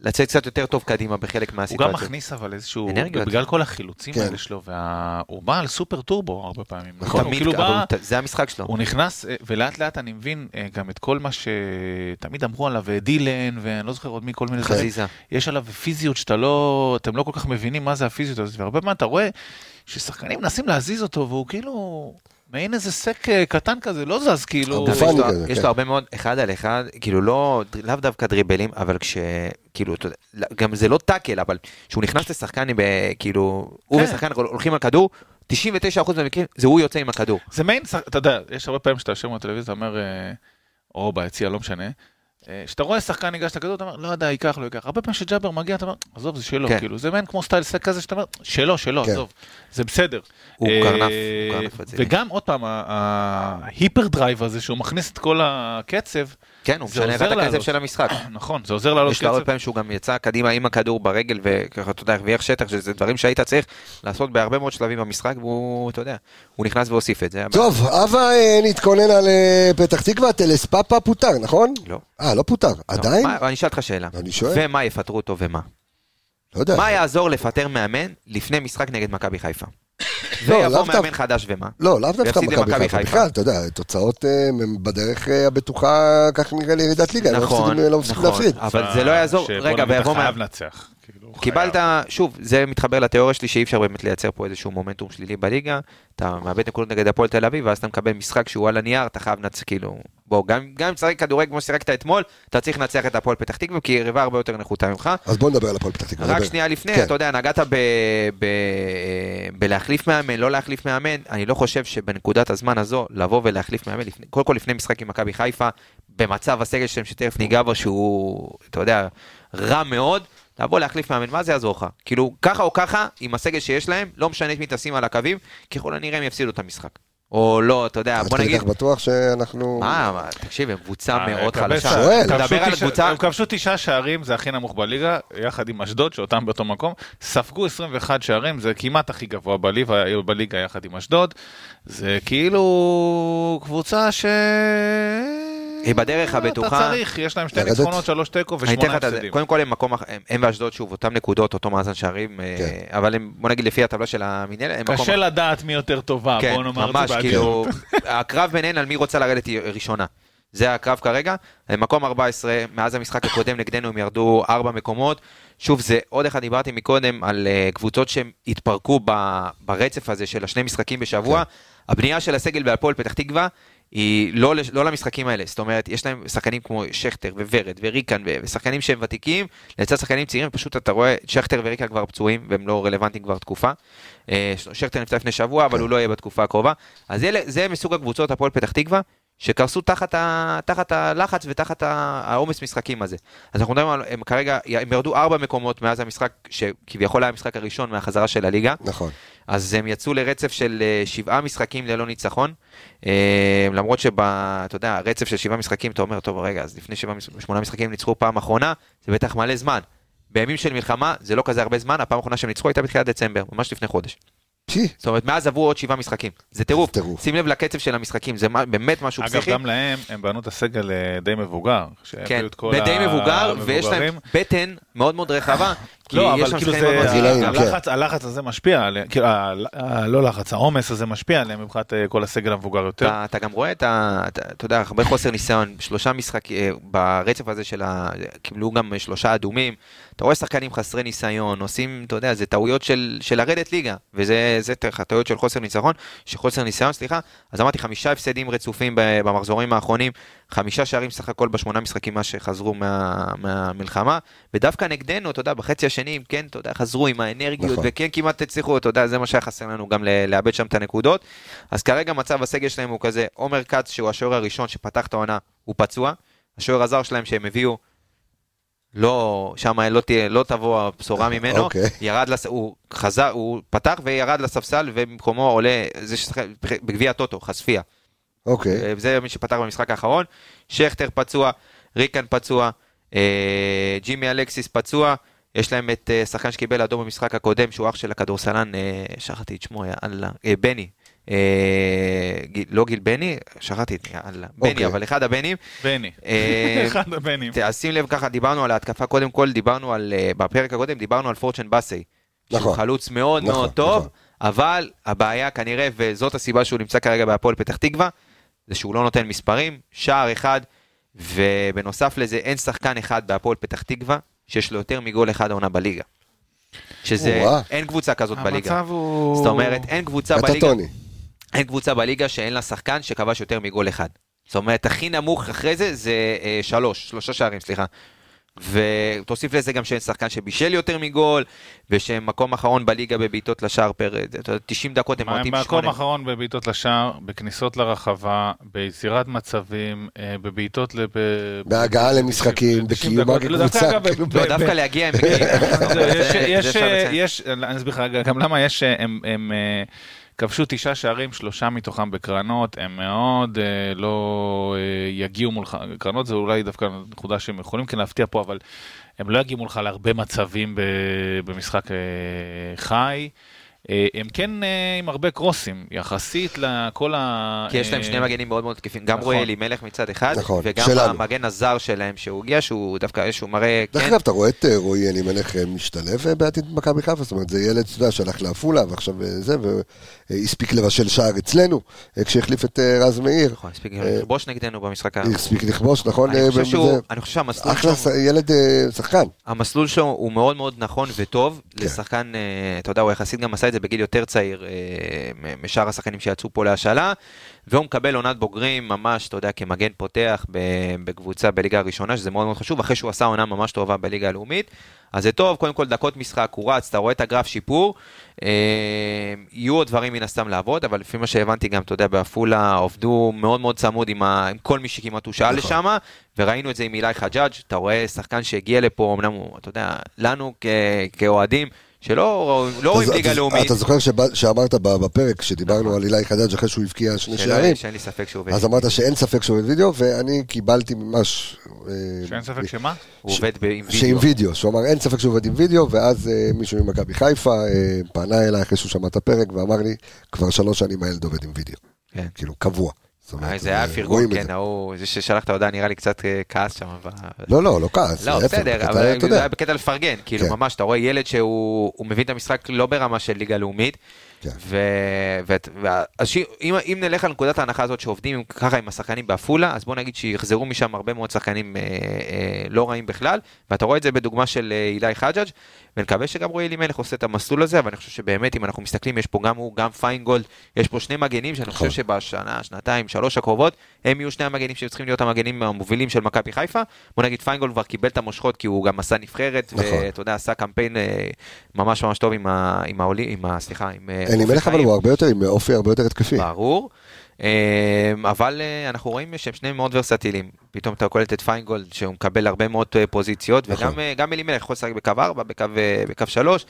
B: לצאת קצת יותר טוב קדימה בחלק
C: הוא גם
B: מהסיטואציות.
C: מכניס אבל איזשהו,
B: אנרגיות.
C: בגלל כל החילוצים
A: כן.
C: האלה שלו, והוא בא על סופר טורבו הרבה פעמים. נכון, הוא
B: תמיד,
C: כאילו
B: אבל
C: בא,
B: הוא ת- זה המשחק שלו.
C: הוא נכנס, אה, ולאט לאט אני מבין אה, גם את כל מה שתמיד אמרו עליו, אה, דילן, ואני לא זוכר עוד מי, כל מיני דברים.
B: חזיזה.
C: יש עליו פיזיות שאתה לא, אתם לא כל כך מבינים מה זה הפיזיות הזאת, והרבה פעמים אתה רואה ששחקנים מנסים להזיז אותו, והוא כאילו, מעין איזה סק אה, קטן כזה, לא זז, כאילו...
B: יש לו-
A: כזה,
B: יש
A: כן.
B: לו הרבה מאוד אחד על אחד, כאילו לא, לאו דווקא דריבלים, אבל כש... כאילו, אתה יודע, גם זה לא טאקל, אבל כשהוא נכנס לשחקן, ב- כאילו, הוא
C: כן.
B: ושחקן הולכים על כדור, 99% מהמקרים זה הוא יוצא עם הכדור.
C: זה מעין, שח- אתה יודע, יש הרבה פעמים שאתה יושב בטלוויזיה, אתה אומר, אה, או ביציע, לא משנה, אה, שאתה רואה שחקן ניגש לכדור, אתה אומר, לא יודע, ייקח, לא ייקח. הרבה פעמים שג'אבר מגיע, אתה אומר, עזוב, זה שלו,
B: כן.
C: כאילו, זה מעין כמו style סק כזה, שאתה אומר, שלו, שלו,
A: כן.
C: עזוב, זה בסדר.
B: הוא
C: אה,
B: קרנף, הוא קרנף רציני.
C: וגם, עוד פעם, ה hyper drive הזה, שהוא מכניס את כל הקצב,
B: כן, הוא משנה את הקצב
C: לעלות.
B: של המשחק.
C: נכון, זה עוזר לעלות
B: יש לו הרבה
C: קצב.
B: פעמים שהוא גם יצא קדימה עם הכדור ברגל וככה, אתה יודע, הרוויח שטח, שזה דברים שהיית צריך לעשות בהרבה מאוד שלבים במשחק, והוא, אתה יודע, הוא נכנס והוסיף את זה.
A: טוב, אבה אה, נתכונן על אה, פתח תקווה, טלספאפה פוטר, נכון?
B: לא.
A: אה, לא פוטר, עדיין?
B: מה- אני אשאל אותך שאלה.
A: אני שואל.
B: ומה יפטרו אותו ומה?
A: לא יודע.
B: מה יעזור לפטר מאמן לפני משחק נגד מכבי חיפה?
A: לא,
B: ויבוא מאמן חדש ומה?
A: לא, לאו דווקא מכבי חיפה. בכלל, אתה יודע, תוצאות אה, בדרך אה, הבטוחה, כך נראה לי ירידת ליגה. לא
B: נכון,
A: מפסידים- לא
B: נכון. אבל זה לא יעזור, רגע, ויבוא
C: לנצח. כאילו,
B: קיבלת. שוב, זה מתחבר לתיאוריה שלי שאי אפשר באמת לייצר פה איזשהו מומנטום שלילי בליגה, אתה מאבד נקודות נגד הפועל תל אביב, ואז אתה מקבל משחק שהוא על הנייר, אתה חייב לנצח, כאילו, בוא, גם גם אם תשחק כדורגל כמו ששיחקת אתמול, אתה צריך לנצח את הפועל פתח תקווה, כי היא יריבה הרבה יותר נחותה ממך.
A: אז בוא נדבר על הפועל פתח תקווה.
B: רק
A: נדבר.
B: שנייה לפני,
A: כן.
B: אתה יודע, נגעת ב- ב- בלהחליף מאמן, לא להחליף מאמן, אני לא חושב שבנקודת הזמן הזו, לבוא ולהחליף מאמן, לפני- קודם כל לפני משחק עם מכבי חיפה, במצב הסגל שלהם, שתכף ניגע בו, שהוא, אתה יודע, רע מאוד, לבוא להחליף מאמן, מה זה יעזור לך? כאילו, ככה או ככה, עם הסגל שיש להם, לא משנה את מי תשים על הקווים, ככל הנראה הם יפסידו את המשחק. או לא, אתה יודע,
A: עד
B: בוא
A: כדי
B: נגיד,
A: כך בטוח שאנחנו...
B: מה, מה, תקשיב, הם קבוצה
C: אה,
B: מאוד חלשה.
A: שואל.
B: אתה מדבר על קבוצה,
C: הם כבשו תשעה שערים, זה הכי נמוך בליגה, יחד עם אשדוד, שאותם באותו מקום. ספגו 21 שערים, זה כמעט הכי גבוה בליגה, בליגה יחד עם אשדוד. זה כאילו קבוצה ש...
B: היא בדרך הבטוחה.
C: אתה צריך, יש להם שתי. ניצחונות, שלוש תיקו ושמונה. הפסדים.
B: קודם כל הם מקום, הם- ואשדוד שוב, אותם נקודות, אותו מאזן שערים, אה,
A: כן.
B: אבל הם, בוא נגיד לפי הטבלה של המינהלת, הם מקום...
C: קשה לדעת מי יותר טובה,
B: כן,
C: בוא נאמר את
B: ממש,
C: זה בעדינות.
B: כאילו, הקרב ביניהן על מי רוצה לרדת היא ראשונה. זה הקרב כרגע, מקום 14, מאז המשחק הקודם נגדנו הם ירדו ארבע מקומות. שוב, זה עוד אחד, דיברתי מקודם על אה, קבוצות שהם התפרקו ברצף הזה של השני משחקים בשבוע. הבנייה של הסגל בהפועל פתח תקווה היא לא, לא למשחקים האלה, זאת אומרת, יש להם שחקנים כמו שכטר וורד וריקן ושחקנים שהם ותיקים, לצד שחקנים צעירים, פשוט אתה רואה, שכטר וריקן כבר פצועים והם לא רלוונטיים כבר תקופה. אה, שכטר נפצע לפני שבוע, אבל הוא לא יהיה בתקופה הקרובה. אז אלה, זה מסוג הקבוצות הפועל פתח תקווה, שקרסו תחת, ה, תחת הלחץ ותחת העומס משחקים הזה. אז אנחנו מדברים על, הם כרגע, הם ירדו ארבע מקומות מאז המשחק, שכביכול היה המשחק הראשון מהחזרה של הליגה.
A: נכון.
B: אז הם יצאו לרצף של אה, שבעה משחקים ללא ניצחון. אה, למרות שאתה יודע, רצף של שבעה משחקים, אתה אומר, טוב, רגע, אז לפני שבעה, שמונה משחקים ניצחו פעם אחרונה, זה בטח מלא זמן. בימים של מלחמה זה לא כזה הרבה זמן, הפעם האחרונה שהם ניצחו הייתה בתחילת דצמבר, ממש לפני חודש. זאת אומרת, מאז עברו עוד שבעה משחקים. זה טירוף. שים לב לקצב של המשחקים, זה באמת משהו
C: אגב,
B: פסיכי.
C: גם להם, הם בנו את הסגל אה, די מבוגר.
B: כן, ודי מבוגר, ויש להם. בטן מאוד מאוד רחבה.
C: לא, אבל כאילו זה.
A: כן.
C: הלחץ, הלחץ הזה משפיע עליהם, כאילו, לא לחץ, העומס הזה משפיע עליהם מבחינת אה, כל הסגל המבוגר יותר.
B: אתה, אתה גם רואה את ה... אתה, יודע, הרבה חוסר ניסיון, שלושה משחקים, ברצף הזה של ה... קיבלו גם שלושה אדומים. אתה רואה שחקנים חסרי ניסיון, עושים, אתה יודע, זה טעויות של, של לרדת ליגה, וזה טעויות של חוסר ניצחון, של חוסר ניסיון, סליחה. אז אמרתי, חמישה הפסדים רצופים ב- במחזורים האחרונים, חמישה שערים סך הכל בשמונה משחקים מה שחזרו מה, מהמלחמה, ודווקא נגדנו, אתה יודע, בחצי השני, כן, אתה יודע, חזרו עם האנרגיות,
A: נכון.
B: וכן כמעט הצליחו, אתה יודע, זה מה שהיה חסר לנו גם לאבד שם את הנקודות. אז כרגע מצב הסגל שלהם הוא כזה, עומר כץ, שהוא השוער הראשון שפתח את העונה, הוא פצוע. השוער הזר שלהם שהם הביאו, לא, שם לא, תהיה, לא תבוא הבשורה ממנו.
A: אוקיי.
B: ירד, לס... הוא חזר, הוא פתח וירד לספסל, ובמקומו עולה, זה ששחק בגביע הטוטו, חשפיה.
A: אוקיי.
B: זה מי שפתח במשחק האחרון. שכטר פצוע, ריקן פצוע, אה, ג'ימי אלקסיס פצוע. יש להם את אה, שחקן שקיבל אדום במשחק הקודם, שהוא אח של הכדורסלן, אה, שכחתי את שמו, יאללה, אה, בני. אה, גיל, לא גיל בני, שכחתי את יאללה, בני,
A: אוקיי.
B: אבל אחד הבנים.
C: בני.
B: אה,
C: אחד הבנים.
B: אז שים לב ככה, דיברנו על ההתקפה, קודם כל דיברנו על, אה, בפרק הקודם דיברנו על פורצ'ן באסי. שהוא
A: נכון.
B: חלוץ מאוד
A: נכון,
B: מאוד טוב,
A: נכון.
B: אבל הבעיה כנראה, וזאת הסיבה שהוא נמצא כרגע בהפועל פתח תקווה, זה שהוא לא נותן מספרים, שער אחד, ובנוסף לזה אין שחקן אחד בהפועל פתח תקווה שיש לו יותר מגול אחד העונה בליגה. שזה,
A: או-אה.
B: אין קבוצה כזאת בליגה.
C: המצב הוא...
B: זאת אומרת, אין קבוצה
A: אתה
B: בליגה,
A: טוני.
B: אין קבוצה בליגה שאין לה שחקן שכבש יותר מגול אחד. זאת אומרת, הכי נמוך אחרי זה זה אה, שלוש, שלושה שערים, סליחה. ותוסיף לזה גם שאין שחקן שבישל יותר מגול, ושהם מקום אחרון בליגה בבעיטות לשער פר אתה יודע, 90 דקות הם מועטים
C: במקום
B: שמונה.
C: האחרון בבעיטות לשער, בכניסות לרחבה, ביצירת מצבים, אה, בבעיטות... לב-
A: בהגעה למשחקים,
C: 90
A: בקיומה
C: דקות. לא, דווקא,
A: כקבוצה,
B: לא, דווקא להגיע הם מגיעים.
C: יש- אני אסביר לך גם למה יש, הם, הם אה, כבשו תשעה שערים, שלושה מתוכם בקרנות, הם מאוד אה, לא אה, יגיעו מולך, קרנות זה אולי דווקא נקודה שהם יכולים כן להפתיע פה, אבל הם לא יגיעו מולך להרבה מצבים ב- במשחק אה, חי. אה, הם כן אה, עם הרבה קרוסים, יחסית לכל ה...
B: כי יש להם
C: אה,
B: שני מגנים מאוד מאוד תקפים, גם
C: נכון.
B: רועי אלימלך מצד אחד,
A: נכון,
B: וגם
A: שלנו.
B: המגן הזר שלהם שהוא הגיע, שהוא דווקא איזשהו מראה,
A: דרך
B: כן,
A: אגב, אתה רואה את אה, רועי אלימלך אה, משתלב אה, בעתיד במכבי חיפה, זאת אומרת, זה ילד, אתה יודע, שהלך לעפולה, ועכשיו אה, זה, והספיק לבשל שער אצלנו, אה, כשהחליף את אה, רז מאיר.
B: נכון, הספיק
A: אה,
B: לכבוש נגדנו במשחק ה...
A: הספיק לכבוש, נכון?
B: אני
A: אה,
B: חושב שהמסלול
A: אחלה
B: שלו...
A: ש- ילד אה, שחקן.
B: המסלול שלו הוא מאוד מאוד נכון וטוב
A: כן.
B: לשחקן, אה, אתה יודע, הוא יחסית גם עשה את זה בגיל יותר צעיר אה, משאר השחקנים שיצאו פה להשאלה, והוא מקבל עונת בוגרים ממש, אתה יודע, כמגן פותח בקבוצה בליגה הראשונה, שזה מאוד מאוד חשוב, אחרי שהוא עשה עונה ממש טובה בליגה הלאומית. אז זה טוב, קודם כל דקות משחק, הוא רץ, אתה רואה את הגרף שיפור. אה, יהיו עוד דברים מן הסתם לעבוד, אבל לפי מה שהבנתי גם, אתה יודע, בעפולה עובדו מאוד מאוד צמוד עם, ה... עם כל מי שכמעט הוא שאל
A: נכון.
B: לשם, וראינו את זה עם אילי חג'אג', אתה רואה שחקן שהגיע לפה, אמנם הוא, אתה יודע, לנו כ... כאוהדים, שלא לא רואים ליגה לאומית,
A: אתה זוכר שבא- שאמרת בפרק, כשדיברנו
B: נכון.
A: על אילי חדד אחרי שהוא הבקיע שני שערים,
B: שאין לי ספק שהוא עובד,
A: אז אמרת שאין ספק שהוא עובד וידאו, ואני קיבלתי ממש... אה,
C: שאין ספק שמה?
B: הוא עובד עם
A: שעם
B: וידאו.
A: וידאו, שהוא אמר אין ספק שהוא עובד עם וידאו, ואז אה, מישהו ממכבי חיפה אה, פנה אליי אחרי שהוא שמע את הפרק ואמר לי, כבר שלוש שנים הילד עובד עם וידאו,
B: כן.
A: כאילו קבוע. זאת אומרת,
B: אה, זה היה
A: אה,
B: פרגון, כן. ההוא, זה ששלח את ההודעה נראה לי קצת אה, כעס שם.
A: לא, לא, לא כעס,
B: לא, בסדר, אבל זה. היה בקטע לפרגן, כאילו
A: כן.
B: ממש, אתה רואה ילד שהוא הוא מבין את המשחק לא ברמה של ליגה לאומית,
A: כן.
B: ו... ו... אז ש... אם, אם נלך על נקודת ההנחה הזאת שעובדים ככה עם השחקנים בעפולה, אז בוא נגיד שיחזרו משם הרבה מאוד שחקנים אה, אה, לא רעים בכלל, ואתה רואה את זה בדוגמה של אה, אילי חג'אג', ונקווה שגם רועי אלימלך עושה את המסלול הזה, אבל אני חושב שבאמת אם אנחנו מסתכלים, יש פה גם הוא, גם פיינגולד, יש פה שני מגנים שאני
A: נכון.
B: חושב שבשנה, שנתיים, שלוש הקרובות, הם יהיו שני המגנים שצריכים להיות המגנים המובילים של מכבי חיפה. בוא נגיד פיינגולד כבר קיבל את המושכות כי הוא גם עשה נבחרת,
A: נכון.
B: ואתה יודע, עשה קמפיין אה, ממש ממש טוב עם ה... עם ה... סליחה, עם... אה,
A: אלימלך אבל. הוא הרבה יותר, עם אופי הרבה יותר התקפי.
B: ברור. אה, אבל אה, אנחנו רואים שהם שניהם מאוד ורסטיליים. פתאום אתה קולט את פיינגולד שהוא מקבל הרבה מאוד אה, פוזיציות,
A: נכון.
B: וגם אה, גם אלימלך יכול לשחק בקו 4, בקו, אה, בקו 3.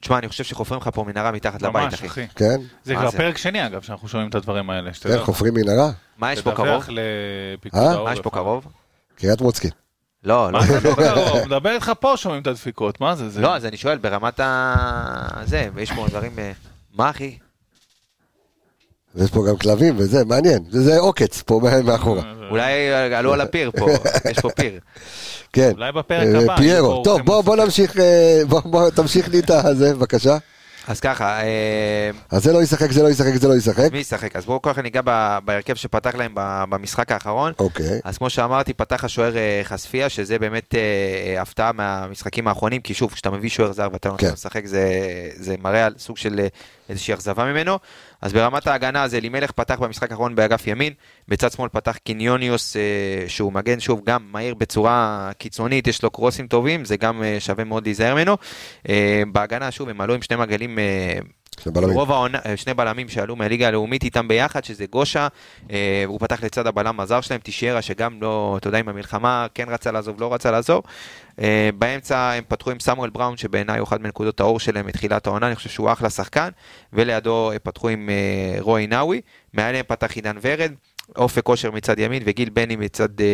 B: תשמע, אני חושב שחופרים לך פה מנהרה מתחת לבית,
C: ממש,
B: אחי.
C: אחי.
A: כן?
C: זה כבר? פרק שני, אגב, שאנחנו שומעים את הדברים האלה.
A: כן. חופרים מנהרה?
B: מה יש פה
C: תדווח
B: קרוב?
C: לפיקוד
A: אה?
C: העורף.
B: מה יש פה קרוב?
A: קריית מוצקין.
B: לא, לא.
C: מה זה פה קרוב? מדבר איתך פה, שומעים את הדפיקות, מה זה? זה-
B: לא, אז אני שואל, ברמת ה... זה, ויש פה דברים... אה, מה אחי?
A: ויש פה גם כלבים וזה, מעניין. זה זה עוקץ פה מאחורה.
B: אולי עלו על הפיר פה, יש פה פיר.
A: כן.
C: אולי בפרק
A: אה,
C: הבא.
A: פיירו. טוב,
C: אורחים
A: בוא. נמשיך, אה, בוא- בוא תמשיך לי את הזה, בבקשה.
B: אז ככה, אה,
A: אז זה לא ישחק, זה לא ישחק, זה לא ישחק.
B: מי ישחק? אז בואו ככה ניגע בהרכב שפתח להם במשחק האחרון.
A: אוקיי.
B: אז כמו שאמרתי, פתח השוער אה, חשפיה, שזה באמת אה, אה, הפתעה מהמשחקים האחרונים, כי שוב, כשאתה מביא שוער זר ואתה לא
A: כן.
B: לו לשחק, זה, זה מראה על סוג של אה, איזושהי אכזבה ממנו. אז ברמת ההגנה, אז אלימלך פתח במשחק האחרון באגף ימין, בצד שמאל פתח קיניוניוס, אה, שהוא מגן, שוב, גם מהיר בצורה קיצונית, יש לו קרוסים טובים, זה גם אה, שווה מאוד להיזהר ממנו. אה, בהגנה, שוב, הם עלו עם שני
A: מגנים.
B: רוב העונה, אה, שני בלמים שעלו מהליגה הלאומית איתם ביחד, שזה גושה, אה, הוא פתח לצד הבלם הזר שלהם, תישיירה, שגם לא, אתה יודע, עם המלחמה, כן רצה לעזוב, לא רצה לעזוב. אה, באמצע הם פתחו עם סמואל בראון, שבעיניי הוא אחד מנקודות האור שלהם מתחילת העונה, אני חושב שהוא אחלה שחקן, ולידו פתחו עם אה, רועי נאווי, מעליהם פתח עידן ורד, אופק כושר מצד ימין וגיל בני מצד, אה,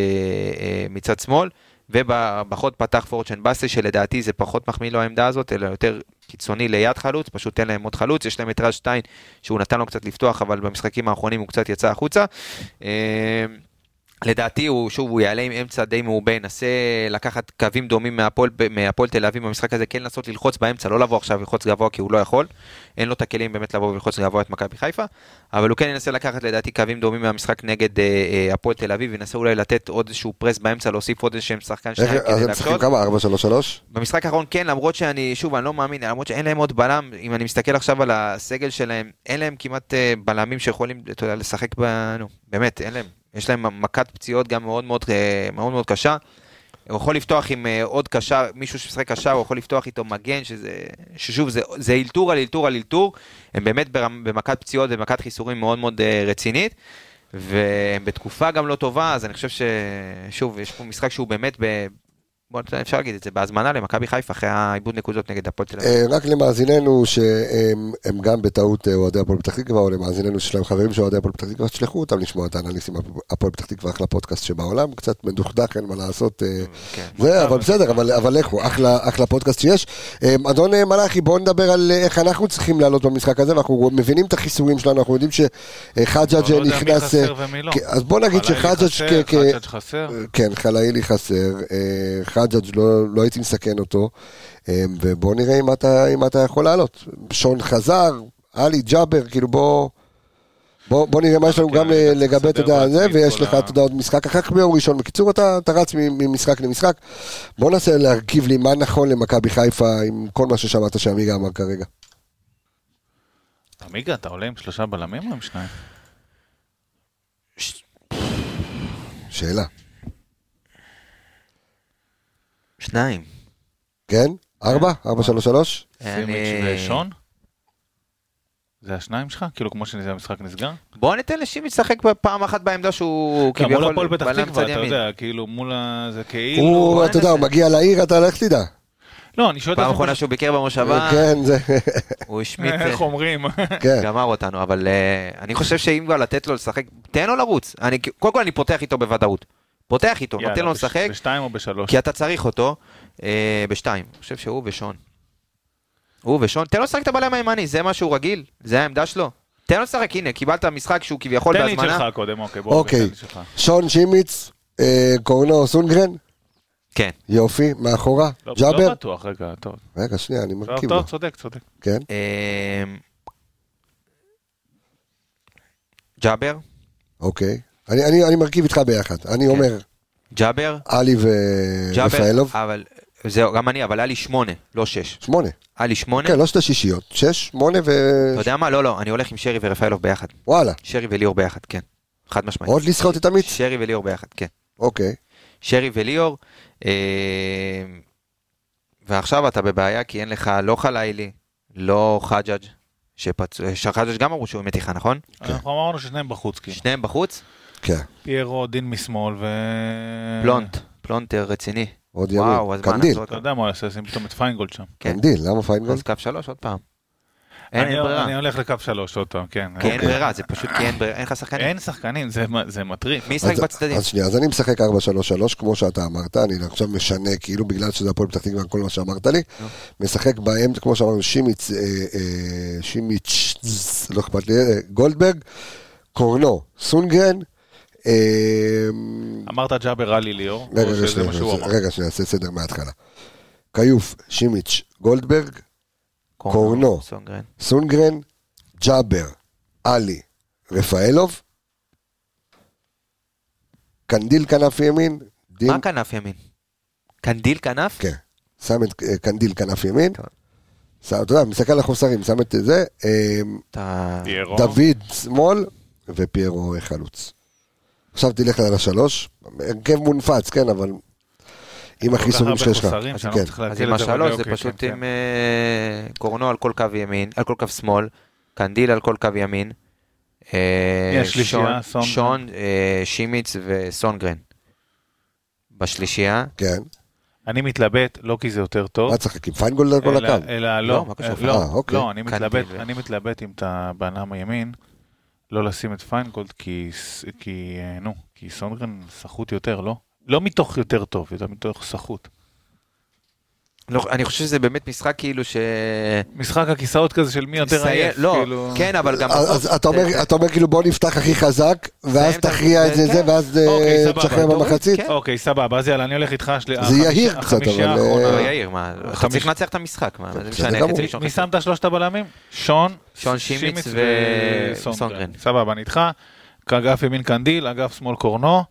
B: אה, מצד שמאל. ובחוד פתח פורצ'ן באסי, שלדעתי זה פחות מחמיא לו העמדה הזאת, אלא יותר קיצוני ליד חלוץ, פשוט תן להם עוד חלוץ, יש להם את רז שטיין, שהוא נתן לו קצת לפתוח, אבל במשחקים האחרונים הוא קצת יצא החוצה. לדעתי הוא, שוב, הוא יעלה עם אמצע די מעובה, ינסה לקחת קווים דומים מהפועל, מהפועל תל אביב במשחק הזה, כן לנסות ללחוץ באמצע, לא לבוא עכשיו ללחוץ גבוה כי הוא לא יכול, אין לו את הכלים באמת לבוא וללחוץ גבוה את מכבי חיפה, אבל הוא כן ינסה לקחת לדעתי קווים דומים מהמשחק נגד אה, אה, הפועל תל אביב, ינסה אולי לתת עוד איזשהו פרס באמצע, להוסיף עוד איזשהם שחקן שניים
A: אז
B: כדי
A: הם משחקים
B: להקשות.
A: כמה? 4-3-3?
B: במשחק האחרון כן, למרות שאני, שוב, אני לא מאמין, למרות שאין להם עוד בלם, אם אני מסתכל עכשיו על הסגל שלהם, אין להם כמעט אה, בלמים שיכולים, אתה יודע, לשחק ב... נו, באמת, אין להם. יש להם מכת פציעות גם מאוד מאוד, אה, מאוד, מאוד קשה. הוא יכול לפתוח עם אה, עוד קשר, מישהו שמשחק קשר, הוא יכול לפתוח איתו מגן, שזה, ששוב, זה, זה אלתור על אלתור על אלתור. הם באמת במכת פציעות ומכת חיסורים מאוד מאוד אה, רצינית. והם בתקופה גם לא טובה, אז אני חושב ששוב, יש פה משחק שהוא באמת. בוא, אפשר להגיד את זה, בהזמנה למכבי חיפה אחרי העיבוד נקודות נגד הפועל תל אביב.
A: אה, רק למאזיננו שהם הם גם בטעות אה, אוהדי הפועל פתח תקווה, או למאזיננו שיש להם חברים של אוהדי הפועל פתח תקווה, תשלחו אותם לשמוע את האנליסטים הפועל פתח תקווה, אחלה פודקאסט שבעולם, קצת מדוכדך, אין מה לעשות. אה,
B: כן.
A: זה, אבל בסדר, אבל, אבל לכו, אחלה, אחלה פודקאסט שיש. אדון מלאכי, בואו נדבר על איך אנחנו צריכים לעלות במשחק הזה, ואנחנו מבינים את החיסורים שלנו, אנחנו יודעים שחג'אג'
C: לא מי
A: נכנס...
C: לא.
A: כן, אז בוא נגיד שחג'אג'. כן, חלאילי חסר, אה, חג'אג' לא, לא הייתי מסכן אותו, אה, ובוא נראה אם אתה, אם אתה יכול לעלות. שון חזר, עלי ג'אבר, כאילו בוא... בוא, בוא נראה מה יש לנו
C: כן,
A: גם לגבי, אתה
C: לסדר
A: יודע, זה,
C: את
A: ויש לך, אתה יודע, עוד משחק אחר כך ביום ראשון. בקיצור, אתה, אתה רץ ממשחק למשחק. בוא ננסה להרכיב לי מה נכון למכבי חיפה עם כל מה ששמעת שעמיגה אמר כרגע.
C: עמיגה, אתה עולה עם שלושה בלמים או עם שניים?
A: שאלה.
B: שניים.
A: כן? ארבע? ארבע, שלוש, שלוש?
C: סימיץ' ושון? זה השניים שלך? כאילו כמו שהמשחק נסגר?
B: בוא ניתן לשימי לשחק פעם אחת בעמדה שהוא
C: מול
B: כביכול
C: הפועל פתח
B: בלם
C: תקווה,
B: צד
C: אתה
B: ימין.
C: יודע, כאילו מול ה... זה כאילו...
A: הוא, אתה יודע, הוא. מגיע לעיר, אתה לך תדע.
C: לא, אני שואל
B: פעם. אחרונה שהוא ביקר במושבה,
A: כן, זה...
B: הוא השמיט,
C: איך אומרים?
A: כן.
B: גמר אותנו, אבל אה, אני חושב שאם כבר לתת לו לשחק, תן לו לרוץ. אני- קודם כל אני פותח איתו בוודאות. פותח איתו, נותן לו
C: יאללה, בש-
B: לשחק,
C: בשתיים או בשלוש?
B: כי אתה צריך אותו אה, בשתיים. אני חושב שהוא ושון. הוא ושון, תן לו לשחק את הבלם הימני, זה מה שהוא רגיל, זה העמדה שלו. תן לו לשחק, הנה, קיבלת משחק שהוא כביכול
C: תן לי את
B: בהזמנה.
C: שלך קודם, אוקיי, בוא.
A: אוקיי.
C: תן לי שלך.
A: שון שימיץ, אה, קורנו סונגרן,
B: כן.
A: יופי, מאחורה,
C: לא-
A: ג'אבר.
C: לא בטוח, רגע, טוב.
A: רגע, שנייה, אני
C: טוב,
A: מרכיב לו.
C: טוב, צודק, צודק.
A: כן,
B: אה, ג'אבר,
A: אוקיי. אני- אני אני מרכיב איתך ביחד. אני אומר,
B: ג'אבר,
A: עלי ורפאלוב.
B: אבל, זהו, גם אני, אבל היה לי שמונה, לא שש.
A: שמונה.
B: היה לי שמונה,
A: כן, לא שתי שישיות. שש, שמונה ו...
B: אתה יודע מה? לא, לא, אני הולך עם שרי ורפאלוב ביחד.
A: וואלה.
B: שרי וליאור ביחד, כן. חד משמעית.
A: עוד לסחוט את עמית?
B: שרי וליאור ביחד, כן.
A: אוקיי.
B: שרי וליאור, אה, ועכשיו אתה בבעיה כי אין לך לא חלילי, לא חג'אג', שפצוע, שחג'אג' גם אמרו שהוא מתיחה, נכון?
C: אנחנו אמרנו ששניהם בחוץ, כאילו.
B: שניהם בחוץ,
A: כן.
C: פיירו, דין משמאל ו...
B: פלונט, פלונטר רציני.
A: עוד
B: וואו,
A: ימין.
B: אז מה
A: קנדיל.
C: אתה יודע מה הוא יעשה, שים פתאום את פיינגולד שם.
B: כן.
A: קנדיל, למה פיינגולד?
B: אז קו שלוש עוד פעם. אין
C: אני-
B: ברירה.
C: אני הולך לקו שלוש עוד פעם, כן.
B: כי אין
A: אוקיי.
B: ברירה, זה פשוט כי אין ברירה, אין לך שחקנים.
C: אין שחקנים, זה- זה מטריף.
B: מי ישחק
A: אז-
B: בצדדים?
A: אז שנייה, אז אני משחק 4-3-3, כמו שאתה אמרת, אני עכשיו משנה, כאילו בגלל שזה הפועל פתח תקווה, כל מה שאמרת לי,
B: נו.
A: משחק בהם, כמו שאמרנו, שימיץ, אה, אה, שימיץ', לא אכפת לי, אה, גולדברג, קורנו, סונגרן, אה,
C: אמרת ג'אבר עלי ליאור,
A: רגע,
C: או שזה
A: שנייה,
C: מה שהוא אמר.
A: רגע, שנייה, נעשה סדר מההתחלה. כיוף, שימיץ', גולדברג, קורנו.
B: סונגרן.
A: ג'אבר, עלי, רפאלוב, קנדיל כנף ימין, דין,
B: מה כנף ימין? קנדיל כנף?
A: כן, שם את אה, קנדיל כנף ימין. שם, אתה יודע, מסתכל על החוסרים, שם את זה, אה. דוד שמאל ופיירו חלוץ. עכשיו תלך על השלוש, הרכב מונפץ, כן, אבל עם
C: החיסורים
A: שיש לך. אז כן.
B: אז עם
C: זה,
B: השלוש זה
C: אוקיי,
B: פשוט
C: כן,
B: עם אה, קורנו על כל קו ימין, על כל קו שמאל, קנדיל על כל קו ימין. אה, שון- אה, שימיץ וסונגרן. בשלישייה,
A: כן,
C: אני מתלבט, לא כי זה יותר טוב,
A: מה צריך, עם פיינגולד על כל הקו?
C: אלא
B: לא,
C: לא? לא,
A: אוקיי.
C: לא, אני מתלבט אם אתה בלם הימין, לא לשים את פיינגולד, כי, כי, אה, נו, כי סונגרן סחוט יותר, לא? לא מתוך יותר טוב, אלא מתוך סחוט.
B: לא, אני חושב שזה באמת משחק כאילו ש...
C: משחק הכיסאות כזה של מי יותר עייף,
B: לא,
C: כאילו...
B: כן, אבל גם...
A: אז אז אתה אומר- אתה אומר כאילו בוא נפתח הכי חזק, ואז
B: את
A: תכריע את זה,
B: כן.
A: זה, ואז אה,
C: אוקיי,
A: תשחרר
B: תוריד,
A: במחצית?
B: כן.
C: אוקיי, סבבה, אז יאללה, אני הולך איתך. של-
A: זה יהיר קצת, אבל,
C: האחרונה.
A: אה,
B: לא, יאיר, מה, אתה צריך לנצח את המשחק, מה, זה משנה,
A: גמור.
B: חצי ראשון,
C: מי
B: חצי-
C: שמת שלושת הבלמים? שון,
B: שון שימיץ
C: וסונגרן. סבבה, אני איתך. אגף ימין קנדיל, אגף שמאל קורנו.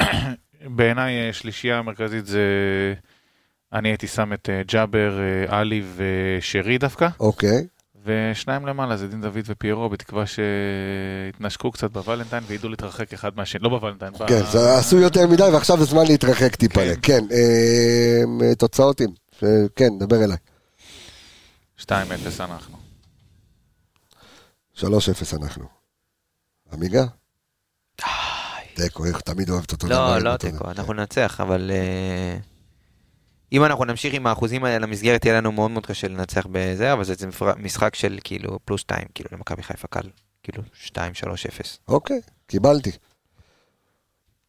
C: בעיניי אה, שלישייה מרכזית זה... אני הייתי שם את אה, ג'אבר, אה, עלי ושרי דווקא,
A: אוקיי,
C: ושניים למעלה זה דין דוד ופיירו, בתקווה שיתנשקו קצת בוולנטיין וידעו להתרחק אחד מהשני, לא בוולנטיין,
A: כן, זה עשו יותר מדי ועכשיו זה זמן להתרחק טיפה,
C: כן.
A: כן, תוצאות עם, אה, כן, דבר אליי,
C: 2-0 אנחנו.
A: 3-0 אנחנו. עמיגה? תיקו, איך תמיד אוהבת אותו דבר.
B: לא,
A: עם
B: לא
A: אותו
B: תיקו,
A: דבר.
B: אנחנו ננצח, אבל... אה, אם אנחנו נמשיך עם האחוזים האלה למסגרת, יהיה לנו מאוד מאוד קשה לנצח בזה, אבל זה זה משחק של כאילו פלוס 2, כאילו למכבי חיפה קל, כאילו 2, 3, 0.
A: אוקיי, קיבלתי.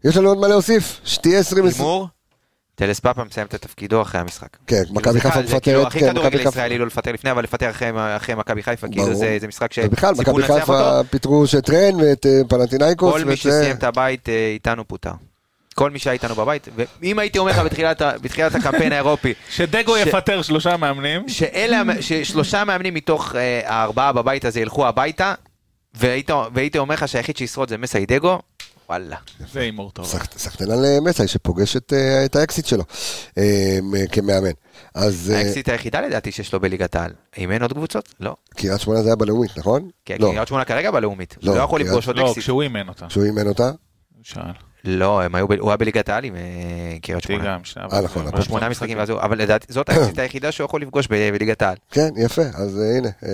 A: יש לנו עוד מה להוסיף? שתהיה 20...
B: הימור, טלס פאפה מסיים את תפקידו אחרי המשחק.
A: כן,
B: כאילו,
A: מכבי
B: זה
A: חיפה
B: קל, זה כאילו
A: מפטרת,
B: הכי
A: כן,
B: כדורגל
A: מכבי חיפה.
B: ישראלי לא לפטר לפני, אבל לפטר אחרי- מכבי חיפה, כאילו. זה משחק
A: ובכלל,
B: שציפו
A: מכבי. חיפה פיטרו שטרן ואת אה, פנטינאיקוס.
B: כל מי
A: ואת,
B: שסיים את הבית אה, איתנו פוטר. כל מי שהיה איתנו בבית, ואם הייתי אומר לך בתחילת בתחילת הקמפיין האירופי,
C: שדגו
B: ש-
C: יפטר שלושה מאמנים.
B: שאלה, ששלושה מאמנים מתוך אה, הארבעה בבית הזה ילכו הביתה, והיית, והייתי אומר לך שהיחיד שישרוד זה מסאי דגו, וואלה.
C: זה הימור טוב.
A: סחט- סחטיין על אה, מסאי שפוגש את, אה, את האקסית שלו מ- כמאמן. אז
B: האקסית היחידה לדעתי שיש לו בליגת העל. אם אין עוד קבוצות? לא.
A: קריית שמונה זה היה בלאומית, נכון?
B: כי
A: לא,
B: קריית שמונה כרגע בלאומית.
A: לא,
B: לא יכול לפגוש עוד
C: לא,
B: אקסית.
C: כשהוא אימן אותה.
A: שהוא אימן אותה.
C: שאל.
B: לא, הם היו הוא היה בליגת העל עם אה, קריית שמונה.
A: אה, נכון,
C: אבל-
A: אבל
B: שמונה משחקים ואז הוא, אבל לדעתי זאת האקסית היחידה שהוא יכול לפגוש בליגת העל.
A: כן, יפה, אז אה, הנה, אה,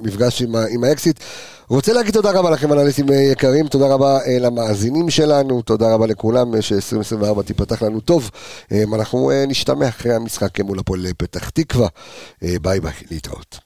A: מפגש עם, האקסיט. רוצה להגיד תודה רבה לכם, אנליסטים יקרים, תודה רבה למאזינים שלנו, תודה רבה לכולם, אה, ש-2024 תיפתח לנו טוב. אנחנו נשתמע אחרי המשחק מול הפועל פתח תקווה. ביי ביי, להתראות.